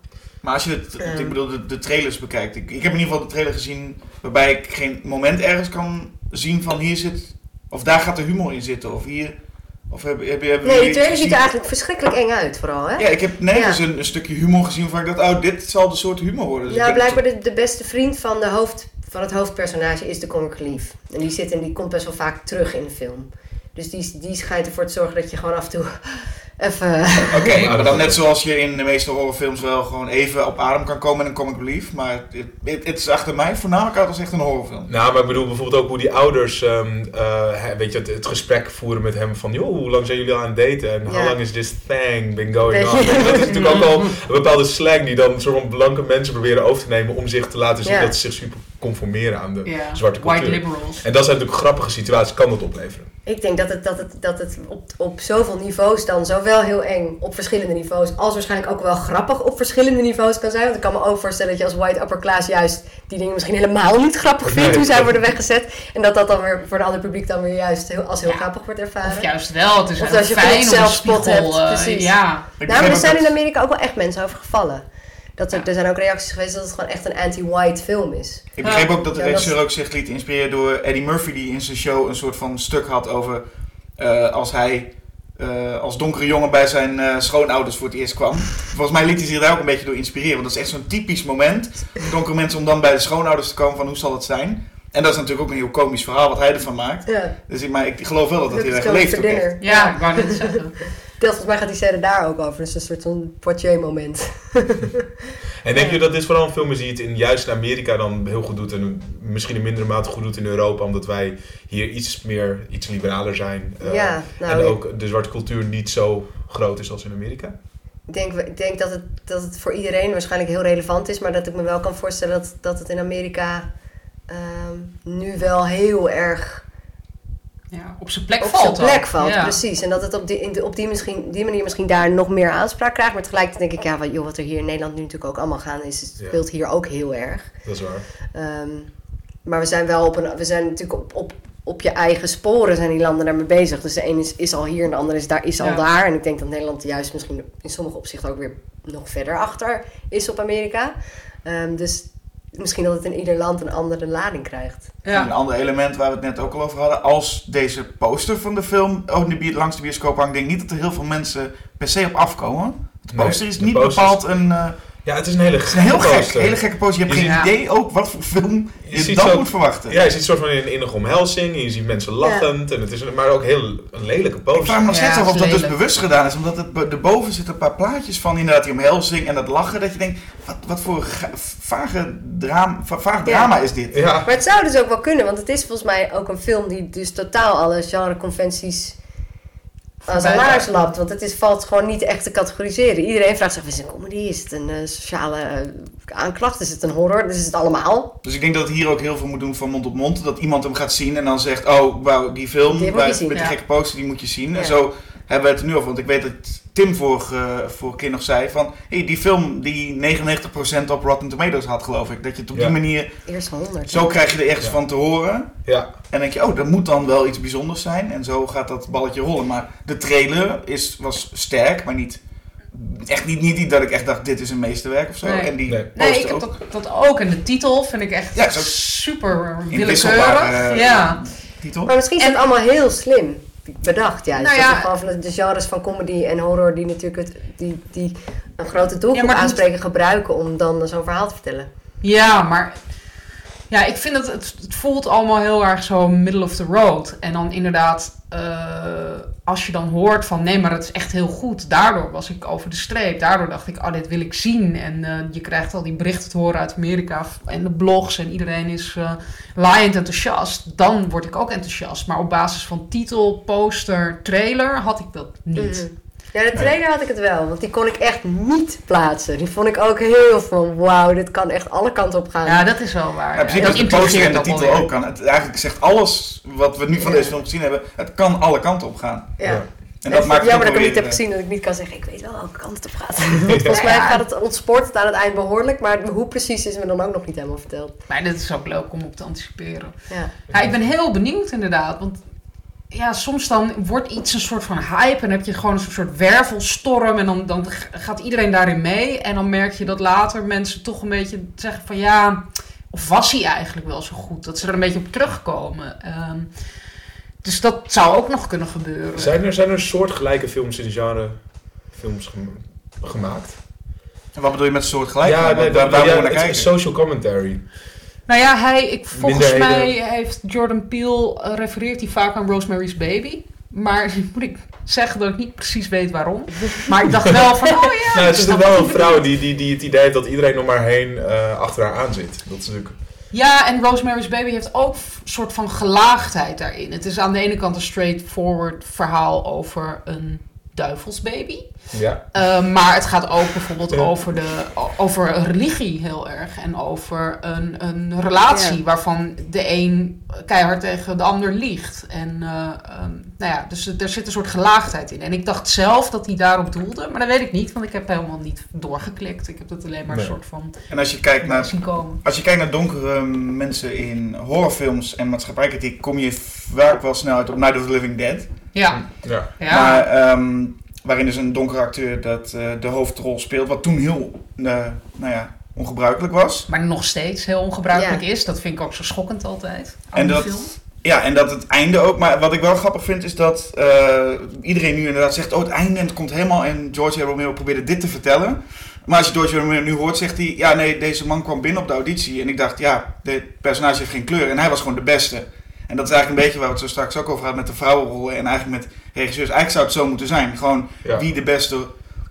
Maar als je het, um, ik bedoel, de, de, trailers bekijkt. Ik, ik heb in ieder geval de trailer gezien waarbij ik geen moment ergens kan zien van hier zit, of daar gaat de humor in zitten. Of hier, of heb, heb, heb Nee, die trailer ziet er eigenlijk verschrikkelijk eng uit vooral, hè? Ja, ik heb nergens ja. een, een, stukje humor gezien waarvan ik dacht, oh, dit zal de soort humor worden. Dus ja, blijkbaar de, de beste vriend van, de hoofd, van het hoofdpersonage is de comic relief. En die zit en die komt best wel vaak terug in de film. Dus die, die schijnt ervoor te zorgen dat je gewoon af en toe even... Oké, okay, maar dan net zoals je in de meeste horrorfilms wel gewoon even op adem kan komen in een comic relief. Maar het, het is achter mij voornamelijk uit als echt een horrorfilm. Nou, maar ik bedoel bijvoorbeeld ook hoe die ouders um, uh, weet je, het, het, gesprek voeren met hem van... joh, hoe lang zijn jullie aan het daten? En how long is this thing been going on? dat is natuurlijk ook al een bepaalde slang die dan soort van blanke mensen proberen over te nemen... om zich te laten zien ja. dat ze zich super conformeren aan de ja. zwarte cultuur. White liberals. En dat zijn natuurlijk grappige situaties, kan dat opleveren. Ik denk dat het, dat het, dat het op, op zoveel niveaus dan zowel heel eng op verschillende niveaus, als waarschijnlijk ook wel grappig op verschillende niveaus kan zijn. Want ik kan me ook voorstellen dat je als white upper class juist die dingen misschien helemaal niet grappig vindt Nee, hoe zij worden weggezet. En dat dat dan weer voor een ander publiek dan weer juist heel, als heel Ja. grappig wordt ervaren. Of juist wel, het is Of wel als je fijn zelfspot hebt, eh, precies. ja. Nou, maar er zijn dat- in Amerika ook wel echt mensen over gevallen. Dat er, Ja. er zijn ook reacties geweest dat het gewoon echt een anti-white film is. Ik begreep ook dat de Ja, dat regisseur ook zich liet inspireren door Eddie Murphy, die in zijn show een soort van stuk had over eh, als hij eh, als donkere jongen bij zijn eh, schoonouders voor het eerst kwam. Volgens mij liet hij zich daar ook een beetje door inspireren, want dat is echt zo'n typisch moment voor donkere mensen om dan bij de schoonouders te komen van hoe zal het zijn. En dat is natuurlijk ook een heel komisch verhaal wat hij ervan maakt. Ja, Dus ik, maar ik geloof wel dat dat heel erg leeft. Ja, ik wou net zeggen. Volgens mij gaat die scène daar ook over. Dus een soort van Poitiers moment. En denk je dat dit vooral een film is die het in, juist in Amerika dan heel goed doet en misschien in mindere mate goed doet in Europa, omdat wij hier iets meer, iets liberaler zijn. eh, ja, nou, en ook de zwarte cultuur niet zo groot is als in Amerika? Ik denk, ik denk dat, het, dat het voor iedereen waarschijnlijk heel relevant is, maar dat ik me wel kan voorstellen dat, dat het in Amerika ehm, nu wel heel erg Ja, op zijn plek op valt zijn plek valt. Ja. Precies. En dat het op, die, op die, misschien, die manier misschien daar nog meer aanspraak krijgt. Maar tegelijkertijd denk ik, ja, wat, joh, wat er hier in Nederland nu natuurlijk ook allemaal gaan is, het speelt hier ook heel erg. Dat is waar. Ehm, maar we zijn wel op een, we zijn natuurlijk op, op, op je eigen sporen zijn die landen daarmee bezig. Dus de ene is, is al hier en de andere is, daar, is al Ja. daar. En ik denk dat Nederland juist misschien in sommige opzichten ook weer nog verder achter is op Amerika. Ehm, dus misschien dat het in ieder land een andere lading krijgt. Ja. Een ander element waar we het net ook al over hadden. Als deze poster van de film oh, langs de bioscoop hangt, denk ik niet dat er heel veel mensen per se op afkomen. De Nee, poster is de niet poster is- bepaald een, eh, Ja, het is een hele een heel gek, poster. hele gekke poster. Je hebt Je geen ziet- idee ook wat voor film Je dan zo- moet verwachten. Ja, je ziet een soort van een innige omhelzing. En je ziet mensen lachend. En het is een, maar ook heel een lelijke Ik vraag poster. me nog steeds af of dat dus bewust gedaan is. Omdat het, erboven zitten een paar plaatjes van inderdaad die omhelzing en dat lachen. Dat je denkt, wat, wat voor vage drama, va- vaag drama is dit? Ja, Maar het zou dus ook wel kunnen, want het is volgens mij ook een film die dus totaal alle genreconventies aan zijn Voorbij laars lapt. Want het is, valt gewoon niet echt te categoriseren. Iedereen vraagt zich, is het een comedy? Is het een eh, sociale eh, aanklacht? Is het een horror? Dus is het allemaal? Dus ik denk dat het hier ook heel veel moet doen van mond op mond. Dat iemand hem gaat zien en dan zegt, oh wauw, die film Die bij- met die gekke poster, die moet je zien. En zo hebben we het er nu over. Want ik weet dat Tim vorige, vorige keer nog zei van, hey, die film die 99% op Rotten Tomatoes had geloof ik. Dat je het op Ja. die manier, Eerst 100. zo krijg je er ergens Ja. van te horen. ja. En dan denk je, oh, dat moet dan wel iets bijzonders zijn. En zo gaat dat balletje rollen. Maar de trailer is, was sterk, maar niet... Echt niet, niet dat ik echt dacht, dit is een meesterwerk of zo. Nee. En die Nee. Nee, ik heb ook. dat, dat ook. En de titel vind ik echt Ja, zo- super willekeurig. eh, ja. titel. Maar misschien is het allemaal heel slim bedacht. Nou ja- je gewoon van de genres van comedy en horror die natuurlijk het, die, die een grote doelgroep Ja, aanspreken gebruiken om dan zo'n verhaal te vertellen. Ja, maar ja, ik vind dat het, het voelt allemaal heel erg zo middle of the road. En dan inderdaad, eh, als je dan hoort van nee, maar het is echt heel goed. Daardoor was ik over de streep. Daardoor dacht ik, oh, dit wil ik zien. En eh, je krijgt al die berichten te horen uit Amerika en de blogs en iedereen is eh laaiend enthousiast. Dan word ik ook enthousiast. Maar op basis van titel, poster, trailer had ik dat niet. Ja, de trailer had ik het wel, want die kon ik echt niet plaatsen. Die vond ik ook heel van, wauw, dit kan echt alle kanten op gaan. Ja, dat is wel waar. Ja, precies, dat dat de poster en de titel ook kan. Het, eigenlijk zegt alles wat we nu van Ja. deze film gezien hebben, het kan alle kanten op gaan. Ja. Ja. En dat maakt het jammer dat ik hem niet heb gezien, dat ik niet kan zeggen, ik weet wel welke kant het op gaat. Volgens mij gaat het ontspoort het aan het eind behoorlijk, maar hoe precies is me dan ook nog niet helemaal verteld. Maar dit is ook leuk om op te anticiperen. Ja. Ja, ik ben heel benieuwd inderdaad. Want ja, soms dan wordt iets een soort van hype. En dan heb je gewoon een soort wervelstorm. En dan, dan gaat iedereen daarin mee. En dan merk je dat later mensen toch een beetje zeggen van ja... Of was hij eigenlijk wel zo goed? Dat ze er een beetje op terugkomen. Ehm, dus dat zou ook nog kunnen gebeuren. Zijn er, zijn er soortgelijke films in de genre films gem- gemaakt? En wat bedoel je met soortgelijk? ja, nee, waar, waar ja, moet je naar kijken? is social commentary. Nou ja, hij, ik, volgens mij heeft Jordan Peele, eh, refereert hij vaak aan Rosemary's Baby. Maar moet ik zeggen dat ik niet precies weet waarom. Maar ik dacht wel van, oh ja. nou, het is toch wel een vrouw die, die, die het idee heeft dat iedereen nog maar heen eh, achter haar aan zit. Dat is natuurlijk... Ja, en Rosemary's Baby heeft ook een soort van gelaagdheid daarin. Het is aan de ene kant een straightforward verhaal over een duivelsbaby. Ja. Uh, maar het gaat ook bijvoorbeeld Ja. over, de, over religie heel erg. En over een, een relatie Ja. waarvan de een keihard tegen de ander liegt. En uh, um, nou ja, dus er zit een soort gelaagdheid in. En ik dacht zelf dat hij daarop doelde. Maar dat weet ik niet, want ik heb helemaal niet doorgeklikt. Ik heb het alleen maar Nee. een soort van En als je kijkt naar zien komen. Als je kijkt naar donkere mensen in horrorfilms en maatschappijkritiek, kom je vaak wel snel uit op Night of the Living Dead. Ja, Ja. ja. Maar, ehm, waarin dus een donkere acteur dat, eh, de hoofdrol speelt, wat toen heel eh, nou ja, ongebruikelijk was. Maar nog steeds heel ongebruikelijk is. Dat vind ik ook zo schokkend altijd. aan En die dat, film. ja, en dat het einde ook. Maar wat ik wel grappig vind is dat eh, iedereen nu inderdaad zegt: Oh, het einde en het komt helemaal. En George A. Romero probeerde dit te vertellen. Maar als je George. Romero nu hoort, zegt hij: Ja, nee, deze man kwam binnen op de auditie. En ik dacht: Ja, dit personage heeft geen kleur. En hij was gewoon de beste. En dat is eigenlijk een beetje waar we het zo straks ook over hadden met de vrouwenrollen. En eigenlijk met regisseurs. Eigenlijk zou het zo moeten zijn. Gewoon Ja. wie de beste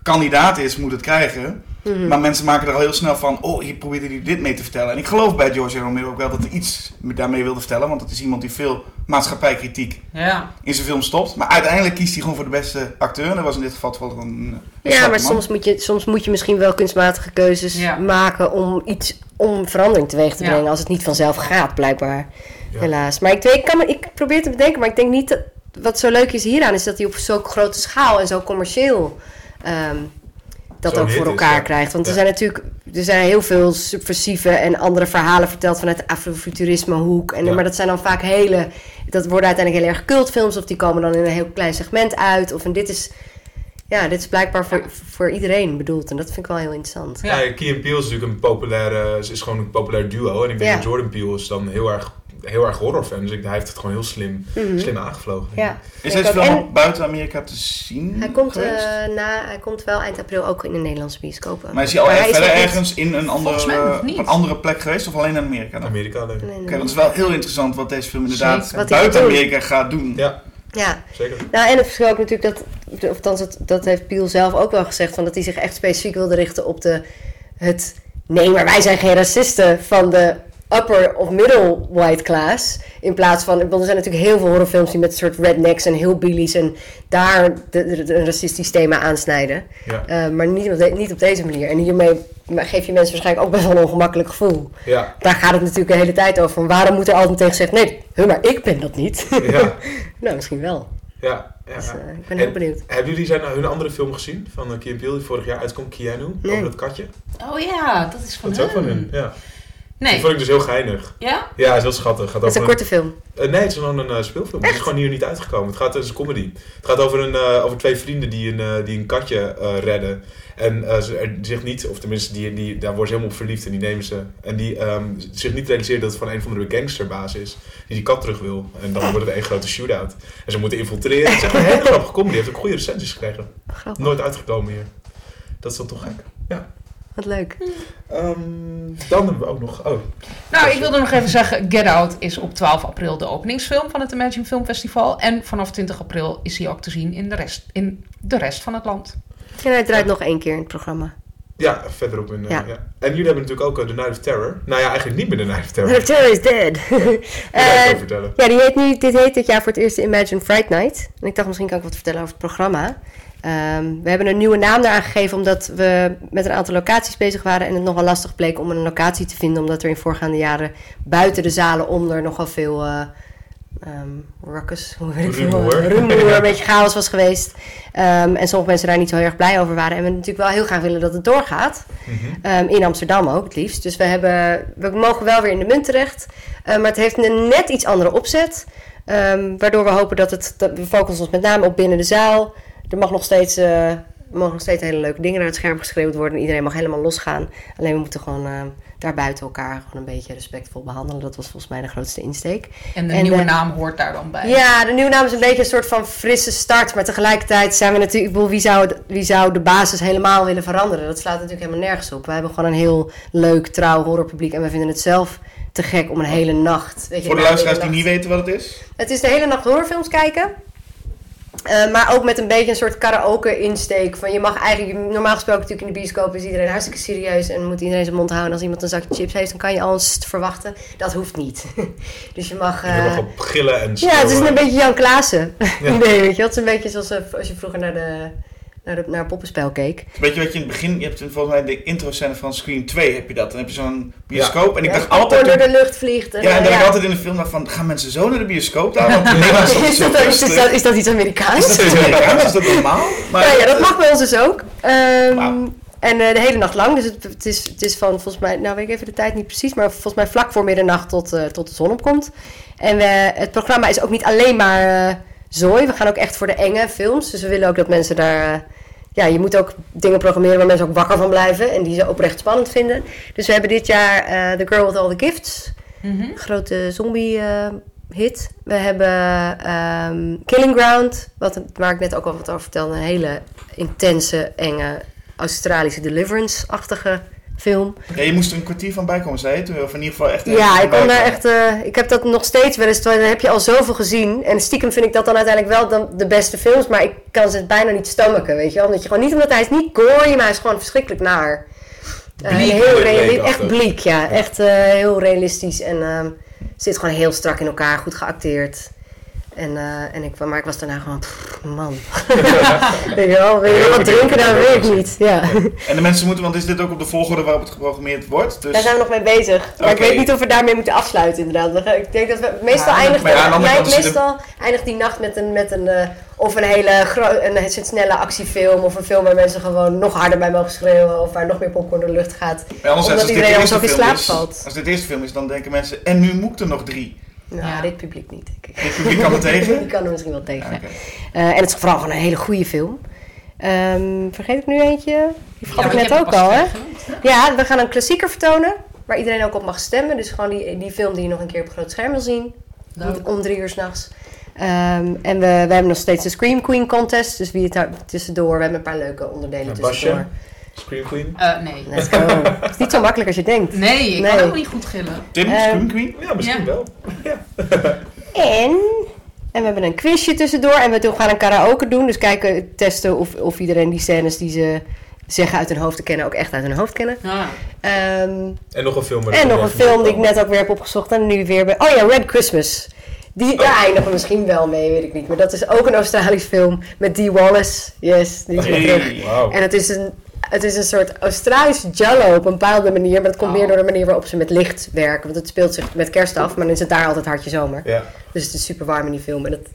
kandidaat is, moet het krijgen. Mhm. Maar mensen maken er al heel snel van, oh, hier probeerde hij dit mee te vertellen. En ik geloof bij George. Romero ook wel dat hij iets daarmee wilde vertellen. Want het is iemand die veel maatschappijkritiek Ja. in zijn film stopt. Maar uiteindelijk kiest hij gewoon voor de beste acteur. En dat was in dit geval wel een, een Ja, maar man. soms moet, je, soms moet je misschien wel kunstmatige keuzes Ja. maken om iets om verandering teweeg te Ja. brengen. Als het niet vanzelf gaat, blijkbaar. Helaas. Maar ik, kan ik probeer te bedenken, maar ik denk niet dat. Wat zo leuk is hieraan, is dat hij op zo'n grote schaal en zo commercieel ehm, dat ook voor is, elkaar ja. krijgt. Want er zijn natuurlijk er zijn heel veel subversieve en andere verhalen verteld vanuit de afrofuturisme hoek. En, Ja. Maar dat zijn dan vaak hele. Dat worden uiteindelijk heel erg cultfilms, of die komen dan in een heel klein segment uit. Of en dit is. Ja, dit is blijkbaar voor, voor iedereen bedoeld. En dat vind ik wel heel interessant. Ja. Key Peele is natuurlijk een populaire, ze is gewoon een populair duo. En ik denk dat Jordan Peele is dan heel erg heel erg horrorfan. Dus ik, hij heeft het gewoon heel slim, Mhm. slim aangevlogen. Ja. Is deze film En- buiten Amerika te zien Hij komt, eh, na, hij komt wel eind april ook in de Nederlandse bioscopen. maar is hij al maar verder ergens in een andere, een andere plek geweest? Of alleen in Amerika dan? Amerika alleen. Nee, nee, Oké, want het is wel heel interessant wat deze film inderdaad buiten doen. Amerika gaat doen. Ja, Ja, zeker. nou en het verschil ook natuurlijk dat, of althans het, dat heeft Piel zelf ook wel gezegd, van dat hij zich echt specifiek wilde richten op de, het, nee maar wij zijn geen racisten van de upper of middle white class. In plaats van, ik bedoel, er zijn natuurlijk heel veel horrorfilms die met soort rednecks en hillbillies en daar de, de- de- een racistisch thema aansnijden. Ja. Eh, maar niet op, de- niet op deze manier. En hiermee geef je mensen waarschijnlijk ook best wel een ongemakkelijk gevoel. Ja, Daar gaat het natuurlijk de hele tijd over. Van waarom moet er altijd tegen gezegd, nee, huh, maar ik ben dat niet. ja, nou, misschien wel. ja. ja. Dus, eh, ik ben heel En benieuwd. Hebben jullie zijn, hun andere film gezien van uh, Key Peele die vorig jaar uitkomt, Keanu, Nee. over dat katje? Oh ja, dat is van Dat is ook van hun. hun, ja. Die Nee. vond ik dus heel geinig. Ja? Ja, het is heel schattig. Gaat Het is over een korte film. Eh, nee, het is gewoon een eh, speelfilm. Het is gewoon hier niet uitgekomen. Het gaat het is een comedy. Het gaat over, een, eh, over twee vrienden die een, eh, die een katje eh, redden. En eh, ze er zich niet, of tenminste, die, die, daar worden ze helemaal op verliefd en die nemen ze. En die ehm, zich niet realiseren dat het van een van de gangsterbaas is. Die die kat terug wil. En dan wordt het één grote shootout. En ze moeten infiltreren. Het is echt een hele grappige comedy. Heeft ook goede recensies gekregen. Grappig. Nooit uitgekomen hier. Dat is dan toch gek. Ja. Wat leuk. Ehm, dan hebben we ook nog... Oh, Nou, ik wilde nog even zeggen, Get Out is op 12 april de openingsfilm van het Imagine Film Festival. En vanaf 20 april is hij ook te zien in de rest, in de rest van het land. En hij draait nog één keer in het programma. ja, verderop in... eh, Ja. ja. En jullie hebben natuurlijk ook eh, The Night of Terror. Nou ja, eigenlijk niet meer The Night of Terror. The Terror is dead. Vertellen? ja, die heet nu, dit heet dit jaar voor het eerst de Imagine Fright Night. En ik dacht, misschien kan ik wat vertellen over het programma. Ehm, we hebben een nieuwe naam eraan gegeven omdat we met een aantal locaties bezig waren en het nogal lastig bleek om een locatie te vinden, omdat er in voorgaande jaren buiten de zalen onder nogal veel ehm ruckus, hoe weet ik veel, Rumoer. eh, rumoer, een beetje chaos was geweest. Ehm, en sommige mensen daar niet zo heel erg blij over waren. En we natuurlijk wel heel graag willen dat het doorgaat. Mhm. In Amsterdam ook, het liefst. Dus we, hebben, we mogen wel weer in de munt terecht. Eh, maar het heeft een net iets andere opzet. Waardoor we hopen dat het... Dat we focussen ons met name op binnen de zaal. Er mag nog steeds... eh, er mogen nog steeds hele leuke dingen naar het scherm geschreeuwd worden. Iedereen mag helemaal losgaan. Alleen we moeten gewoon ehm daar buiten elkaar gewoon een beetje respectvol behandelen. Dat was volgens mij de grootste insteek. En de En, nieuwe eh, naam hoort daar dan bij. Ja, de nieuwe naam is een beetje een soort van frisse start. Maar tegelijkertijd zijn we natuurlijk... Wie zou, wie zou de basis helemaal willen veranderen? Dat slaat natuurlijk helemaal nergens op. Wij hebben gewoon een heel leuk, trouw horrorpubliek. En we vinden het zelf te gek om een hele nacht... Weet je, Voor de luisteraars die niet weten wat het is. Het is de hele nacht horrorfilms kijken. Eh, maar ook met een beetje een soort karaoke-insteek. Van je mag eigenlijk, normaal gesproken natuurlijk in de bioscoop is iedereen hartstikke serieus en moet iedereen zijn mond houden. Als iemand een zakje chips heeft, dan kan je al eens verwachten. Dat hoeft niet. dus je mag. Je eh, mag op gillen en ja, het is een beetje Jan Klaassen. Ja. nee, weet je, het is een beetje zoals eh, als je vroeger naar de, naar de naar poppenspel keek. Weet je wat je in het begin, je hebt volgens mij de intro-scène van Scream 2 heb je dat. Dan heb je zo'n bioscoop en ik Ja, dacht altijd... door de lucht vliegt. En, ja, en eh, dat ik altijd in de film dacht van, gaan mensen zo naar de bioscoop daar? Want is dat is, dat, is, dat, is dat iets Amerikaans? Is dat Amerikaans? Is dat normaal? Maar, ja, ja, dat mag bij ons dus ook. Ehm. En eh, de hele nacht lang. Dus het, het, is, het is van volgens mij, nou weet ik even de tijd niet precies, maar volgens mij vlak voor middernacht tot, eh, tot de zon opkomt. En we, het programma is ook niet alleen maar eh, zooi. We gaan ook echt voor de enge films. Dus we willen ook dat mensen daar. eh, ja, je moet ook dingen programmeren waar mensen ook wakker van blijven en die ze oprecht spannend vinden. Dus we hebben dit jaar eh, The Girl with All the Gifts, Mhm. grote zombie eh, hit. We hebben ehm, Killing Ground, wat, waar ik net ook al wat over vertelde. Een hele intense, enge Australische Deliverance-achtige film. ja, je moest er een kwartier van bij komen, zei je? Toen, of in ieder geval echt... Ja, ik kon daar echt. eh, ik heb dat nog steeds wel eens. Dan heb je al zoveel gezien. En stiekem vind ik dat dan uiteindelijk wel dan de beste films. Maar ik kan ze bijna niet stomaken, weet je wel. Omdat je gewoon niet omdat hij is niet gory, maar hij is gewoon verschrikkelijk naar. Eh, heel bleek, echt bleek, ja. Echt eh, heel realistisch. En ehm, zit gewoon heel strak in elkaar, goed geacteerd. En, eh, en ik, maar ik was daarna gewoon, pff, man. weet je wel, wil je wat drinken? Nou, weet ik niet. Ja. En de mensen moeten, want is dit ook op de volgorde waarop het geprogrammeerd wordt? Dus... Daar zijn we nog mee bezig. Maar ik weet niet of we daarmee moeten afsluiten, inderdaad. Ik denk dat we meestal Ja, eindigt, ja, de meestal eindigt die nacht met een, met een eh, of een hele een, een snelle actiefilm of een film waar mensen gewoon nog harder bij mogen schreeuwen of waar nog meer popcorn door de lucht gaat. Omdat de iedereen anders ook in slaap is- valt. Als dit de eerste film is, dan denken mensen, en nu moet er nog drie. Nou, Ja. dit publiek niet, denk ik. Dit publiek kan er tegen? Die kan er misschien wel tegen. Oké. Eh, en het is vooral gewoon een hele goede film. Ehm, vergeet ik nu eentje? Die vergat Ja, ik net ook al, hè? Ja, we gaan een klassieker vertonen. waar iedereen ook op mag stemmen. Dus gewoon die, die film die je nog een keer op groot scherm wil zien. Leuk. Om drie uur s'nachts. Ehm en we, we hebben nog steeds de Scream Queen contest. Dus wie het daar tussendoor. We hebben een paar leuke onderdelen En tussendoor. Scream Queen? Eh, nee. Let's go. Het is niet zo makkelijk als je denkt. Nee, ik Nee. kan ook niet goed gillen. Tim, Ehm, Scream Queen? Ja, misschien Ja. wel. En, en we hebben een quizje tussendoor. En we doen- gaan een karaoke doen. Dus kijken, testen of, of iedereen die scènes die ze zeggen uit hun hoofd te kennen... ook echt uit hun hoofd kennen. Ah. Ehm, En nog een film. En nog een film die ik net ook weer heb opgezocht en nu weer bij... Oh ja, Red Christmas. Die, Daar eindigen we misschien wel mee, weet ik niet. Maar dat is ook een Australisch film met Dee Wallace. Yes, die is terug. Wauw. En het is, een, het is een soort Australisch Jallo op een bepaalde manier. Maar dat komt Oh. meer door de manier waarop ze met licht werken. Want het speelt zich met kerst af, maar dan is het daar altijd hartje zomer. Ja. Dus het is super warm in die film. En het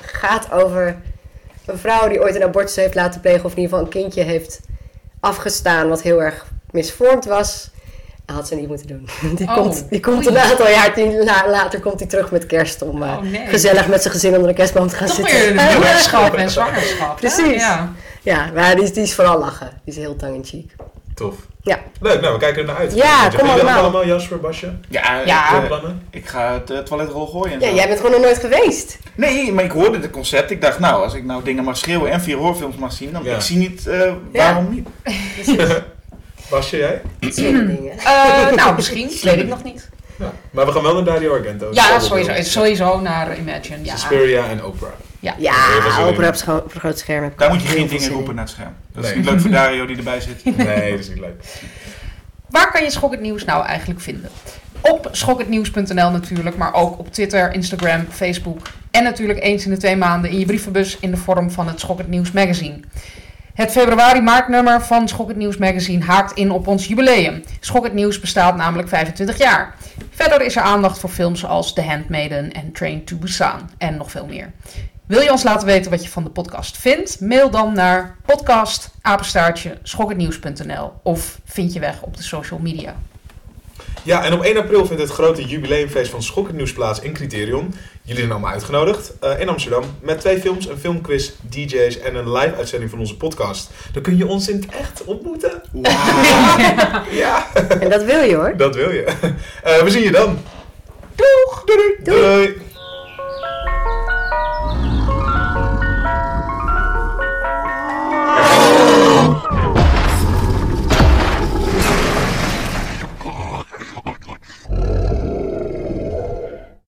gaat over een vrouw die ooit een abortus heeft laten plegen. Of in ieder geval een kindje heeft afgestaan wat heel erg misvormd was. Dat had ze niet moeten doen. Die Oh, komt, die komt oei. een aantal jaar die- la- later komt hij terug met kerst om eh, Oh, nee. gezellig met zijn gezin onder de kerstboom te gaan Toch zitten. weer de moederschap en zwangerschap. Precies. Ja. Ja, maar die, is- die is vooral lachen. Die is heel tongue in cheek. Tof. Ja. Leuk, nou we kijken er naar uit. Ja, kom allemaal. allemaal, Jasper, Basje? Ja, Ja. Ik, eh, plannen? ik ga het eh, toiletrol gooien. en Ja, jij bent gewoon nog nooit geweest. Nee, maar ik hoorde het concept. Ik dacht, nou, als ik nou dingen mag schreeuwen en vier horrorfilms mag zien, dan Ja. ik zie niet eh, waarom niet. Basje, jij? Dingen. Eh, nou, misschien. Dat weet ik nog niet. Ja. Maar we gaan wel naar Dario Argento. Ja, sowieso, sowieso naar Imagine. Ja. Suspiria en Oprah. Ja. Ja, opera op, scho- op een groot scherm. Daar moet je geen dingen roepen naar het scherm. Dat is Nee. niet leuk voor Dario die erbij zit. Nee, dat is niet leuk. Waar kan je Schok het Nieuws nou eigenlijk vinden? Op schokhetnieuws.nl natuurlijk, maar ook op Twitter, Instagram, Facebook. En natuurlijk eens in de twee maanden in je brievenbus in de vorm van het Schok het Nieuws magazine. Het februari-maart-nummer van Schok het Nieuws magazine haakt in op ons jubileum. Schok het Nieuws bestaat namelijk 25 jaar. Verder is er aandacht voor films als The Handmaiden en Train to Busan en nog veel meer. Wil je ons laten weten wat je van de podcast vindt? Mail dan naar podcast schokhetnieuws.nl of vind je weg op de social media. Ja, en op 1 april vindt het grote jubileumfeest van Schok het Nieuws plaats in Criterion. Jullie zijn allemaal uitgenodigd eh, in Amsterdam met twee films, een filmquiz, DJ's en een live uitzending van onze podcast. Dan kun je ons in het echt ontmoeten. Ja, En dat wil je hoor. dat wil je. Eh, we zien je dan. Doeg! doei. doei. doei.